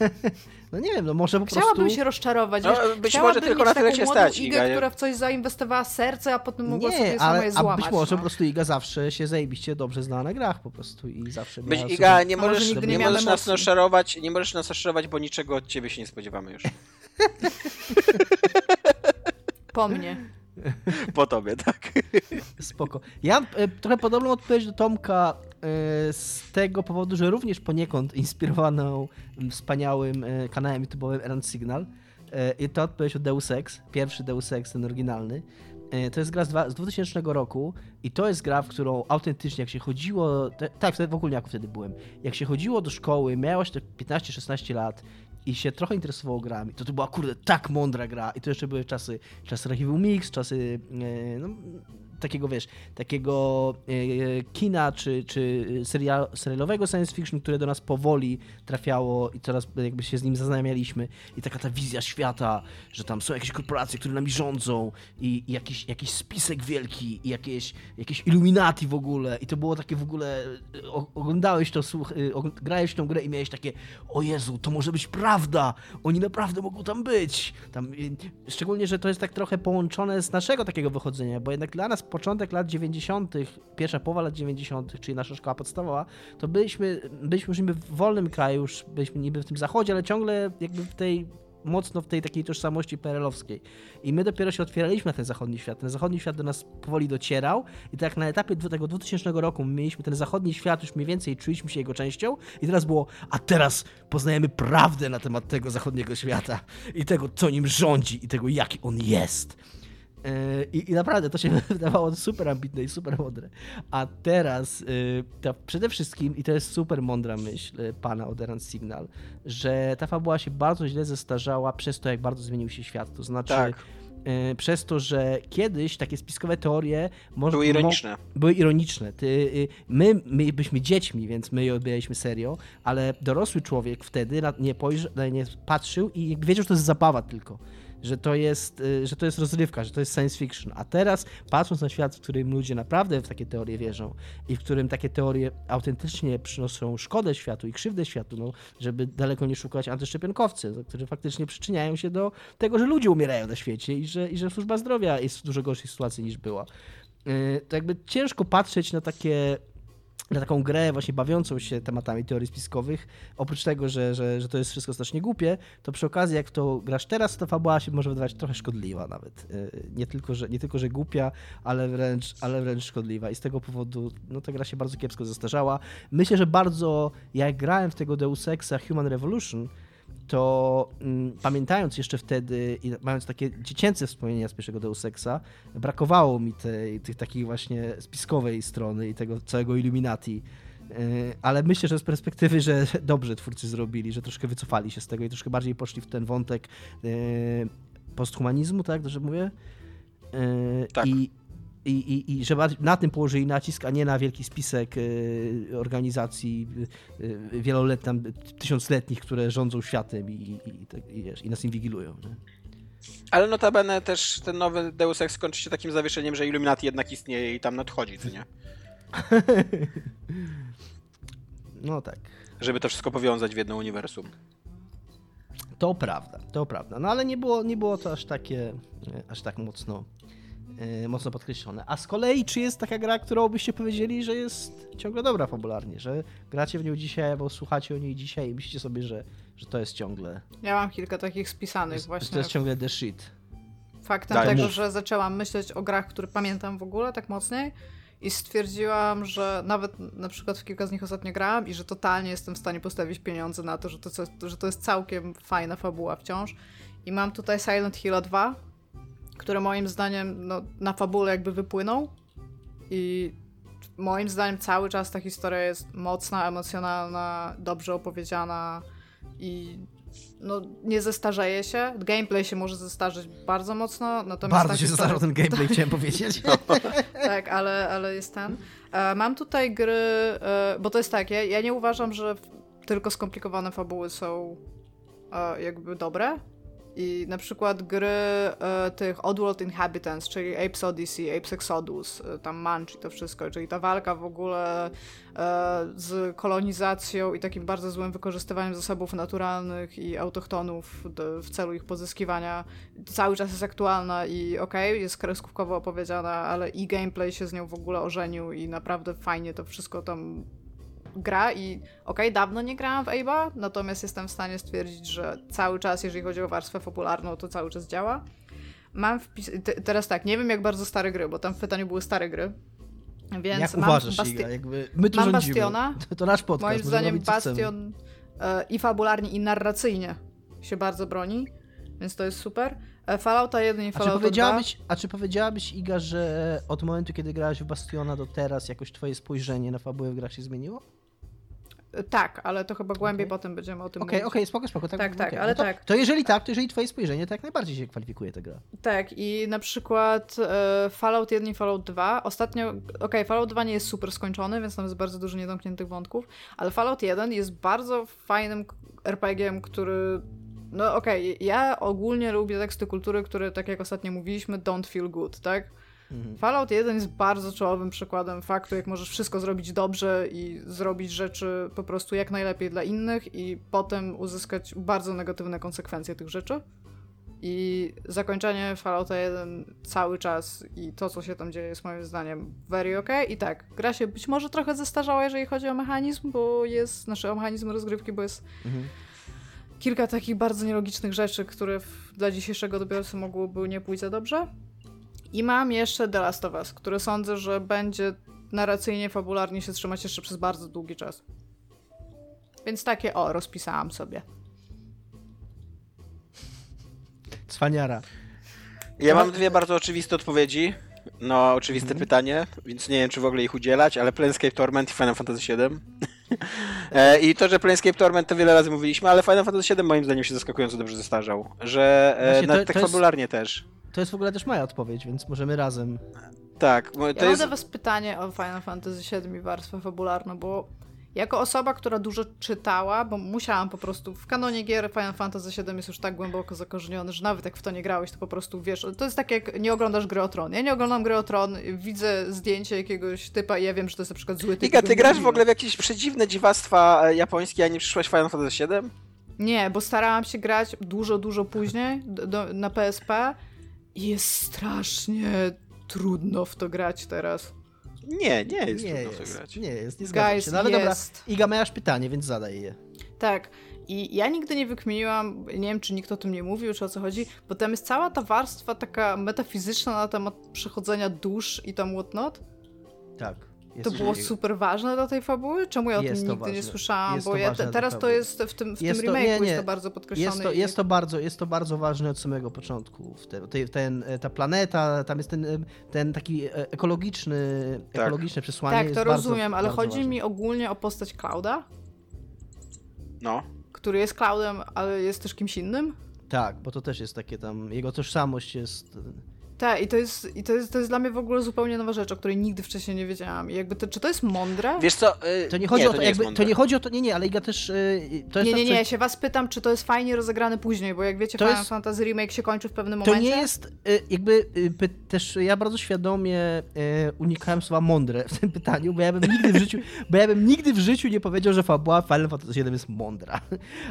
no nie wiem, no może po Chciałabym prostu... się rozczarować, no, być może tylko na tyle cię stać, Igę, Iga, która w coś zainwestowała serce, a potem mogła nie, sobie ale, je złamać. A być może no. po prostu Iga zawsze się zajebiście dobrze zna na grach po prostu i zawsze być, Iga, super... nie możesz, nie, nie możesz nas naszarować, nie możesz nas naszarować, bo niczego od ciebie się nie spodziewamy już. po mnie. Po tobie, tak. Spoko. Ja mam e, trochę podobną odpowiedź do Tomka z tego powodu, że również poniekąd inspirowaną wspaniałym e, kanałem YouTube'owym Errand Signal. I to odpowiedź od Deus Ex, pierwszy Deus Ex, ten oryginalny. To jest gra z, z 2000 roku i to jest gra, w którą autentycznie jak się chodziło, te, tak, w ogóle jak wtedy byłem, jak się chodziło do szkoły, miałeś te 15-16 lat i się trochę interesowało grami, to to była kurde tak mądra gra i to jeszcze były czasy, czasy Archiwum Mix, czasy e, no, takiego, wiesz, takiego e, kina czy, czy serial, serialowego science fiction, które do nas powoli trafiało i coraz jakby się z nim zaznajamialiśmy. I taka ta wizja świata, że tam są jakieś korporacje, które nami rządzą i, jakiś, jakiś spisek wielki i jakieś, jakieś Illuminati w ogóle. I to było takie w ogóle, e, oglądałeś to, słuch, e, grałeś tą grę i miałeś takie, o Jezu, to może być prawda, oni naprawdę mogą tam być. Tam, szczególnie, że to jest tak trochę połączone z naszego takiego wychodzenia, bo jednak dla nas początek lat 90., pierwsza połowa lat 90., czyli nasza szkoła podstawowa, to byliśmy, byliśmy już niby w wolnym kraju, już byliśmy niby w tym zachodzie, ale ciągle jakby w tej mocno w tej takiej tożsamości perelowskiej. I my dopiero się otwieraliśmy na ten zachodni świat. Ten zachodni świat do nas powoli docierał i tak na etapie tego 2000 roku mieliśmy ten zachodni świat, już mniej więcej czuliśmy się jego częścią i teraz było, a teraz poznajemy prawdę na temat tego zachodniego świata i tego, co nim rządzi i tego, jaki on jest. E, I, I, naprawdę to się wydawało super ambitne i super mądre. A teraz e, to przede wszystkim, i to jest super mądra myśl e, pana Oderan Signal, że ta fabuła się bardzo źle zestarzała przez to, jak bardzo zmienił się świat. To znaczy. Tak przez to, że kiedyś takie spiskowe teorie może, były ironiczne. Były ironiczne. Ty, my, my byliśmy dziećmi, więc my je odbieraliśmy serio, ale dorosły człowiek wtedy nie, pojrzy, nie patrzył i wiedział, że to jest zabawa tylko że to jest, y, że to jest rozrywka, że to jest science fiction. A teraz, patrząc na świat, w którym ludzie naprawdę w takie teorie wierzą i w którym takie teorie autentycznie przynoszą szkodę światu i krzywdę światu, no, żeby daleko nie szukać antyszczepionkowcy, którzy faktycznie przyczyniają się do tego, że ludzie umierają na świecie i że, i że służba zdrowia jest w dużo gorszej sytuacji niż była. Y, to jakby ciężko patrzeć na takie na taką grę właśnie bawiącą się tematami teorii spiskowych, oprócz tego, że, że, że to jest wszystko strasznie głupie, to przy okazji jak w to grasz teraz, to fabuła się może wydawać trochę szkodliwa nawet. Y, nie tylko, że, nie tylko, że głupia, ale wręcz, ale wręcz szkodliwa i z tego powodu no, ta gra się bardzo kiepsko zestarzała. Myślę, że bardzo, jak grałem w tego Deus Exa Human Revolution, to mm, pamiętając jeszcze wtedy i mając takie dziecięce wspomnienia z pierwszego Deus Exa, brakowało mi tej, tych takiej właśnie spiskowej strony i tego całego Illuminati. Yy, ale myślę, że z perspektywy, że dobrze twórcy zrobili, że troszkę wycofali się z tego i troszkę bardziej poszli w ten wątek yy, posthumanizmu, tak, dobrze mówię? Yy, tak. I, i, i, i że na tym położyli nacisk, a nie na wielki spisek y, organizacji y, wieloletnich, tysiącletnich, które rządzą światem i, i, i, i nas inwigilują. Nie? Ale notabene też ten nowy Deus Ex kończy się takim zawieszeniem, że Illuminati jednak istnieje i tam nadchodzi, co nie? no tak. Żeby to wszystko powiązać w jedno uniwersum. To prawda, to prawda. No ale nie było, nie było to aż takie, aż tak mocno mocno podkreślone. A z kolei, czy jest taka gra, którą byście powiedzieli, że jest ciągle dobra fabularnie, że gracie w nią dzisiaj, albo słuchacie o niej dzisiaj i myślicie sobie, że, że to jest ciągle... Ja mam kilka takich spisanych że, właśnie. To jest ciągle the shit. Faktem Daj, tego, mów. że zaczęłam myśleć o grach, które pamiętam w ogóle tak mocniej i stwierdziłam, że nawet na przykład w kilka z nich ostatnio grałam i że totalnie jestem w stanie postawić pieniądze na to, że to, że to jest całkiem fajna fabuła wciąż. I mam tutaj Silent Hill 2, które moim zdaniem no, na fabule jakby wypłyną i moim zdaniem cały czas ta historia jest mocna, emocjonalna, dobrze opowiedziana i no, nie zestarzeje się. Gameplay się może zestarzeć bardzo mocno. Natomiast bardzo się historia... zestarzał ten gameplay, chciałem powiedzieć. tak, ale, ale jest ten. E, mam tutaj gry, e, bo to jest tak, ja, ja nie uważam, że tylko skomplikowane fabuły są e, jakby dobre. I na przykład gry e, tych Oddworld Inhabitants, czyli Apes Odyssey, Apes Exodus, e, tam Munch i to wszystko, czyli ta walka w ogóle e, z kolonizacją i takim bardzo złym wykorzystywaniem zasobów naturalnych i autochtonów w celu ich pozyskiwania. Cały czas jest aktualna i okej, okay, jest kreskówkowo opowiedziana, ale i gameplay się z nią w ogóle ożenił i naprawdę fajnie to wszystko tam gra i okej, okay, dawno nie grałam w Abe'a, natomiast jestem w stanie stwierdzić, że cały czas, jeżeli chodzi o warstwę popularną, to cały czas działa. Mam wpis... teraz tak, nie wiem jak bardzo stare gry, bo tam w pytaniu były stare gry. Więc jak mam uważasz, Basti... Iga? Jakby my tu mam rządzimy. Bastiona. To, to nasz podcast. Moim zdaniem Bastion e, i fabularnie, i narracyjnie się bardzo broni, więc to jest super. E, Fallouta 1 i Fallouta 2. A czy powiedziałabyś, Iga, że od momentu, kiedy grałaś w Bastiona do teraz, jakoś twoje spojrzenie na fabułę w grach się zmieniło? Tak, ale to chyba głębiej Okej. potem będziemy o tym Okej, okej, mówić. spoko, spoko. Tak, Tak, tak, okej. ale no to, tak. To jeżeli tak, to jeżeli twoje spojrzenie, to jak najbardziej się kwalifikuje ta gra. Tak, i na przykład e, Fallout 1 i Fallout 2. Ostatnio, okej, Fallout 2 nie jest super skończony, więc tam jest bardzo dużo niedomkniętych wątków, ale Fallout 1 jest bardzo fajnym RPG-iem, który. No okej, ja ogólnie lubię teksty kultury, które, tak jak ostatnio mówiliśmy, don't feel good, tak? Mhm. Fallout 1 jest bardzo czołowym przykładem faktu, jak możesz wszystko zrobić dobrze i zrobić rzeczy po prostu jak najlepiej dla innych i potem uzyskać bardzo negatywne konsekwencje tych rzeczy. I zakończenie Fallouta 1 cały czas i to, co się tam dzieje, jest moim zdaniem very ok. I tak, gra się być może trochę zestarzała, jeżeli chodzi o mechanizm, bo jest, znaczy o mechanizm rozgrywki, bo jest Mhm. kilka takich bardzo nielogicznych rzeczy, które w, dla dzisiejszego odbiorcy mogłyby nie pójść za dobrze. I mam jeszcze The Last of Us, które sądzę, że będzie narracyjnie, fabularnie się trzymać jeszcze przez bardzo długi czas. Więc takie, o, rozpisałam sobie. Cwaniara. Ja mam dwie bardzo oczywiste odpowiedzi na oczywiste pytanie, więc nie wiem, czy w ogóle ich udzielać, ale Planescape Torment i Final Fantasy VII. E, I to, że Planescape Torment to wiele razy mówiliśmy, ale Final Fantasy VII moim zdaniem się zaskakująco dobrze zestarzał. Że e, Właśnie to- na, to tak jest- fabularnie też. To jest w ogóle też moja odpowiedź, więc możemy razem. Tak, mo- Ja to mam jest... do was pytanie o Final Fantasy VII i warstwę fabularną, bo jako osoba, która dużo czytała, bo musiałam po prostu, w kanonie gier Final Fantasy VII jest już tak głęboko zakorzeniony, że nawet jak w to nie grałeś, to po prostu wiesz, to jest tak jak nie oglądasz gry o Tron. Ja nie oglądam gry o Tron, widzę zdjęcie jakiegoś typa i ja wiem, że to jest na przykład zły typ. Iga, ty grasz w ogóle w jakieś przedziwne dziwactwa e, japońskie, a nie przyszłaś Final Fantasy VII? Nie, bo starałam się grać dużo, dużo później do, do, na PSP i jest strasznie trudno w to grać teraz. Nie, nie jest nie trudno w to jest, grać. nie jest, nie zgadzam Guys, się. No ale dobra, jest. Iga, masz pytanie, więc zadaj je. Tak. I ja nigdy nie wykminiłam, nie wiem czy nikt o tym nie mówił, czy o co chodzi, bo tam jest cała ta warstwa taka metafizyczna na temat przechodzenia dusz i tam whatnot. Tak. To było super ważne dla tej fabuły? Czemu ja o tym to nigdy nie ważne. słyszałam? Jest bo ja te, teraz to jest w tym, w Jest tym to- remake'u nie, nie. jest to bardzo podkreślone. Jest to, i- jest, to bardzo, jest to bardzo ważne od samego początku. Ten, e, ta planeta, tam jest ten, ten taki e, ekologiczny, Tak. ekologiczne przesłanie. Tak, to bardzo, rozumiem, ale bardzo chodzi ważne. mi ogólnie o postać Clouda, No. który jest Cloudem, ale jest też kimś innym. Tak, bo to też jest takie tam, jego tożsamość jest... Tak, i to jest, i to jest, to jest dla mnie w ogóle zupełnie nowa rzecz, o której nigdy wcześniej nie wiedziałam. I jakby to, czy to jest mądre? Wiesz co, y, To nie chodzi o to, nie jest jakby, to nie chodzi o to, nie, nie, ale Iga też, e, to jest Nie, nie, nie, ja się was pytam, czy to jest fajnie rozegrane później, bo jak wiecie, To Final jest- Fantasy Remake się kończy w pewnym To momencie. nie jest, y, jakby y, też ja bardzo świadomie y, unikałem słowa mądre w tym pytaniu, bo ja bym nigdy w życiu, bo ja bym nigdy w życiu nie powiedział, że fabuła Final Fantasy VII jest mądra.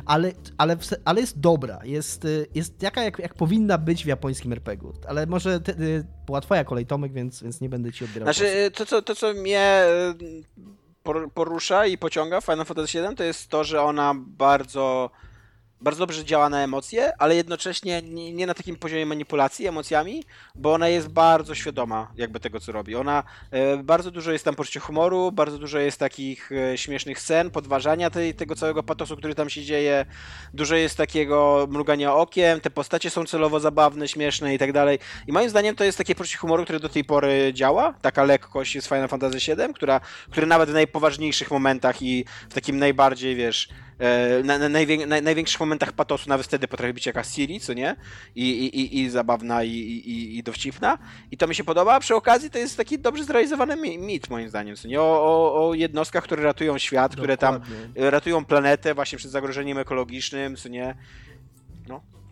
Ale, ale, ale jest dobra, jest, y, jest taka, jak, jak powinna być w japońskim RPG-u. Ale może te, y, była twoja kolej, Tomek, więc, więc nie będę ci odbierał Znaczy, to co, to, co mnie por- porusza i pociąga w Final Fantasy VII, to jest to, że ona bardzo, bardzo dobrze działa na emocje, ale jednocześnie nie, nie na takim poziomie manipulacji emocjami, bo ona jest bardzo świadoma jakby tego, co robi. Ona y, bardzo dużo jest tam poczucia humoru, bardzo dużo jest takich y, śmiesznych scen, podważania tej, tego całego patosu, który tam się dzieje. Dużo jest takiego mrugania okiem, te postacie są celowo zabawne, śmieszne i tak dalej. I moim zdaniem to jest takie poczucie humoru, które do tej pory działa. Taka lekkość jest Final Fantasy VII, która, który nawet w najpoważniejszych momentach i w takim najbardziej, wiesz, e, na, na, najwię, na, największych momentach patosu nawet wtedy potrafi być jakaś Siri, co nie? I, i, i, i zabawna, i, i, i dowcipna. I to mi się podoba. A przy okazji to jest taki dobrze zrealizowany mi- mit, moim zdaniem, co nie? O, o, o jednostkach, które ratują świat, które tam Dokładnie. ratują planetę właśnie przed zagrożeniem ekologicznym, co nie?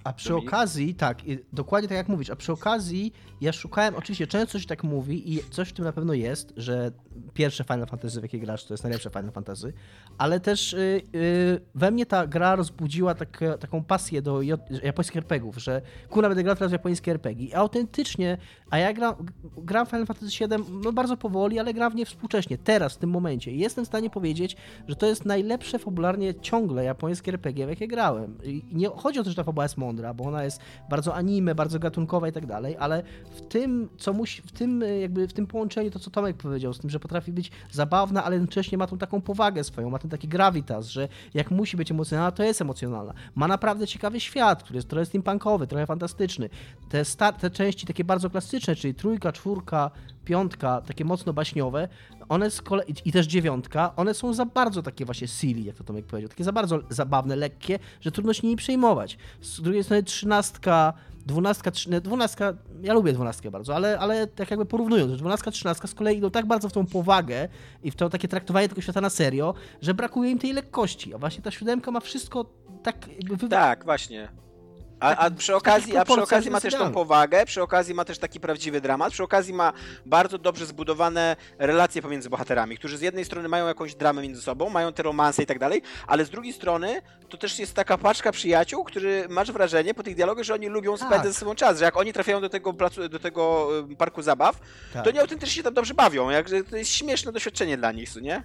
A przy Dominik? okazji, tak, i dokładnie tak jak mówisz, a przy okazji ja szukałem, oczywiście często się tak mówi i coś w tym na pewno jest, że pierwsze Final Fantasy, w jakie grasz, to jest najlepsze Final Fantasy, ale też y, y, we mnie ta gra rozbudziła tak, taką pasję do japońskich RPGów, że kurwa będę grał teraz w japońskie RPG i autentycznie, a ja gram, gram Final Fantasy VII no bardzo powoli, ale gram w nie współcześnie, teraz, w tym momencie i jestem w stanie powiedzieć, że to jest najlepsze fabularnie ciągle japońskie RPG, w jakie grałem. I nie chodzi o to, że ta fabuła jest mądra, bo ona jest bardzo anime, bardzo gatunkowa i tak dalej, ale w tym, co musi, w tym y, jakby w tym połączeniu, to co Tomek powiedział, z tym, że potrafi być zabawna, ale jednocześnie ma tą taką powagę swoją, ma ten taki gravitas, że jak musi być emocjonalna, to jest emocjonalna. Ma naprawdę ciekawy świat, który jest trochę steampunkowy, trochę fantastyczny. Te, star- te części takie bardzo klasyczne, czyli trójka, czwórka, piątka, takie mocno baśniowe, one z kolei, i też dziewiątka, one są za bardzo takie właśnie silly, jak to Tomek powiedział, takie za bardzo zabawne, lekkie, że trudno się nimi przejmować. Z drugiej strony trzynastka, dwunastka, dwunastka, ja lubię dwunastkę bardzo, ale, ale tak jakby porównując, dwunastka, trzynastka z kolei idą tak bardzo w tą powagę i w to takie traktowanie tego świata na serio, że brakuje im tej lekkości, a właśnie ta siódemka ma wszystko tak jakby wy... Tak, właśnie. A, a, przy okazji, a przy okazji ma też tą powagę, przy okazji ma też taki prawdziwy dramat, przy okazji ma bardzo dobrze zbudowane relacje pomiędzy bohaterami, którzy z jednej strony mają jakąś dramę między sobą, mają te romanse i tak dalej, ale z drugiej strony to też jest taka paczka przyjaciół, którzy masz wrażenie po tych dialogach, że oni lubią Tak. spędzać ze sobą czas, że jak oni trafiają do tego, placu, do tego parku zabaw, tak. to nie autentycznie się tam dobrze bawią, jak, to jest śmieszne doświadczenie dla nich, nie?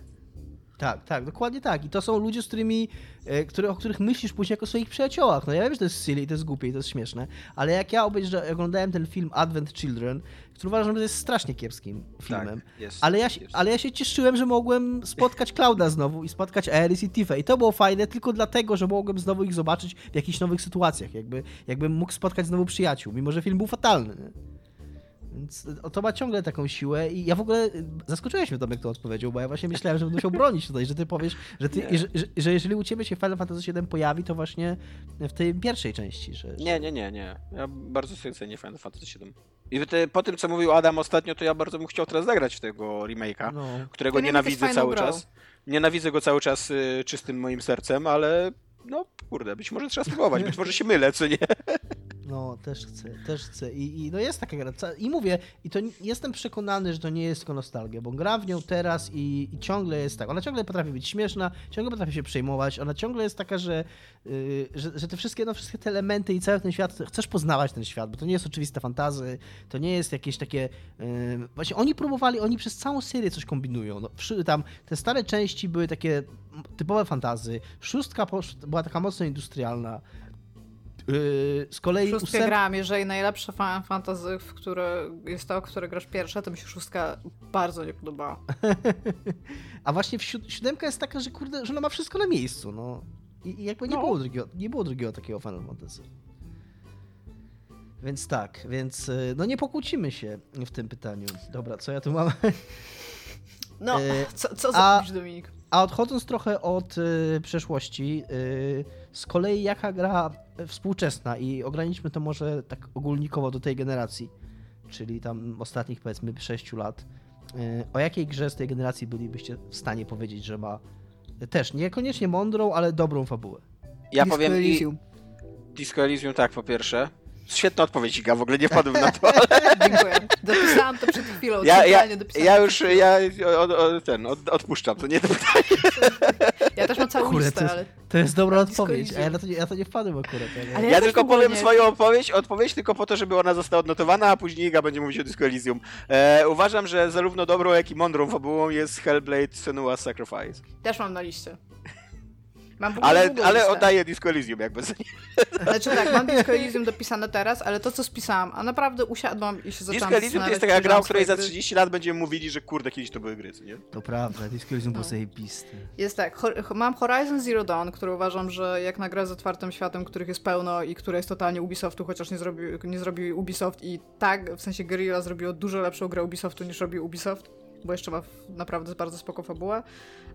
Tak, tak, dokładnie tak. I to są ludzie, z którymi, e, które, o których myślisz później jako o swoich przyjaciołach. No ja wiem, że to jest silly, to jest głupie i to jest śmieszne, ale jak ja obejrzę, oglądałem ten film Advent Children, który uważam, że jest strasznie kiepskim filmem, Tak, jest, ale, ja, się- ale ja się cieszyłem, że mogłem spotkać Clouda znowu i spotkać Aeris i Tiffę. I to było fajne tylko dlatego, że mogłem znowu ich zobaczyć w jakichś nowych sytuacjach. Jakby, jakbym mógł spotkać znowu przyjaciół, mimo że film był fatalny. Nie? Więc to ma ciągle taką siłę i ja w ogóle y, zaskoczyłeś mnie Tomek tą odpowiedzią, bo ja właśnie myślałem, że będę musiał bronić tutaj, że ty powiesz, że, ty, że, że, że jeżeli u ciebie się Final Fantasy VII pojawi, to właśnie w tej pierwszej części, że... Nie, nie, nie, nie. Ja bardzo sobie cenię Final Fantasy VII. I te, po tym, co mówił Adam ostatnio, to ja bardzo bym chciał teraz zagrać w tego remake'a, No. którego remake nienawidzę cały czas. Nienawidzę go cały czas y, czystym moim sercem, ale no kurde, być może trzeba spróbować, być może się mylę, co nie? No, też chcę, też chcę. I, I no jest taka gra. I mówię, i to jestem przekonany, że to nie jest tylko nostalgia, bo gram w nią teraz i, i ciągle jest tak. Ona ciągle potrafi być śmieszna, ciągle potrafi się przejmować, ona ciągle jest taka, że, yy, że, że te wszystkie, no, wszystkie te elementy i cały ten świat, chcesz poznawać ten świat, bo to nie jest oczywiste fantazy, to nie jest jakieś takie... Yy, właśnie oni próbowali, oni przez całą serię coś kombinują. No, przy, tam te stare części były takie typowe fantazy, szóstka była taka mocno industrialna, z kolei Szóstkę ósem- gram, jeżeli najlepsze Final Fantasy, w które jest to, które grasz pierwsze, to mi się szóstka bardzo nie podobała. A właśnie w siód- siódemka jest taka, że kurde, że ona ma wszystko na miejscu, no. I, i jakby nie, No. było drugiego, nie było drugiego takiego Final Fantasy. Więc tak, więc y, no nie pokłócimy się w tym pytaniu. Dobra, co ja tu mam? No, E, co, co a- zrobisz, Dominik? A odchodząc trochę od y, przeszłości, y, z kolei jaka gra współczesna i ograniczmy to może tak ogólnikowo do tej generacji, czyli tam ostatnich powiedzmy 6 lat, y, o jakiej grze z tej generacji bylibyście w stanie powiedzieć, że ma też niekoniecznie mądrą, ale dobrą fabułę? Ja Disco powiem i Elysium. Disco Elysium tak, po pierwsze. Świetna odpowiedź, Iga, w ogóle nie wpadłem na to, ale Dziękuję. Dopisałam to przed chwilą. ja, ja, ja już, ja od, od, ten, od, odpuszczam, to nie to pytanie. Ja też mam całą Kurde, listę, to jest- ale... To jest dobra odpowiedź, a ja na to nie, ja to nie wpadłem akurat. Ale... Ale Ja, ja tylko powiem nie- swoją odpowiedź, odpowiedź tylko po to, żeby ona została odnotowana, a później Iga będzie mówić o Disco Elysium. E, uważam, że zarówno dobrą, jak i mądrą fabułą jest Hellblade Senua's Sacrifice. Też mam na liście. Mam Ale, ale oddaję Disco Elysium jakby. Znaczy tak, mam Disco Elysium dopisane teraz, ale to co spisałam, a naprawdę usiadłam i się zaczęłam Disco Elysium to jest taka gra, o której za swoje gry. 30 lat będziemy mówili, że kurde, kiedyś to były gry, co nie? To prawda, Disco Elysium był No. zajebisty. Jest tak, ho- mam Horizon Zero Dawn, który uważam, że jak na grę z otwartym światem, których jest pełno i które jest totalnie Ubisoftu, chociaż nie zrobił, nie zrobił Ubisoft i tak, w sensie Guerrilla zrobiło dużo lepszą grę Ubisoftu niż robił Ubisoft, bo jeszcze ma naprawdę bardzo spoko fabułę.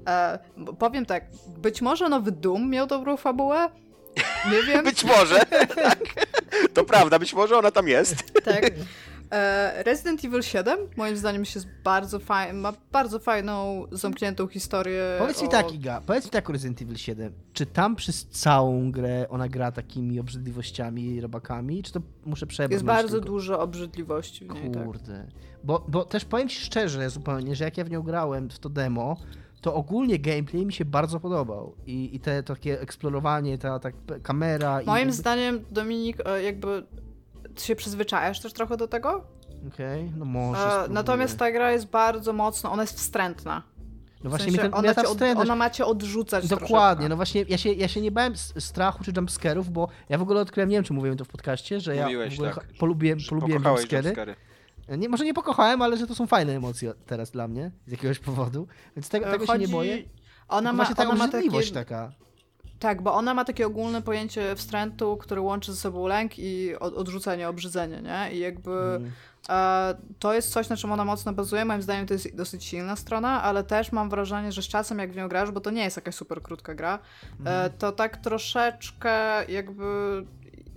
E, powiem tak, być może nowy Doom miał dobrą fabułę, nie wiem. Być może, tak. To prawda, być może ona tam jest. Tak. E, Resident Evil 7 moim zdaniem się jest bardzo faj- ma bardzo fajną, zamkniętą historię. Powiedz mi o- tak, Iga, powiedz mi tak o Resident Evil 7. Czy tam przez całą grę ona gra takimi obrzydliwościami, robakami, czy to muszę przebrnąć Jest bardzo tylko? dużo obrzydliwości w niej, tak. Kurde. Bo, bo też powiem ci szczerze zupełnie, że jak ja w nią grałem w to demo, to ogólnie gameplay mi się bardzo podobał. I, i te takie eksplorowanie, ta, ta kamera. i Moim jakby- zdaniem, Dominik, e, jakby się przyzwyczajasz też trochę do tego. Okej, no może. E. Natomiast ta gra jest bardzo mocno, ona jest wstrętna. No W właśnie sensie mi ten, ona, cię od, ona ma cię odrzucać Dokładnie, troszeczkę. no właśnie ja się, ja się nie bałem strachu czy jumpscarów, bo ja w ogóle odkryłem, nie wiem czy mówiłem to w podcaście, że ja Mówiłeś, w ogóle tak. polubiłem, polubiłem jumpscary. jumpscary. Nie, może nie pokochałem, ale że to są fajne emocje teraz dla mnie, z jakiegoś powodu, więc tego, E, tego się nie chodzi- boję. Ona Tylko ma, właśnie ta ona ma taka. Tak, bo ona ma takie ogólne pojęcie wstrętu, które łączy ze sobą lęk i od, odrzucenie, obrzydzenie, nie? I jakby Mm. e, to jest coś, na czym ona mocno bazuje. Moim zdaniem to jest dosyć silna strona, ale też mam wrażenie, że z czasem jak w nią grasz, bo to nie jest jakaś super krótka gra, Mhm. e, to tak troszeczkę jakby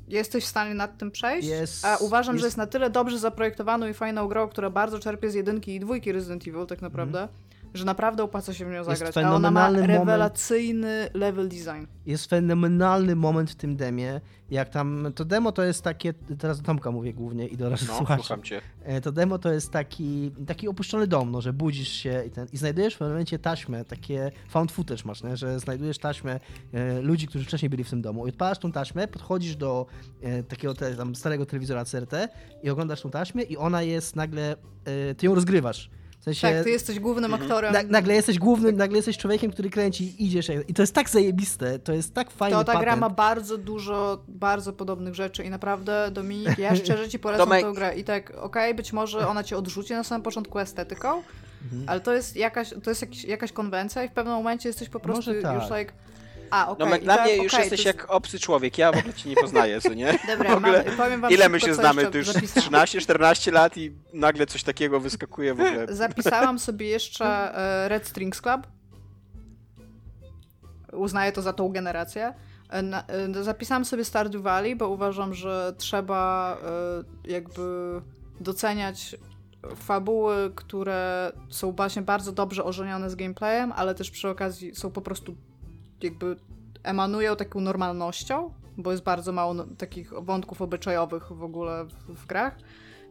jesteś w stanie nad tym przejść. Jest- a uważam, jest- że jest na tyle dobrze zaprojektowaną i fajną grą, która bardzo czerpie z jedynki i dwójki Resident Evil tak naprawdę. Że naprawdę opłaca się w nią zagrać. A ona ma fenomenalny moment. rewelacyjny level design. Jest fenomenalny moment w tym demie, jak tam, to demo to jest takie, teraz do Tomka mówię głównie i do No, słuchaczy. słucham cię. E, To demo to jest taki, taki opuszczony dom, no, że budzisz się i, ten, i znajdujesz w pewnym momencie taśmę, takie found footage masz, nie? że znajdujesz taśmę e, ludzi, którzy wcześniej byli w tym domu i odpalasz tą taśmę, podchodzisz do e, takiego te, tam starego telewizora CRT i oglądasz tą taśmę i ona jest nagle, e, ty ją rozgrywasz. Sensie, Tak, ty jesteś głównym aktorem. na, nagle jesteś głównym, nagle jesteś człowiekiem, który kręci i idziesz i to jest tak zajebiste, to jest tak fajny To ta gra patent. ma bardzo dużo, bardzo podobnych rzeczy i naprawdę, Dominik, ja szczerze ci polecam Tomek- tę grę i tak, okej, być może ona cię odrzuci na samym początku estetyką, ale to jest jakaś, to jest jakiś, jakaś konwencja i w pewnym momencie jesteś po prostu tak. już like, a, okej. No, dla tak, mnie już okej, jesteś to jak obcy człowiek, ja w ogóle cię nie poznaję, co nie? Dobra, w ogóle, mam, powiem wam Ile my się znamy? To już zapisałam. 13, 14 lat i nagle coś takiego wyskakuje w ogóle. Zapisałam sobie jeszcze e, Red Strings Club. Uznaję to za tą generację. E, na- e, Zapisałam sobie Stardew Valley, bo uważam, że trzeba jakby doceniać fabuły, które są właśnie bardzo dobrze ożenione z gameplayem, ale też przy okazji są po prostu jakby emanują taką normalnością, bo jest bardzo mało no, takich wątków obyczajowych w ogóle w, w grach,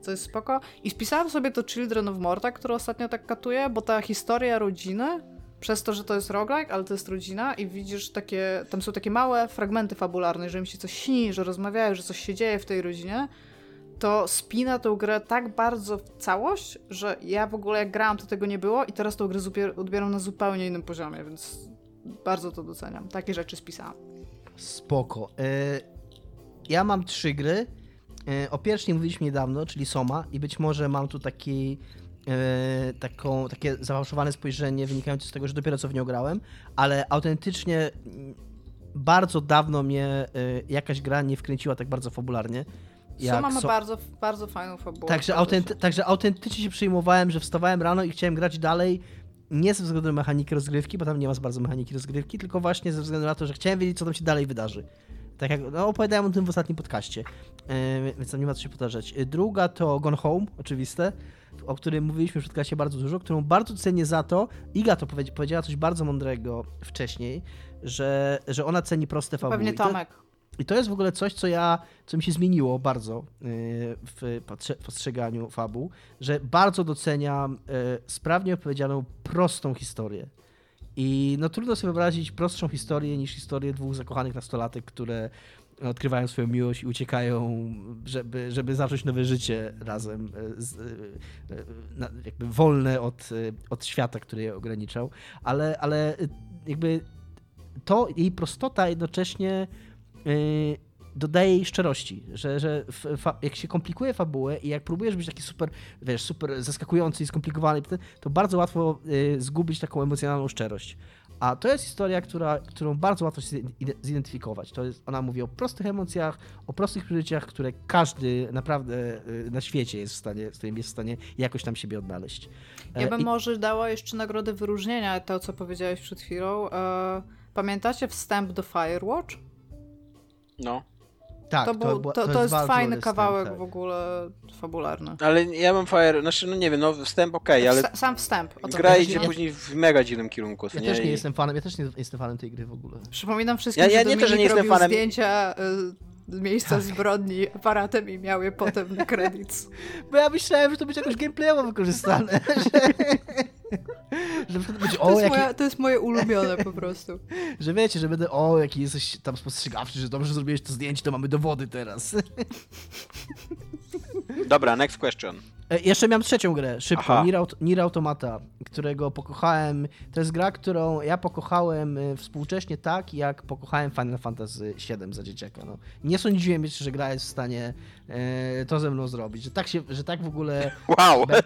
co jest spoko. I spisałam sobie to Children of Morta, które ostatnio tak katuje, bo ta historia rodziny, przez to, że to jest roguelike, ale to jest rodzina i widzisz takie, tam są takie małe fragmenty fabularne, że im się coś śni, że rozmawiają, że coś się dzieje w tej rodzinie, to spina tą grę tak bardzo w całość, że ja w ogóle jak grałam, to tego nie było i teraz tą grę odbieram na zupełnie innym poziomie, więc bardzo to doceniam. Takie rzeczy spisałam. Spoko. E, Ja mam trzy gry. E, O pierwszej mówiliśmy niedawno, czyli Soma i być może mam tu taki e, taką, takie zafałszowane spojrzenie wynikające z tego, że dopiero co w nią grałem, ale autentycznie bardzo dawno mnie jakaś gra nie wkręciła tak bardzo fabularnie. Soma ma So- bardzo, bardzo fajną fabułę. Także, autenty- także autentycznie się przejmowałem, że wstawałem rano i chciałem grać dalej. Nie ze względu na mechaniki rozgrywki, bo tam nie ma za bardzo mechaniki rozgrywki, tylko właśnie ze względu na to, że chciałem wiedzieć, co tam się dalej wydarzy. Tak jak no, opowiadałem o tym w ostatnim podcaście, yy, więc tam nie ma co się powtarzać. Yy, Druga to Gone Home, oczywiste, o którym mówiliśmy w podcaście bardzo dużo, którą bardzo cenię za to. Iga to powiedz- powiedziała coś bardzo mądrego wcześniej, że, że ona ceni proste fabuły. Pewnie I to- Tomek. I to jest w ogóle coś, co ja, co mi się zmieniło bardzo yy, w postrzeganiu fabuł, że bardzo doceniam yy, sprawnie opowiedzianą, prostą historię. I no trudno sobie wyobrazić prostszą historię niż historię dwóch zakochanych nastolatek, które odkrywają swoją miłość i uciekają, żeby, żeby zacząć nowe życie razem, yy, z, jakby wolne od, od świata, który je ograniczał. Ale, ale jakby to jej prostota jednocześnie yy, dodaje jej szczerości, że, że fa- jak się komplikuje fabułę i jak próbujesz być taki super, wiesz, super zaskakujący i skomplikowany, to- bardzo łatwo yy, zgubić taką emocjonalną szczerość. A to jest historia, która, którą bardzo łatwo się zide- zidentyfikować. To jest, ona mówi o prostych emocjach, o prostych przeżyciach, które każdy naprawdę yy, na świecie jest w stanie, z którym jest w stanie jakoś tam siebie odnaleźć. Ja E, bym i- może dała jeszcze nagrodę wyróżnienia, to co powiedziałeś przed chwilą. E, pamiętacie wstęp do Firewatch? No. tak, to, był, była- to, to, jest bardzo fajny kawałek wstęp, w tak. ogóle fabularny. Ale ja mam Fire, znaczy no nie wiem, no wstęp okej, ale Wsta- Sam wstęp. Gra idzie nie? później w mega dziwnym kierunku. Ja też nie I- jestem fanem, ja też nie jestem fanem tej gry w ogóle. Przypominam wszystkim, Ja- ja że nie to, że nie jestem robił fanem- zdjęcia y, miejsca zbrodni aparatem i miał je potem na credits. Bo ja myślałem, że to będzie jakoś gameplayowo wykorzystane. Że, przykład będzie, To o, jest, jaki, moja, to jest moje ulubione po prostu. że wiecie, że będę, o, jaki jesteś tam spostrzegawczy, że dobrze zrobiłeś to zdjęcie, to mamy dowody teraz. Dobra, next question. E, Jeszcze miałem trzecią grę, szybko. Nier, Aut- Nier Automata, którego pokochałem. To jest gra, którą ja pokochałem e, współcześnie tak, jak pokochałem Final Fantasy VII za dzieciaka. No. Nie sądziłem jeszcze, że gra jest w stanie e, to ze mną zrobić, że tak, się, że tak w ogóle Wow! Be-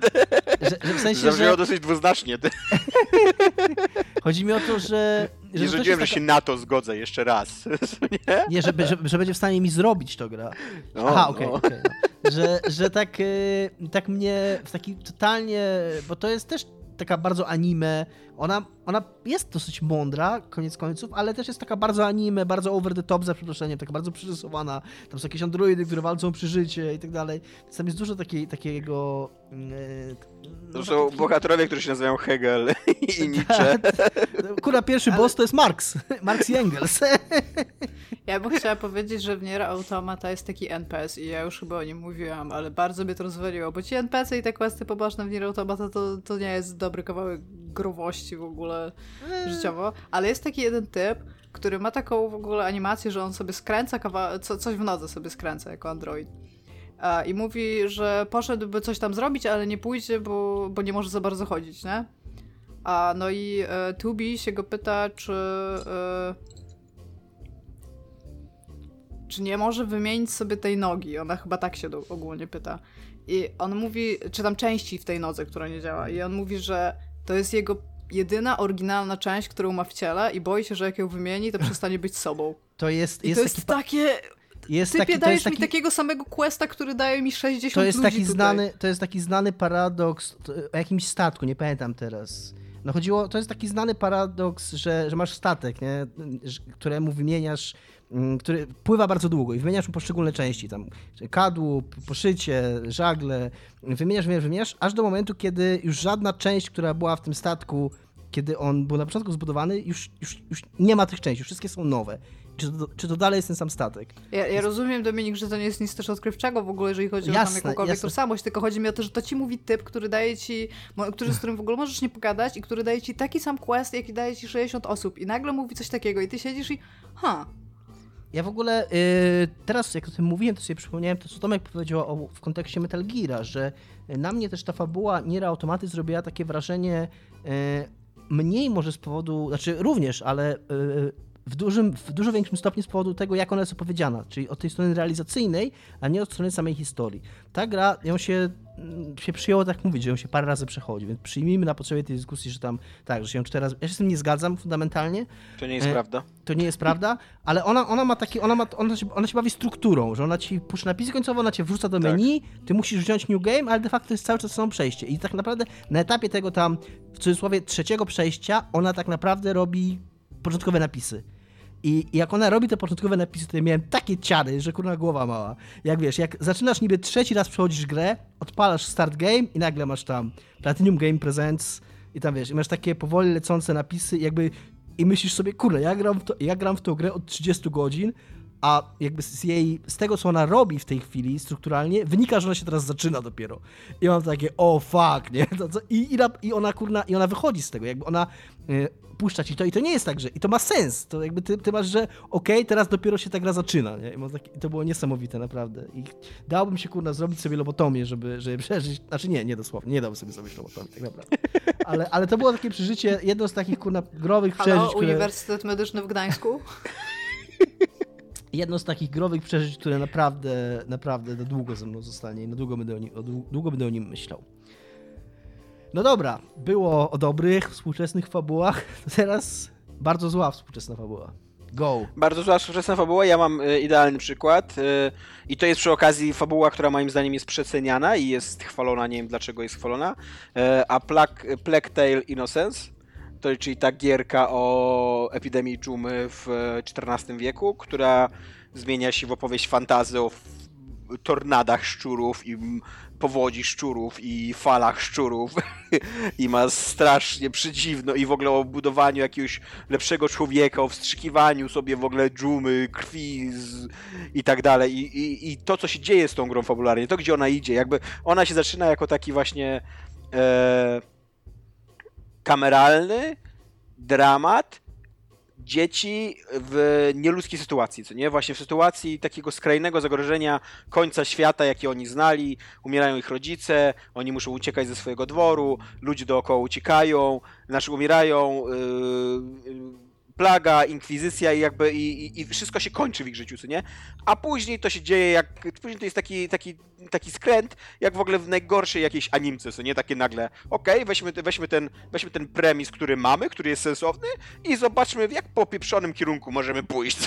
że że, w sensie, Zabrzmiało że... dosyć dwuznacznie. Chodzi mi o to, że... że Nie sądziłem, jest że się na to zgodzę jeszcze raz. Nie? Nie, że, że, że będzie w stanie mi zrobić to gra. No, Aha, okej, no. okej, no. Że, że tak, y, tak mnie w taki totalnie, bo to jest też taka bardzo anime, ona, ona jest dosyć mądra, koniec końców, ale też jest taka bardzo anime, bardzo over the top za przeproszeniem, taka bardzo przyrysowana, tam są jakieś androidy, które walczą o przeżycie i tak dalej, Więc tam jest dużo takiej, takiego... y, no, To są takich- bohaterowie, którzy się nazywają Hegel i Nietzsche. Kurwa, pierwszy boss to jest Marx, Marx i Engels. Ja bym chciała powiedzieć, że w Nier Automata jest taki NPS i ja już chyba o nim mówiłam, ale bardzo mnie to rozwaliło, bo ci NPC i te questy poboczne w Nier Automata to, to nie jest dobry kawałek growości w ogóle życiowo, ale jest taki jeden typ, który ma taką w ogóle animację, że on sobie skręca kawa- co, coś w nodze sobie skręca jako android. A, I mówi, że poszedłby coś tam zrobić, ale nie pójdzie, bo, bo nie może za bardzo chodzić, nie? A no i e, Tubi się go pyta, czy e, czy nie może wymienić sobie tej nogi. Ona chyba tak się do, ogólnie pyta. I on mówi, czy tam części w tej nodze, która nie działa. I on mówi, że to jest jego jedyna oryginalna część, którą ma w ciele i boi się, że jak ją wymieni, to przestanie być sobą. To jest, jest to jest takie... Jest Typie, taki, dajesz jest taki, mi takiego samego questa, który daje mi 60 to jest taki tutaj. znany, to jest taki znany paradoks o jakimś statku, nie pamiętam teraz. No chodziło, to jest taki znany paradoks, że, że masz statek, nie? Któremu wymieniasz, który pływa bardzo długo i wymieniasz mu poszczególne części, tam kadłub, poszycie, żagle, wymieniasz, wymieniasz, wymieniasz, aż do momentu, kiedy już żadna część, która była w tym statku, kiedy on był na początku zbudowany, już, już, już nie ma tych części, już wszystkie są nowe. Czy to, czy to dalej jest ten sam statek? Ja, ja rozumiem, Dominik, że to nie jest nic też odkrywczego w ogóle, jeżeli chodzi o Jasne, tam jakąkolwiek jasne. tożsamość, tylko chodzi mi o to, że to ci mówi typ, który daje ci, który, z którym w ogóle możesz nie pogadać i który daje ci taki sam quest, jaki daje ci 60 osób i nagle mówi coś takiego i ty siedzisz i ha, Ja w ogóle y, teraz, jak o tym mówiłem, to sobie przypomniałem to, co Tomek powiedział o, w kontekście Metal Geara, że na mnie też ta fabuła Nier Automaty zrobiła takie wrażenie y, mniej może z powodu, znaczy również, ale y, w, dużym, w dużo większym stopniu z powodu tego, jak ona jest opowiedziana, czyli od tej strony realizacyjnej, a nie od strony samej historii. Ta gra, ją się, mm, się przyjęło tak mówić, że ją się parę razy przechodzi, więc przyjmijmy na potrzebie tej dyskusji, że tam, tak, że się ją cztery razy, ja się z tym nie zgadzam fundamentalnie, To nie jest E, prawda. to nie jest prawda, ale ona, ona ma taki, ona, ma, ona, się, ona się bawi strukturą, że ona ci puszcza napisy końcowe, ona cię wrzuca do Tak. menu, ty musisz wziąć new game, ale de facto jest cały czas samo przejście. I tak naprawdę na etapie tego tam, w cudzysłowie, trzeciego przejścia, ona tak naprawdę robi początkowe napisy. I jak ona robi te początkowe napisy, to ja miałem takie ciary, że kurna głowa mała. Jak wiesz, jak zaczynasz niby trzeci raz przechodzisz grę, odpalasz start game i nagle masz tam Platinum Game Presents i tam wiesz, i masz takie powoli lecące napisy jakby i myślisz sobie, kurde, ja gram w, to, ja gram w tą grę od 30 godzin, a jakby z jej, z tego, co ona robi w tej chwili strukturalnie, wynika, że ona się teraz zaczyna dopiero. I mam takie, o fuck, nie? I, i, I ona, kurna, i ona wychodzi z tego, jakby ona y, puszcza ci to i to nie jest tak, że, i to ma sens, to jakby ty, ty masz, że okej, teraz dopiero się ta gra zaczyna, nie? I, mam takie, I to było niesamowite, naprawdę. I dałbym się, kurna, zrobić sobie lobotomię, żeby, żeby przeżyć, znaczy nie, nie dosłownie, nie dałbym sobie zrobić lobotomii, tak naprawdę. Ale, ale to było takie przeżycie, jedno z takich, kurna, growych halo, przeżyć, które... Uniwersytet Medyczny w Gdańsku? jedno z takich growych przeżyć, które naprawdę, naprawdę na długo ze mną zostanie i na długo będę o nim, długo będę o nim myślał. No dobra, było o dobrych, współczesnych fabułach, teraz bardzo zła współczesna fabuła. Go. Bardzo zła współczesna fabuła, ja mam y, idealny przykład y, i to jest przy okazji fabuła, która moim zdaniem jest przeceniana i jest chwalona, nie wiem dlaczego jest chwalona, y, a Plague Tale Innocence, to, czyli ta gierka o epidemii dżumy w XIV wieku, która zmienia się w opowieść fantazy o tornadach szczurów i powodzi szczurów i falach szczurów i ma strasznie przedziwno i w ogóle o budowaniu jakiegoś lepszego człowieka, o wstrzykiwaniu sobie w ogóle dżumy, krwi z, i tak dalej. I, i, I to, co się dzieje z tą grą fabularnie, to gdzie ona idzie, jakby ona się zaczyna jako taki właśnie e, kameralny dramat dzieci w nieludzkiej sytuacji, co nie? Właśnie w sytuacji takiego skrajnego zagrożenia końca świata, jaki oni znali, umierają ich rodzice, oni muszą uciekać ze swojego dworu, ludzie dookoła uciekają, znaczy umierają, yy, plaga, inkwizycja i jakby i, i, i wszystko się kończy w ich życiu, co nie? A później to się dzieje jak, później to jest taki, taki, taki skręt, jak w ogóle w najgorszej jakiejś animce, co nie? Takie nagle, okej, weźmy, weźmy, ten, weźmy ten premis, który mamy, który jest sensowny i zobaczmy w jak popieprzonym kierunku możemy pójść.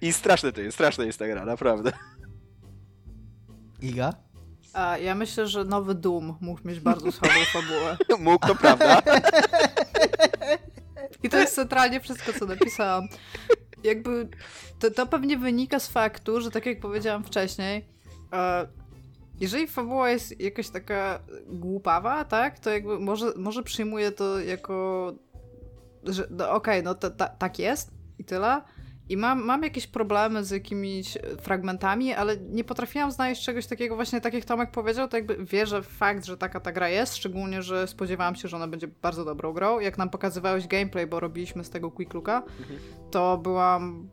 I straszne to jest, straszna jest ta gra, naprawdę. Iga? A ja myślę, że nowy Doom mógł mieć bardzo słabą fabułę. Mógł, to prawda. I to jest centralnie wszystko, co napisałam. Jakby to, to pewnie wynika z faktu, że tak jak powiedziałam wcześniej, e, jeżeli fabuła jest jakaś taka głupawa, tak, to jakby może, może przyjmuję to jako, że no, okej, okay, no to, ta, tak jest i tyle, i mam, mam jakieś problemy z jakimiś fragmentami, ale nie potrafiłam znaleźć czegoś takiego właśnie, tak jak Tomek powiedział, to jakby wierzę w fakt, że taka ta gra jest, szczególnie, że spodziewałam się, że ona będzie bardzo dobrą grą. Jak nam pokazywałeś gameplay, bo robiliśmy z tego quick looka, mhm. to byłam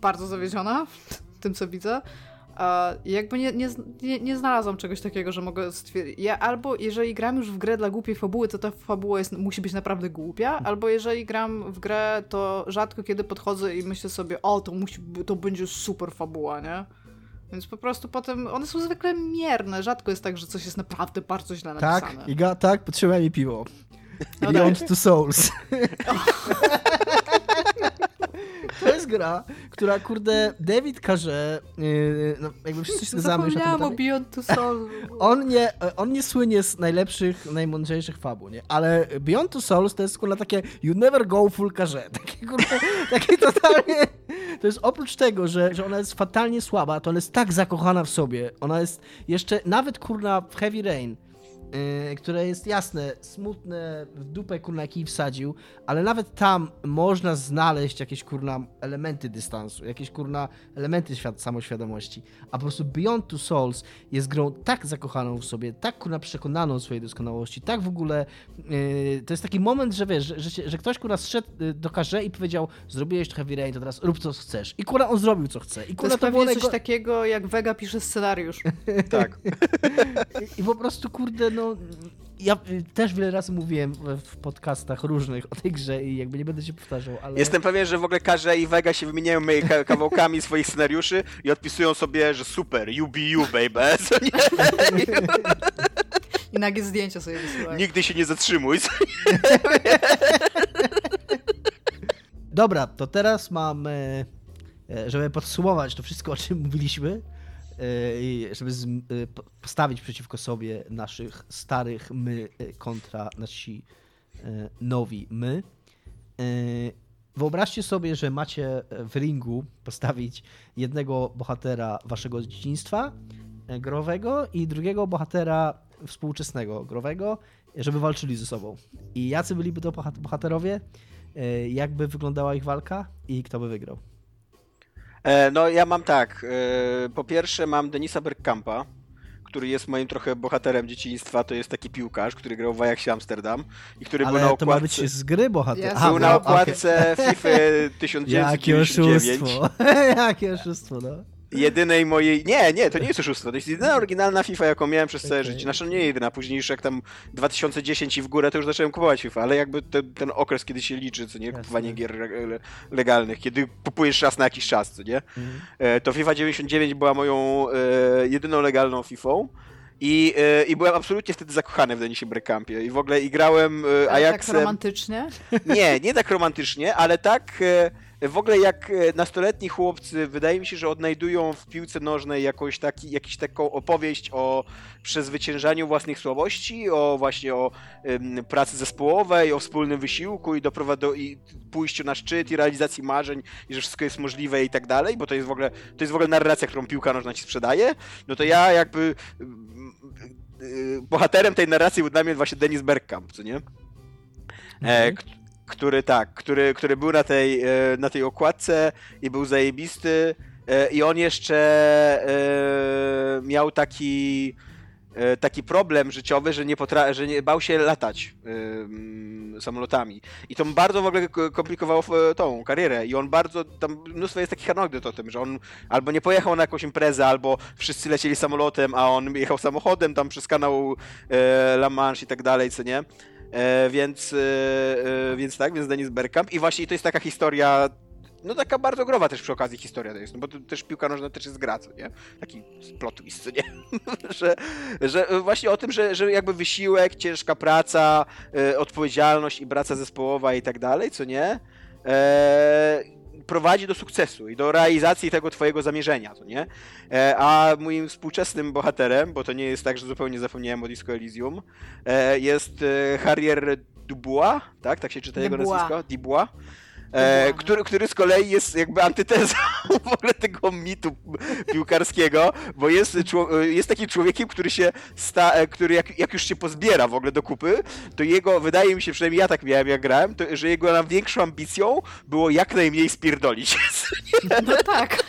bardzo zawiedziona tym, co widzę. I jakby nie, nie, nie, nie, znalazłam czegoś takiego, że mogę stwierdzić. Ja albo jeżeli gram już w grę dla głupiej fabuły, to ta fabuła jest, musi być naprawdę głupia, albo jeżeli gram w grę, to rzadko kiedy podchodzę i myślę sobie, o, to, musi, to będzie super fabuła, nie? Więc po prostu potem one są zwykle mierne. Rzadko jest tak, że coś jest naprawdę bardzo źle tak, napisane. Tak, Iga, tak, potrzeba mi piwo. No Beyond tak. Two Souls. To jest gra, która, kurde, David każe, yy, no jakby wszyscy się zgadzamy już na o Beyond Two Souls. On nie, on nie słynie z najlepszych, najmądrzejszych fabuł, nie? Ale Beyond Two Souls to jest, kurde, takie you never go full karze. Takie, kurde, takie totalnie... To jest oprócz tego, że, że ona jest fatalnie słaba, to ona jest tak zakochana w sobie. Ona jest jeszcze, nawet, kurna, w Heavy Rain, yy, które jest jasne, smutne, w dupę kurna kij wsadził, ale nawet tam można znaleźć jakieś kurna elementy dystansu, jakieś kurna elementy świat, samoświadomości. A po prostu Beyond Two Souls jest grą tak zakochaną w sobie, tak kurna przekonaną o swojej doskonałości, tak w ogóle yy, to jest taki moment, że wiesz, że, że, że ktoś kurna zszedł y, do karze i powiedział, zrobiłeś trochę Heavy to teraz rób co chcesz. I kurna on zrobił co chce. I kurna to jest to pewnie coś takiego, jak Vega pisze scenariusz. tak. I, I po prostu kurde, no ja też wiele razy mówiłem w podcastach różnych o tej grze i jakby nie będę się powtarzał, ale... Jestem pewien, że w ogóle Karze i Vega się wymieniają kawałkami swoich scenariuszy i odpisują sobie, że super, UBU, baby. I nagie zdjęcia sobie wysyłają. Nigdy się nie zatrzymuj. Dobra, to teraz mamy, e, żeby podsumować to wszystko, o czym mówiliśmy, żeby z, e, postawić przeciwko sobie naszych starych my e, kontra nasi nowi my. Wyobraźcie sobie, że macie w ringu postawić jednego bohatera waszego dzieciństwa growego i drugiego bohatera współczesnego growego, żeby walczyli ze sobą. I jacy byliby to bohaterowie? Jakby wyglądała ich walka i kto by wygrał? E, no ja mam tak, e, po pierwsze mam Denisa Bergkampa, który jest moim trochę bohaterem dzieciństwa, to jest taki piłkarz, który grał w Ajaxie Amsterdam i który Ale był na okładce... to ma być z gry bohater. Był na okładce okay. FIFA 1999. Jakie oszustwo. Jakie oszustwo, no jedynej mojej. Nie, nie, to nie jest oszustwo. To jest jedyna oryginalna FIFA, jaką miałem przez całe okay. życie. Znaczy, nie jedyna, późniejsze, jak tam 2010 i w górę, to już zacząłem kupować FIFA, ale jakby ten, ten okres, kiedy się liczy, co nie, kupowanie gier legalnych, kiedy kupujesz raz na jakiś czas, co nie, mhm. E, to FIFA 99 była moją e, jedyną legalną FIFA. I, e, I byłem absolutnie wtedy zakochany w Denisie Bergkampie. I w ogóle i grałem e, Ajaxem... tak romantycznie? Nie, nie tak romantycznie, ale tak... E, w ogóle jak e, nastoletni chłopcy, wydaje mi się, że odnajdują w piłce nożnej jakąś taki, jakąś taką opowieść o przezwyciężaniu własnych słabości, o właśnie o ym, pracy zespołowej, o wspólnym wysiłku i, doprowa- i pójściu na szczyt i realizacji marzeń i że wszystko jest możliwe i tak dalej, bo to jest w ogóle, to jest w ogóle narracja, którą piłka nożna ci sprzedaje, no to ja jakby yy, bohaterem tej narracji był dla mnie właśnie Denis Bergkamp, co nie? E, mhm który tak, który, który był na tej, e, na tej okładce i był zajebisty e, i on jeszcze e, miał taki taki problem życiowy, że nie, potra- że nie bał się latać samolotami. I to bardzo w ogóle komplikowało tą karierę. I on bardzo, tam mnóstwo jest takich anegdot o tym, że on albo nie pojechał na jakąś imprezę, albo wszyscy lecieli samolotem, a on jechał samochodem tam przez kanał La Manche i tak dalej, co nie? E, więc, e, e, więc tak, więc Dennis Bergkamp. I właśnie to jest taka historia, no taka bardzo growa też przy okazji historia to jest, no bo to też piłka nożna też jest gra, co nie? Taki plot twist, co nie? że, że właśnie o tym, że, że jakby wysiłek, ciężka praca, e, odpowiedzialność i praca zespołowa i tak dalej, co nie? E, prowadzi do sukcesu i do realizacji tego twojego zamierzenia, to nie? E, a moim współczesnym bohaterem, bo to nie jest tak, że zupełnie zapomniałem o Disco Elysium, e, jest e, Harrier Dubois, tak? Tak się czyta jego Dubois. nazwisko? Dubois. E, który, który z kolei jest jakby antytezą w ogóle tego mitu piłkarskiego, bo jest, jest takim człowiekiem, który się sta, e, który jak, jak już się pozbiera w ogóle do kupy, to jego, wydaje mi się, przynajmniej ja tak miałem jak grałem, to, że jego największą ambicją było jak najmniej spierdolić. No tak.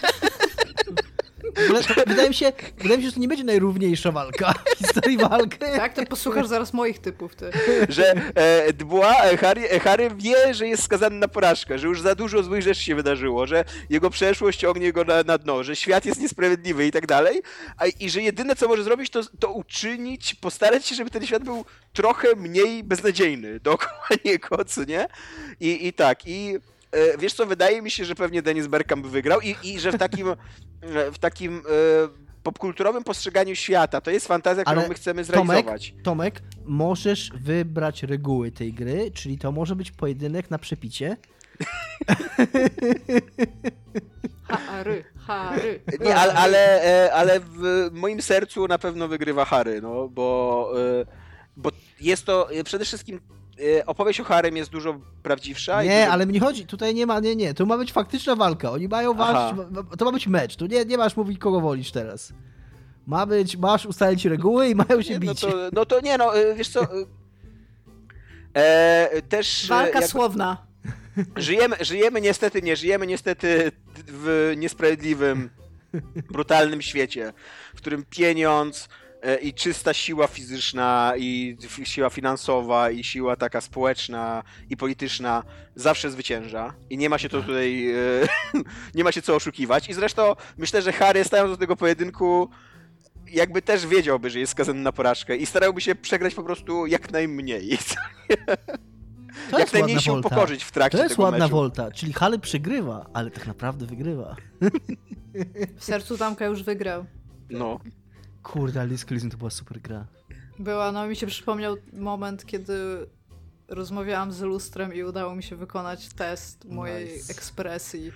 To, wydaje, mi się, wydaje mi się, że to nie będzie najrówniejsza walka w historii walki. Tak, to posłuchasz zaraz moich typów, ty. że e, Dubois, e, Harry, e, Harry wie, że jest skazany na porażkę, że już za dużo złych rzeczy się wydarzyło, że jego przeszłość ciągnie go na, na dno, że świat jest niesprawiedliwy i tak dalej, a, i że jedyne, co może zrobić, to, to uczynić, postarać się, żeby ten świat był trochę mniej beznadziejny dookoła niego, co nie? I, i tak, i wiesz co, wydaje mi się, że pewnie Dennis Bergkamp by wygrał i, i że w takim, e, w takim e, popkulturowym postrzeganiu świata to jest fantazja, którą Ale my chcemy Tomek, zrealizować. Tomek, możesz wybrać reguły tej gry, czyli to może być pojedynek na przepicie. Hary, Hary. Nie, ale, ale, e, ale w moim sercu na pewno wygrywa Harry, no, bo, e, bo jest to e, przede wszystkim e, opowieść o Harrym jest dużo prawdziwsza. Nie, dużo... ale mnie chodzi, tutaj nie ma, nie, nie, tu ma być faktyczna walka. Oni mają walczyć, to ma być mecz, tu nie, nie masz mówić kogo wolisz teraz. Ma być, masz ustalić reguły i mają się Nie, no, bić. to, no to nie, no, e, wiesz co... E, e, też Walka jak- słowna. żyjemy, żyjemy niestety, nie żyjemy niestety w niesprawiedliwym, brutalnym świecie, w którym pieniądz i czysta siła fizyczna i siła finansowa i siła taka społeczna i polityczna zawsze zwycięża i nie ma się to tutaj e, nie ma się co oszukiwać i zresztą myślę, że Harry stając do tego pojedynku jakby też wiedziałby, że jest skazany na porażkę i starałby się przegrać po prostu jak najmniej. To jak jest najmniej ładna się wolta. upokorzyć w trakcie To jest tego ładna meczu. wolta, czyli Hale przegrywa, ale tak naprawdę wygrywa. W sercu Tamka już wygrał. No. Kurde, Disco Elysium to była super gra. Była, no mi się przypomniał moment, kiedy rozmawiałam z lustrem i udało mi się wykonać test mojej Nice. ekspresji.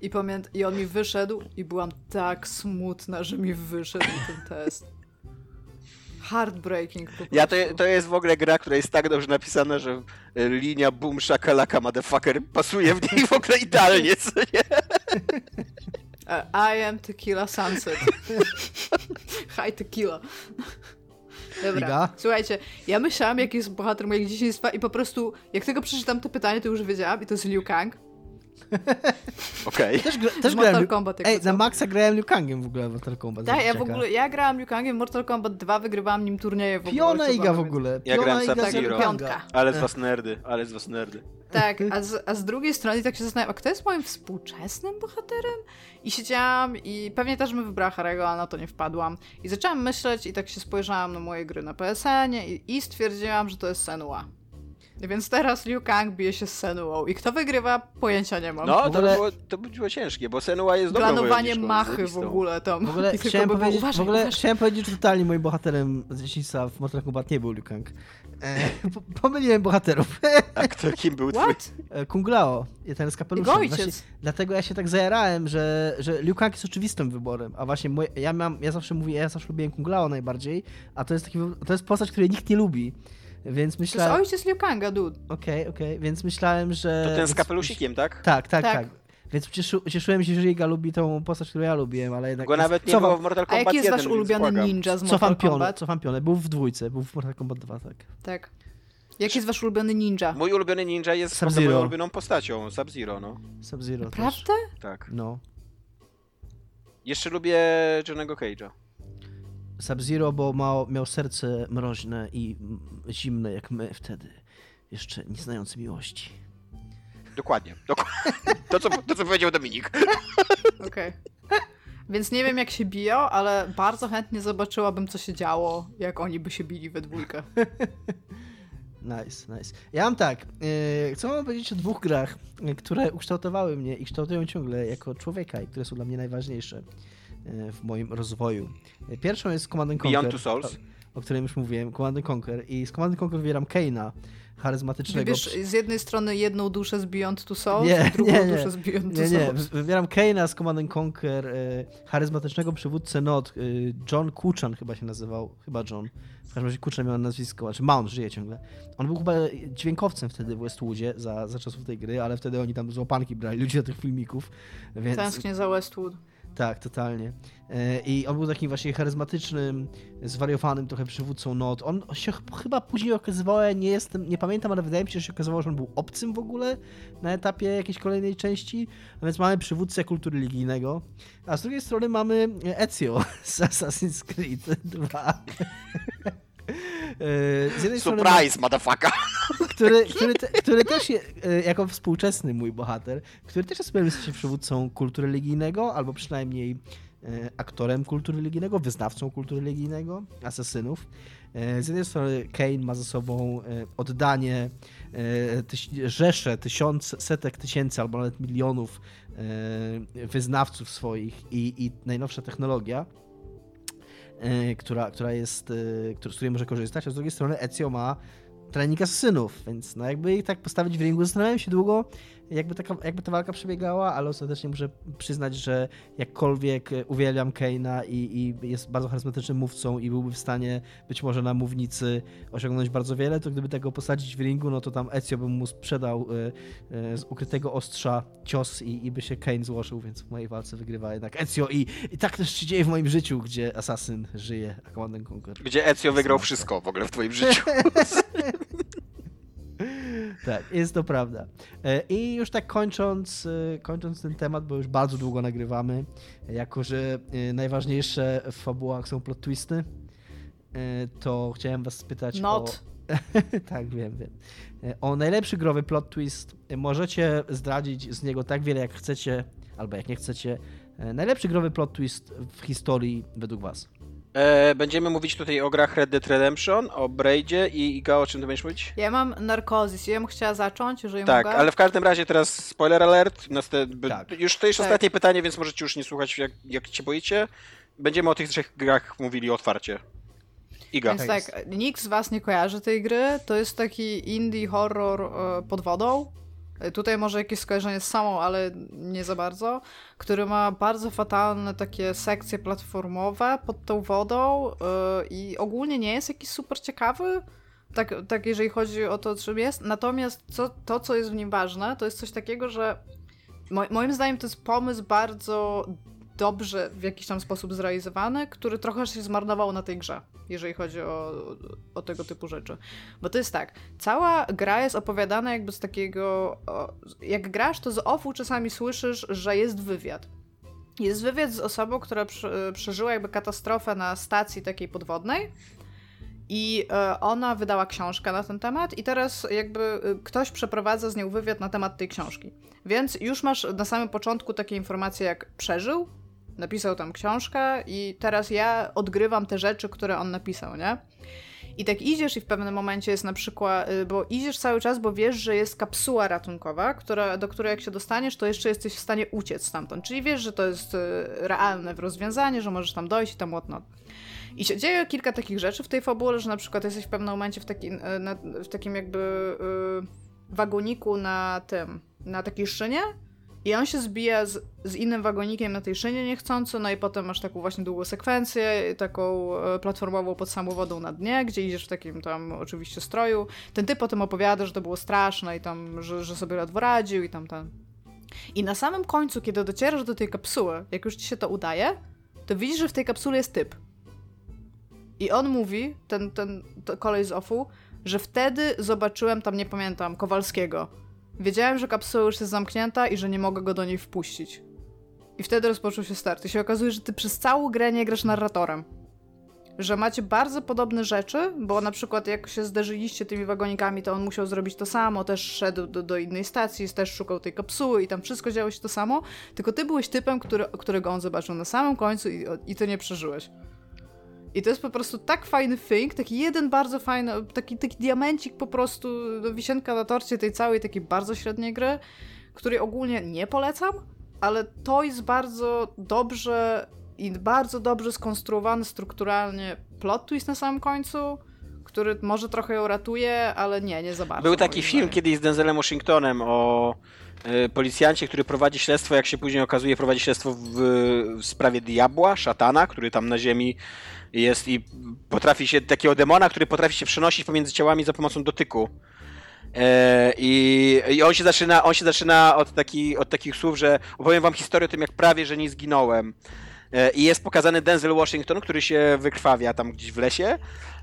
I, pamięt- I on mi wyszedł i byłam tak smutna, że mi wyszedł ten test. Heartbreaking po prostu. Ja to, to jest w ogóle gra, która jest tak dobrze napisana, że e, linia boom shakalaka motherfucker pasuje w niej w ogóle idealnie, co nie? E, I am Tequila Sunset. Hi Tequila. Dobra, Iga? słuchajcie, ja myślałam, jaki jest bohater mojego dzieciństwa i po prostu, jak tylko przeczytam to pytanie, to już wiedziałam i to jest Liu Kang. Okej. Też, gra, też Z grałem... Mortal Kombat, Ej, na co? Maxa grałem Liu Kangiem w ogóle w Mortal Kombat. za Tak, ja w ogóle, ja grałam Liu Kangiem w Mortal Kombat 2, wygrywałam nim turnieje w ogóle. Piona Iga w ogóle. Ja Piona grałem Iga za. Liu Kanga. Piątka. Ale z was nerdy, ale z was nerdy. Tak, a z, a z drugiej strony tak się zastanawiam, a kto jest moim współczesnym bohaterem? I siedziałam i pewnie też bym wybrała Harego, ale na to nie wpadłam. I zaczęłam myśleć i tak się spojrzałam na moje gry na PSN-ie i, i stwierdziłam, że to jest Senua. Więc teraz Liu Kang bije się z Senuą. I kto wygrywa? Pojęcia nie mam. No, to, ogóle- by było, to by było ciężkie, bo Senua jest dobrą Planowanie machy w ogóle tam. W ogóle, I tylko chciałem powiedzieć, uważaj, w ogóle uważaj. chciałem powiedzieć, że totalnie moim bohaterem z dzieciństwa w Mortal Kombat nie był Liu Kang. E, po- pomyliłem bohaterów. A kto kim był twój? What? E, Kung Lao, ten z kapeluszem. Właśnie, dlatego ja się tak zajarałem, że, że Liu Kang jest oczywistym wyborem, a właśnie moje, ja, mam, ja zawsze mówię, ja zawsze lubiłem Kung Lao najbardziej, a to jest taki, to jest postać, której nikt nie lubi. Więc To jest myślałem, ojciec Liu Kanga, dude. okej, okej, więc myślałem, że... To ten z kapelusikiem, tak? Tak, tak, Tak. tak. Więc cieszy, cieszyłem się, że Iga lubi tą postać, którą ja lubiłem, ale jednak... Go nawet nie cofam, było w Mortal A Kombat jaki jest 1, wasz ulubiony ninja z Cofam Mortal pionę, Kombat? cofam pionę. Był w dwójce, był w Mortal Kombat 2, tak. Tak. Jaki jest wasz ulubiony ninja? Mój ulubiony ninja jest poza moją ulubioną postacią, Sub-Zero, no. Sub-Zero. Prawda? Tak. No. Jeszcze lubię Johnnego Cage'a. Sub-Zero, bo ma, miał serce mroźne i zimne jak my wtedy. Jeszcze nie znający miłości. Dokładnie. Dokładnie. To, co, to, co powiedział Dominik. Okej. Więc nie wiem jak się biją, ale bardzo chętnie zobaczyłabym co się działo, jak oni by się bili we dwójkę. Nice, nice. Ja mam tak, yy, chcę wam powiedzieć o dwóch grach, które ukształtowały mnie i kształtują ciągle jako człowieka i które są dla mnie najważniejsze yy, w moim rozwoju. Pierwszą jest Command and Conquer. Beyond Two Souls. O, którym już mówiłem, Command and Conquer. I z Command and Conquer wybieram Kane'a, charyzmatycznego... Wybierz z jednej strony jedną duszę z Beyond Two Souls, Nie, drugą nie, nie. duszę z Beyond Two Souls. wy- wybieram Kane'a z Command and Conquer, y, charyzmatycznego przywódcę NOT, y, John Kuchan chyba się nazywał, chyba John. W każdym razie Kuchan miał nazwisko, znaczy Mount żyje ciągle. On był chyba dźwiękowcem wtedy w Westwoodzie za, za czasów tej gry, ale wtedy oni tam z łapanki brali ludzi do tych filmików, więc... Tęsknię za Westwood. Tak, totalnie. E, I on był takim właśnie charyzmatycznym, zwariowanym trochę przywódcą not. On się ch- chyba później okazywało, nie jestem, nie pamiętam, ale wydaje mi się, że się okazywało, że on był obcym w ogóle na etapie jakiejś kolejnej części. A więc mamy przywódcę kultury religijnego, a z drugiej strony mamy Ezio z Assassin's Creed 2. E, Z jednej strony Surprise, motherfucker! który, który, te, który też je, e, jako współczesny mój bohater, który też jest pewnym sensie przywódcą kultury religijnego, albo przynajmniej e, aktorem kultury religijnego, wyznawcą kultury religijnego, asesynów. Z jednej strony Kane ma ze sobą oddanie tyś, rzesze, tysiąc, setek tysięcy albo nawet milionów wyznawców swoich i, i najnowsza technologia, która, która jest, e, z której może korzystać, a z drugiej strony Ezio ma trening asesynów, więc no jakby ich tak postawić w ringu, zastanawiałem się długo, jakby, taka, jakby ta walka przebiegała, ale ostatecznie muszę przyznać, że jakkolwiek uwielbiam Kane'a i, i jest bardzo charyzmatycznym mówcą i byłby w stanie być może na mównicy osiągnąć bardzo wiele, to gdyby tego posadzić w ringu, no to tam Ezio bym mu sprzedał e, e, z ukrytego ostrza cios i, i by się Kane złożył, więc w mojej walce wygrywa jednak Ezio i, i tak też się dzieje w moim życiu, gdzie asasyn żyje, a Command and Conquer. Gdzie Ezio wygrał wszystko w ogóle w twoim życiu. Tak, jest to prawda. E, I już tak kończąc, e, kończąc ten temat, bo już bardzo długo nagrywamy, jako że e, najważniejsze w fabułach są plot twisty, to chciałem was spytać Not. o... tak, wiem, wiem. O najlepszy growy plot twist. Możecie zdradzić z niego tak wiele, jak chcecie, albo jak nie chcecie. Najlepszy growy plot twist w historii według was. E, będziemy mówić tutaj o grach Red Dead Redemption, o Braidzie i Iga, o czym ty będziesz mówić? Ja mam narkozis. Ja bym chciała zacząć, jeżeli Tak, mogę. ale w każdym razie teraz spoiler alert. Naste... b- Tak. Już to jest Tak. ostatnie pytanie, więc możecie już nie słuchać, jak, jak się boicie. Będziemy o tych trzech grach mówili otwarcie. Iga. Więc Tak tak, nikt z was nie kojarzy tej gry. To jest taki indie horror e, pod wodą. Tutaj może jakieś skojarzenie z samą, ale nie za bardzo. Który ma bardzo fatalne takie sekcje platformowe pod tą wodą e, i ogólnie nie jest jakiś super ciekawy. Tak, tak jeżeli chodzi o to, czym jest. Natomiast co, to, co jest w nim ważne, to jest coś takiego, że mo moim zdaniem to jest pomysł bardzo dobrze w jakiś tam sposób zrealizowany, który trochę się zmarnował na tej grze, jeżeli chodzi o, o tego typu rzeczy. Bo to jest tak, cała gra jest opowiadana jakby z takiego, jak grasz, to z offu czasami słyszysz, że jest wywiad. Jest wywiad z osobą, która prze, przeżyła jakby katastrofę na stacji takiej podwodnej i e, ona wydała książkę na ten temat i teraz jakby e, ktoś przeprowadza z nią wywiad na temat tej książki. Więc już masz na samym początku takie informacje jak przeżył, napisał tam książkę i teraz ja odgrywam te rzeczy, które on napisał, nie? I tak idziesz i w pewnym momencie jest na przykład, y, bo idziesz cały czas, bo wiesz, że jest kapsuła ratunkowa, która, do której jak się dostaniesz, to jeszcze jesteś w stanie uciec stamtąd. Czyli wiesz, że to jest y, realne rozwiązanie, że możesz tam dojść i tam whatnot. I się dzieje kilka takich rzeczy w tej fabule, że na przykład jesteś w pewnym momencie w, taki, y, na, w takim jakby y, wagoniku na tym, na takiej szynie i on się zbija z, z innym wagonikiem na tej szynie niechcąco, no i potem masz taką właśnie długą sekwencję, taką e, platformową pod samą wodą na dnie, gdzie idziesz w takim tam oczywiście stroju. Ten typ potem opowiada, że to było straszne i tam, że, że sobie ledwo radził i tam ten. I na samym końcu, kiedy docierasz do tej kapsuły, jak już ci się to udaje, to widzisz, że w tej kapsule jest typ. I on mówi, ten, ten kolej z offu, że wtedy zobaczyłem tam, nie pamiętam, Kowalskiego. Wiedziałem, że kapsuła już jest zamknięta i że nie mogę go do niej wpuścić. I wtedy rozpoczął się start. I się okazuje, że ty przez całą grę nie grasz narratorem. Że macie bardzo podobne rzeczy, bo na przykład jak się zderzyliście tymi wagonikami, to on musiał zrobić to samo, też szedł do, do innej stacji, też szukał tej kapsuły i tam wszystko działo się to samo, tylko ty byłeś typem, który, którego on zobaczył na samym końcu i, i ty nie przeżyłeś. I to jest po prostu tak fajny thing, taki jeden bardzo fajny, taki, taki diamencik po prostu, no, wisienka na torcie tej całej takiej bardzo średniej gry, której ogólnie nie polecam, ale to jest bardzo dobrze i bardzo dobrze skonstruowany strukturalnie plot twist na samym końcu, który może trochę ją ratuje, ale nie, nie za bardzo. Był taki film zdaniem. kiedyś z Denzelem Washingtonem o y, policjancie, który prowadzi śledztwo, jak się później okazuje, prowadzi śledztwo w, w sprawie diabła, szatana, który tam na ziemi jest i potrafi się, takiego demona, który potrafi się przenosić pomiędzy ciałami za pomocą dotyku. E, I, I on się zaczyna, on się zaczyna od, taki, od takich słów, że opowiem wam historię o tym, jak prawie, że nie zginąłem. E, I jest pokazany Denzel Washington, który się wykrwawia tam gdzieś w lesie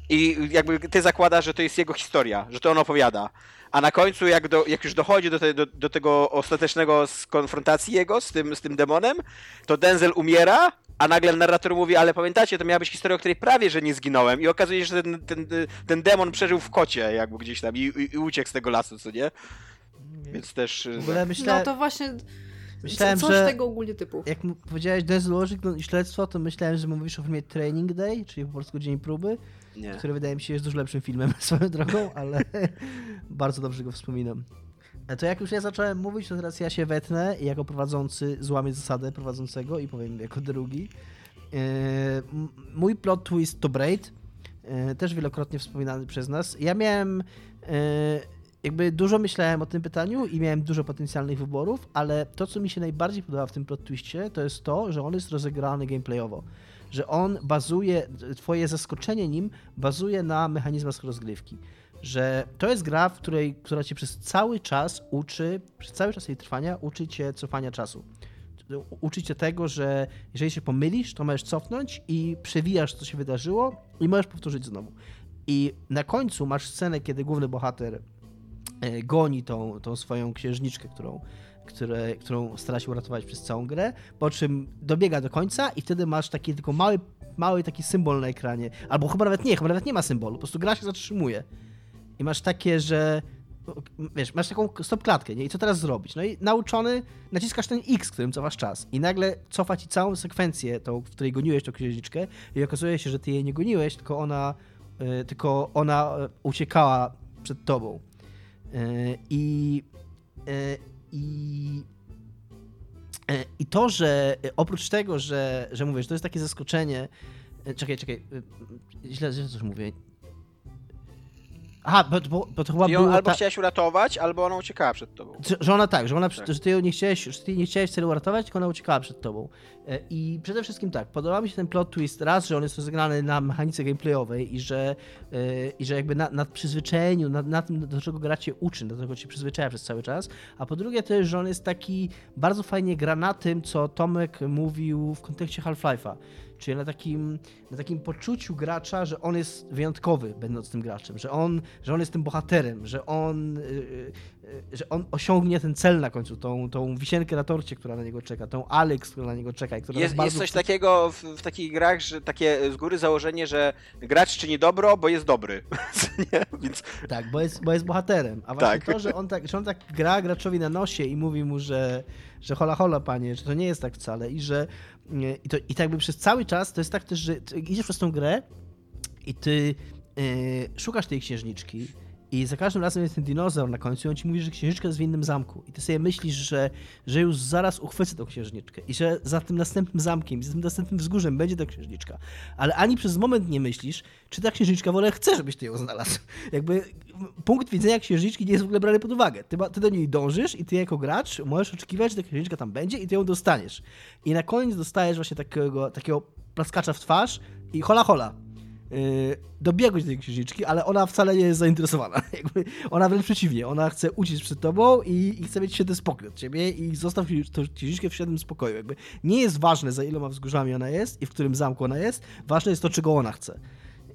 i jakby ty zakładasz, że to jest jego historia, że to on opowiada. A na końcu, jak, do, jak już dochodzi do, te, do, do tego ostatecznego konfrontacji jego z tym, z tym demonem, to Denzel umiera, a nagle narrator mówi, ale pamiętacie, to miała być historia, o której prawie, że nie zginąłem. I okazuje się, że ten, ten, ten demon przeżył w kocie jakby gdzieś tam i, i, i uciekł z tego lasu, co nie? Więc też... W ogóle No myślałem, to właśnie myślałem coś że tego ogólnie typu. jak powiedziałeś Denzel Washington i śledztwo, to myślałem, że mówisz o filmie Training Day, czyli po polsku Dzień Próby, Nie. który wydaje mi się jest dużo lepszym filmem swoją drogą, ale bardzo dobrze go wspominam. E, To jak już ja zacząłem mówić, to teraz ja się wetnę i jako prowadzący złamię zasadę prowadzącego i powiem jako drugi. E, Mój plot twist to Braid, e, też wielokrotnie wspominany przez nas. Ja miałem jakby dużo myślałem o tym pytaniu i miałem dużo potencjalnych wyborów, ale to, co mi się najbardziej podoba w tym plot twistie, to jest to, że on jest rozegrany gameplayowo. Że on bazuje, twoje zaskoczenie nim bazuje na mechanizmach rozgrywki. Że to jest gra, w której, która cię przez cały czas uczy, przez cały czas jej trwania, uczy cię cofania czasu. Uczy cię tego, że jeżeli się pomylisz, to możesz cofnąć i przewijasz, co się wydarzyło i możesz powtórzyć znowu. I na końcu masz scenę, kiedy główny bohater goni tą, tą swoją księżniczkę, którą, które, którą stara się uratować przez całą grę, po czym dobiega do końca i wtedy masz taki tylko mały, mały taki symbol na ekranie. Albo chyba nawet nie, chyba nawet nie ma symbolu, po prostu gra się zatrzymuje. I masz takie, że wiesz, masz taką stop klatkę, nie? I co teraz zrobić? No i nauczony, naciskasz ten X, którym cofasz czas i nagle cofa ci całą sekwencję, tą, w której goniłeś tą księżniczkę i okazuje się, że ty jej nie goniłeś, tylko ona, y, tylko ona y, uciekała przed tobą. I y, i y, i to, że oprócz tego, że, że mówisz, to jest takie zaskoczenie. y, Czekaj, czekaj. Źle, źle coś mówię. Aha, bo, bo, bo to chyba było albo tak, chciałaś uratować, albo ona uciekała przed tobą. że- że ona tak, że, ona, Tak. że ty ją nie chciałeś, że ty nie chciałeś celu uratować, tylko ona uciekała przed tobą. E, I przede wszystkim tak, podoba mi się ten plot twist raz, że on jest rozegrany na mechanice gameplayowej i że, e, i że jakby na, na przyzwyczajeniu, na, na tym, do czego gra cię uczy, do czego cię przyzwyczaja przez cały czas, a po drugie też, że on jest taki bardzo fajnie gra na tym, co Tomek mówił w kontekście Half-Life'a. Czyli na takim, na takim poczuciu gracza, że on jest wyjątkowy, będąc tym graczem, że on, że on jest tym bohaterem, że on, y, y, y, że on osiągnie ten cel na końcu, tą, tą wisienkę na torcie, która na niego czeka, tą Alex, która na niego czeka i która Jest, jest coś chce- takiego w, w takich grach, że takie z góry założenie, że gracz czyni dobro, bo jest dobry. Więc Tak, bo jest, bo jest bohaterem. A właśnie Tak. to, że on, tak, że on tak gra graczowi na nosie i mówi mu, że, że hola hola panie, że to nie jest tak wcale i że i, to, i tak by przez cały czas to jest tak też, że idziesz przez tą grę i ty e, szukasz tej księżniczki i za każdym razem jest ten dinozaur na końcu i on ci mówi, że księżniczka jest w innym zamku. I ty sobie myślisz, że, że już zaraz uchwycę tą księżniczkę i że za tym następnym zamkiem, za tym następnym wzgórzem będzie ta księżniczka. Ale ani przez moment nie myślisz, czy ta księżniczka w ogóle chce, żebyś ty ją znalazł. Jakby punkt widzenia księżniczki nie jest w ogóle brany pod uwagę. Ty, ty do niej dążysz i ty jako gracz możesz oczekiwać, że ta księżniczka tam będzie i ty ją dostaniesz. I na koniec dostajesz właśnie takiego, takiego plaskacza w twarz i hola hola. Yy, dobiegłeś do tej księżniczki, ale ona wcale nie jest zainteresowana. Jakby ona wręcz przeciwnie, ona chce uciec przed tobą i, i chce mieć świetny spokój od ciebie i zostaw tą księżniczkę w świetnym spokoju. Jakby nie jest ważne, za iloma wzgórzami ona jest i w którym zamku ona jest, ważne jest to, czego ona chce.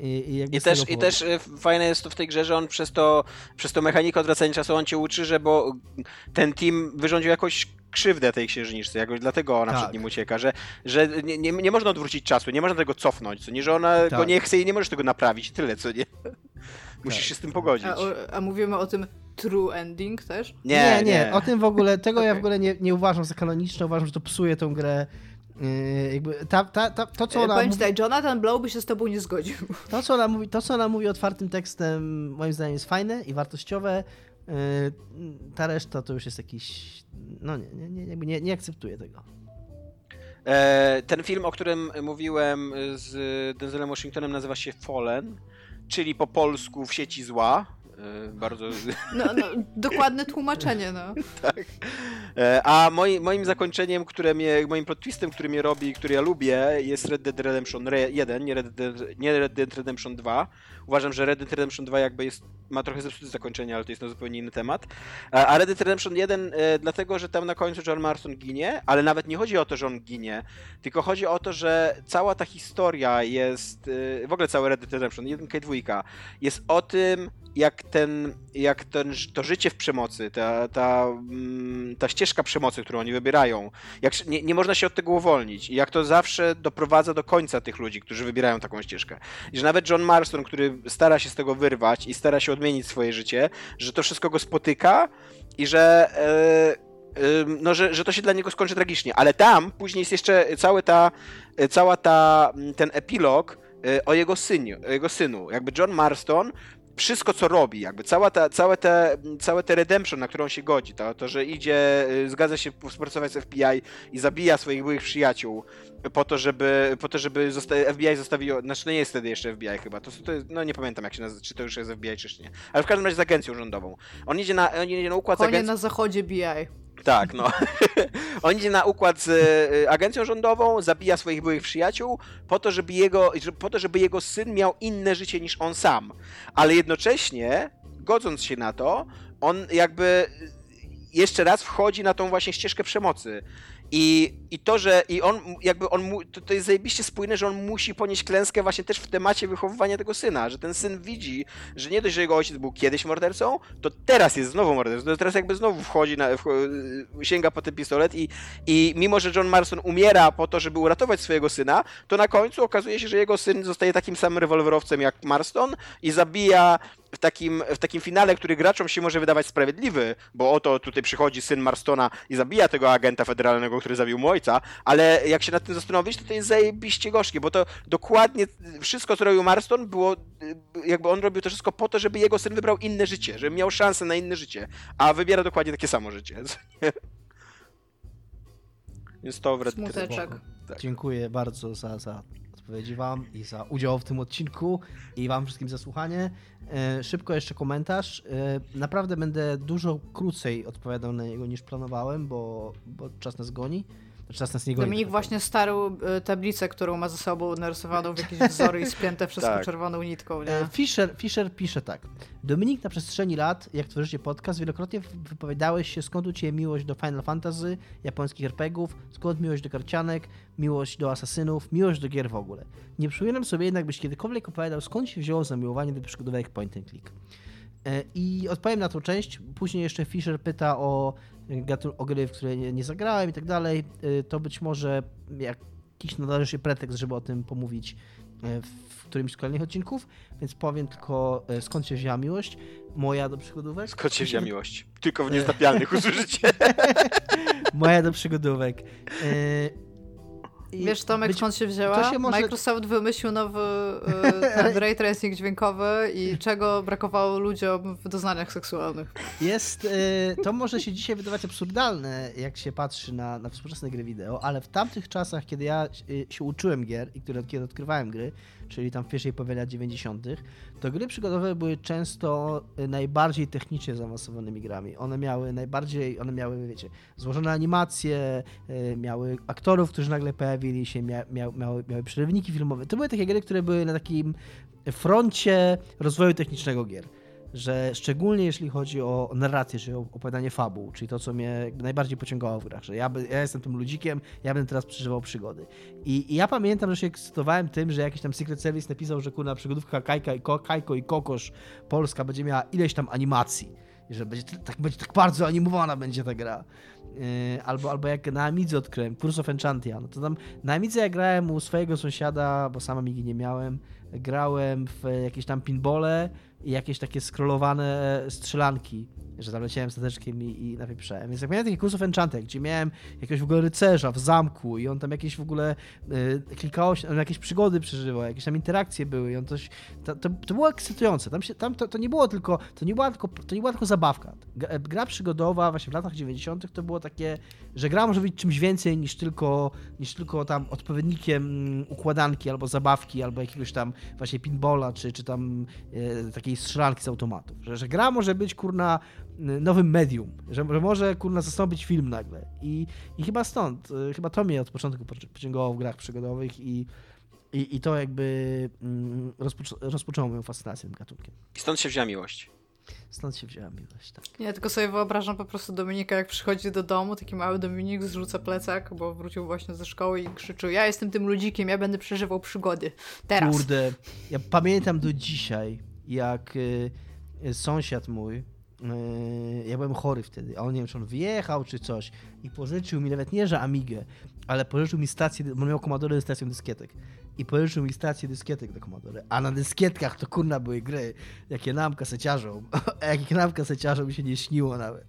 I, i, I też, I też y, fajne jest to w tej grze, że on przez to, przez to mechanikę odwracania czasu on cię uczy, że bo ten team wyrządził jakąś krzywdę tej księżniczce, jakoś dlatego ona Tak. przed nim ucieka, że, że nie, nie, nie można odwrócić czasu, nie można tego cofnąć, co nie, że ona go Tak. nie chce i nie możesz tego naprawić, tyle, co nie. Musisz Tak. się z tym pogodzić. A, o- a mówimy o tym true ending też? Nie, nie, o tym w ogóle, tego ja w ogóle nie, nie uważam za kanoniczne, uważam, że to psuje tą grę Yy, jakby ta, ta, ta, to, co ona Powiem mówi, ci tak, Jonathan Blow by się z tobą nie zgodził. to, co ona mówi, to, co ona mówi otwartym tekstem, moim zdaniem jest fajne i wartościowe. Yy, ta reszta to już jest jakiś. No nie, nie, nie, nie, nie akceptuję tego. E, ten film, o którym mówiłem z Denzelem Washingtonem nazywa się Fallen, czyli po polsku w sieci zła. E, bardzo No, no, dokładne tłumaczenie, no. E, A moi, moim zakończeniem, które mnie, moim plot twistem, który mnie robi, który ja lubię, jest Red Dead Redemption 1, nie Red Dead, nie Red Dead Redemption 2. Uważam, że Red Dead Redemption 2 jakby jest, ma trochę zepsute zakończenie, ale to jest na zupełnie inny temat. A a Red Dead Redemption 1 e, dlatego, że tam na końcu John Marston ginie, ale nawet nie chodzi o to, że on ginie, tylko chodzi o to, że cała ta historia jest, e, w ogóle cały Red Dead Redemption 1 i 2 jest o tym, jak ten, jak ten, to życie w przemocy, ta, ta, mm, ta ścieżka przemocy, którą oni wybierają, jak nie, nie można się od tego uwolnić i jak to zawsze doprowadza do końca tych ludzi, którzy wybierają taką ścieżkę. I że nawet John Marston, który stara się z tego wyrwać i stara się odmienić swoje życie, że to wszystko go spotyka i że ym, no, że, że to się dla niego skończy tragicznie. Ale tam później jest jeszcze cała ta, cała ta, ten epilog e, o jego synu, o jego synu. Jakby John Marston wszystko, co robi, jakby cała ta, całe, te, całe te redemption, na którą się godzi, to, to że idzie, y, zgadza się współpracować z FBI i zabija swoich byłych przyjaciół po to, żeby, po to, żeby zosta- FBI zostawiło, znaczy to nie jest wtedy jeszcze FBI chyba, to, to jest, no nie pamiętam jak się nazywa, czy to już jest FBI, czy nie, ale w każdym razie z agencją rządową. On idzie na, on idzie na układ z Konie agencją... na zachodzie BI. Tak, no. On idzie na układ z y, agencją rządową, zabija swoich byłych przyjaciół po to, żeby jego, po to, żeby jego syn miał inne życie niż on sam. Ale jednocześnie, godząc się na to, on jakby jeszcze raz wchodzi na tą właśnie ścieżkę przemocy. I, I to, że i on jakby on mu, to, to jest zajebiście spójne, że on musi ponieść klęskę właśnie też w temacie wychowywania tego syna, że ten syn widzi, że nie dość, że jego ojciec był kiedyś mordercą, to teraz jest znowu mordercą, to teraz jakby znowu wchodzi, na, sięga po ten pistolet i, i mimo, że John Marston umiera po to, żeby uratować swojego syna, to na końcu okazuje się, że jego syn zostaje takim samym rewolwerowcem jak Marston i zabija w takim, w takim finale, który graczom się może wydawać sprawiedliwy, bo oto tutaj przychodzi syn Marstona i zabija tego agenta federalnego, który zabił mu ojca, ale jak się nad tym zastanowić, to to jest zajebiście gorzkie, bo to dokładnie wszystko, co robił Marston, było, jakby on robił to wszystko po to, żeby jego syn wybrał inne życie, żeby miał szansę na inne życie, a wybiera dokładnie takie samo życie. Więc to w Red Smuteczek. Tak. Dziękuję bardzo za, za odpowiedzi Wam i za udział w tym odcinku i Wam wszystkim za słuchanie. E, szybko jeszcze komentarz. E, naprawdę będę dużo krócej odpowiadał na niego niż planowałem, bo, bo czas nas goni. Znaczy, Czas nas nie goni. Dominik właśnie starł y, tablicę, którą ma ze sobą narysowaną w jakieś wzory i spięte wszystko Tak. czerwoną nitką, E, nie? Fischer, Fischer pisze tak. Dominik, na przestrzeni lat, jak tworzycie podcast, wielokrotnie wypowiadałeś się, skąd u Ciebie miłość do Final Fantasy, japońskich RPGów, skąd miłość do karcianek, miłość do asasynów, miłość do gier w ogóle. Nie przypominam sobie jednak, byś kiedykolwiek opowiadał, skąd się wzięło zamiłowanie do przygodówek point and click. E, I odpowiem na tą część. Później jeszcze Fischer pyta o, gatun- o gry, w które nie, nie zagrałem i tak dalej. E, To być może jakiś należy się pretekst, żeby o tym pomówić e, w którymś z kolejnych odcinków, więc powiem tylko e, skąd się wzięła miłość. Moja do przygodówek. Skąd się wzięła miłość? Tylko w niezdapialnych usłyszycie. Moja do przygodówek. I Wiesz Tomek, być- skąd się wzięła? się może- Microsoft wymyślił nowy y, ten ray tracing dźwiękowy i czego brakowało ludziom w doznaniach seksualnych. Jest, e, to może się dzisiaj wydawać absurdalne, jak się patrzy na, na współczesne gry wideo, ale w tamtych czasach, kiedy ja e, się uczyłem gier i kiedy odkrywałem gry, czyli tam w pierwszej połowie lat 90., to gry przygodowe były często e, najbardziej technicznie zaawansowanymi grami. One miały najbardziej, one miały, wiecie, złożone animacje, e, miały aktorów, którzy nagle pojawili się, mia, miały, miały przerywniki filmowe. To były takie gry, które były na takim froncie rozwoju technicznego gier że szczególnie jeśli chodzi o narrację, czy o opowiadanie fabuł, czyli to, co mnie najbardziej pociągało w grach, że ja, ja jestem tym ludzikiem, ja będę teraz przeżywał przygody. I, I ja pamiętam, że się ekscytowałem tym, że jakiś tam Secret Service napisał, że kurna przygodówka Kajka i Ko, Kajko i Kokosz Polska będzie miała ileś tam animacji. I że będzie tak, będzie tak bardzo animowana będzie ta gra. Yy, albo, albo jak na Amidze odkryłem, Curse of Enchantia, no to tam na Amidze ja grałem u swojego sąsiada, bo sam Amigi nie miałem, grałem w jakieś tam pinbole i jakieś takie scrollowane strzelanki że tam leciałem stateczkiem i, i napieprzałem. Więc jak miałem takich kursów Enchanted, gdzie miałem jakiegoś w ogóle rycerza w zamku i on tam jakieś w ogóle y, klikało jakieś przygody przeżywał, jakieś tam interakcje były i on coś, to, to, to było ekscytujące. Tam, się, tam to, to nie było tylko, to nie była tylko, to nie była tylko zabawka. Gra przygodowa właśnie w latach 90. to było takie, że gra może być czymś więcej niż tylko, niż tylko tam odpowiednikiem mm, układanki albo zabawki, albo jakiegoś tam właśnie pinbola, czy, czy tam e, takiej strzelanki z automatów. Że, że gra może być kurna nowym medium, że, że może kurna zastąpić film nagle. I, i chyba stąd, y, chyba to mnie od początku pociągało w grach przygodowych i, i, i to jakby mm, rozpoczą, rozpoczęło moją fascynację tym gatunkiem. I stąd się wzięła miłość. Stąd się wzięła miłość, tak. Nie, tylko sobie wyobrażam po prostu Dominika, jak przychodzi do domu, taki mały Dominik zrzuca plecak, bo wrócił właśnie ze szkoły i krzyczył, ja jestem tym ludzikiem, ja będę przeżywał przygody. Teraz. Kurde, ja pamiętam do dzisiaj, jak y, y, sąsiad mój, Yy, ja byłem chory wtedy, a on nie wiem, czy on wyjechał, czy coś i pożyczył mi nawet nie, że Amigę, ale pożyczył mi stację, bo miał Commodore ze stacją dyskietek i pożyczył mi stację dyskietek do Commodore, a na dyskietkach to kurna były gry, jakie nam kaseciarzom, jakie nam kaseciarzom się nie śniło nawet.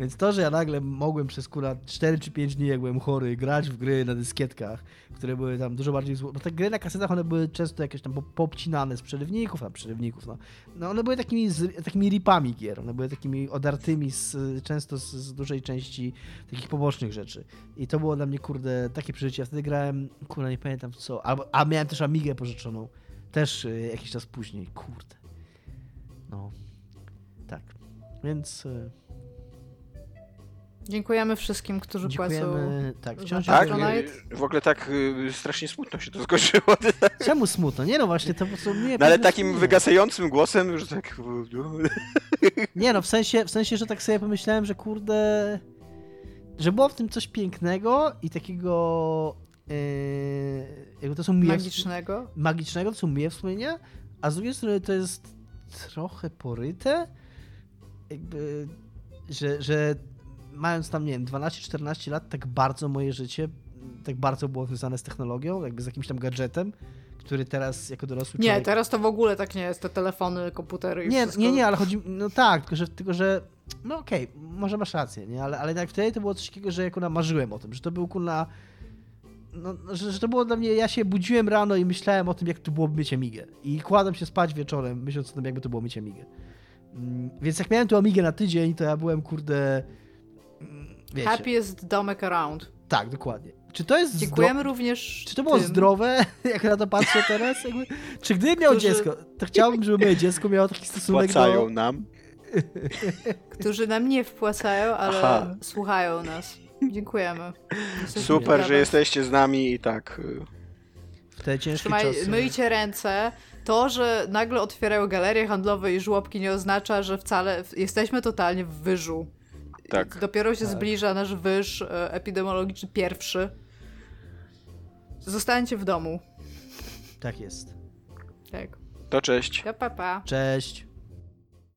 Więc to, że ja nagle mogłem przez kurwa 4 czy 5 dni, jak byłem chory, grać w gry na dyskietkach, które były tam dużo bardziej zło... Bo te gry na kasetach, one były często jakieś tam popcinane z przerywników, a przerywników, no. no one były takimi, z, takimi ripami gier, one były takimi odartymi z, często z, z, dużej części takich pobocznych rzeczy. I to było dla mnie, kurde, takie przeżycie. Ja wtedy grałem, kurde, nie pamiętam co, a miałem też Amigę pożyczoną, też y, jakiś czas później, kurde. No, tak. Więc... Y, Dziękujemy wszystkim, którzy Dziękujemy, płacą. Tak, wciąż tak, w ogóle tak y, strasznie smutno się to skończyło. Czemu smutno? Nie no właśnie, to po prostu mnie... No ale takim wygasającym głosem, że tak... Nie no, w sensie, w sensie, że tak sobie pomyślałem, że kurde... Że było w tym coś pięknego i takiego... Yy, jakby to są miłe... Magicznego? Magicznego, to są miłe wspomnienia, a z drugiej strony to jest trochę poryte. Jakby... Że, że mając tam, nie wiem, 12-14 lat, tak bardzo moje życie, tak bardzo było związane z technologią, jakby z jakimś tam gadżetem, który teraz jako dorosły Nie, teraz to w ogóle tak nie jest, te telefony, komputery i nie, wszystko. Nie, nie, ale chodzi, no tak, tylko że, tylko, że no okej, okay, może masz rację, nie, ale, ale jak wtedy to było coś takiego, że jako marzyłem o tym, że to był kurna, no, że, że, to było dla mnie, ja się budziłem rano i myślałem o tym, jak to było mieć Amigę i kładłem się spać wieczorem, myśląc o tym, jakby to było mieć Amigę. Mm, więc jak miałem tu Amigę na tydzień, to ja byłem, kurde, Wiecie. Happiest domek around. Tak, dokładnie. Czy to jest Dziękujemy również. Czy to było tym... zdrowe, jak na to patrzę teraz? Jakby... Czy gdybym miał Którzy... dziecko, to chciałbym, żeby moje dziecko miało taki stosunek Wpłacają do... nam. Którzy nam nie wpłacają, ale Aha. słuchają nas. Dziękujemy. Jesteśmy Super, że jesteście z nami i tak. Y, w te ciężkie Trzymaj, czasy. Myjcie ręce. To, że nagle otwierają galerie handlowe i żłobki nie oznacza, że wcale jesteśmy totalnie w wyżu. Tak. Dopiero się tak. zbliża nasz wyż e, epidemiologiczny pierwszy. Zostańcie w domu. Tak jest. Tak. To cześć. To papa. Cześć.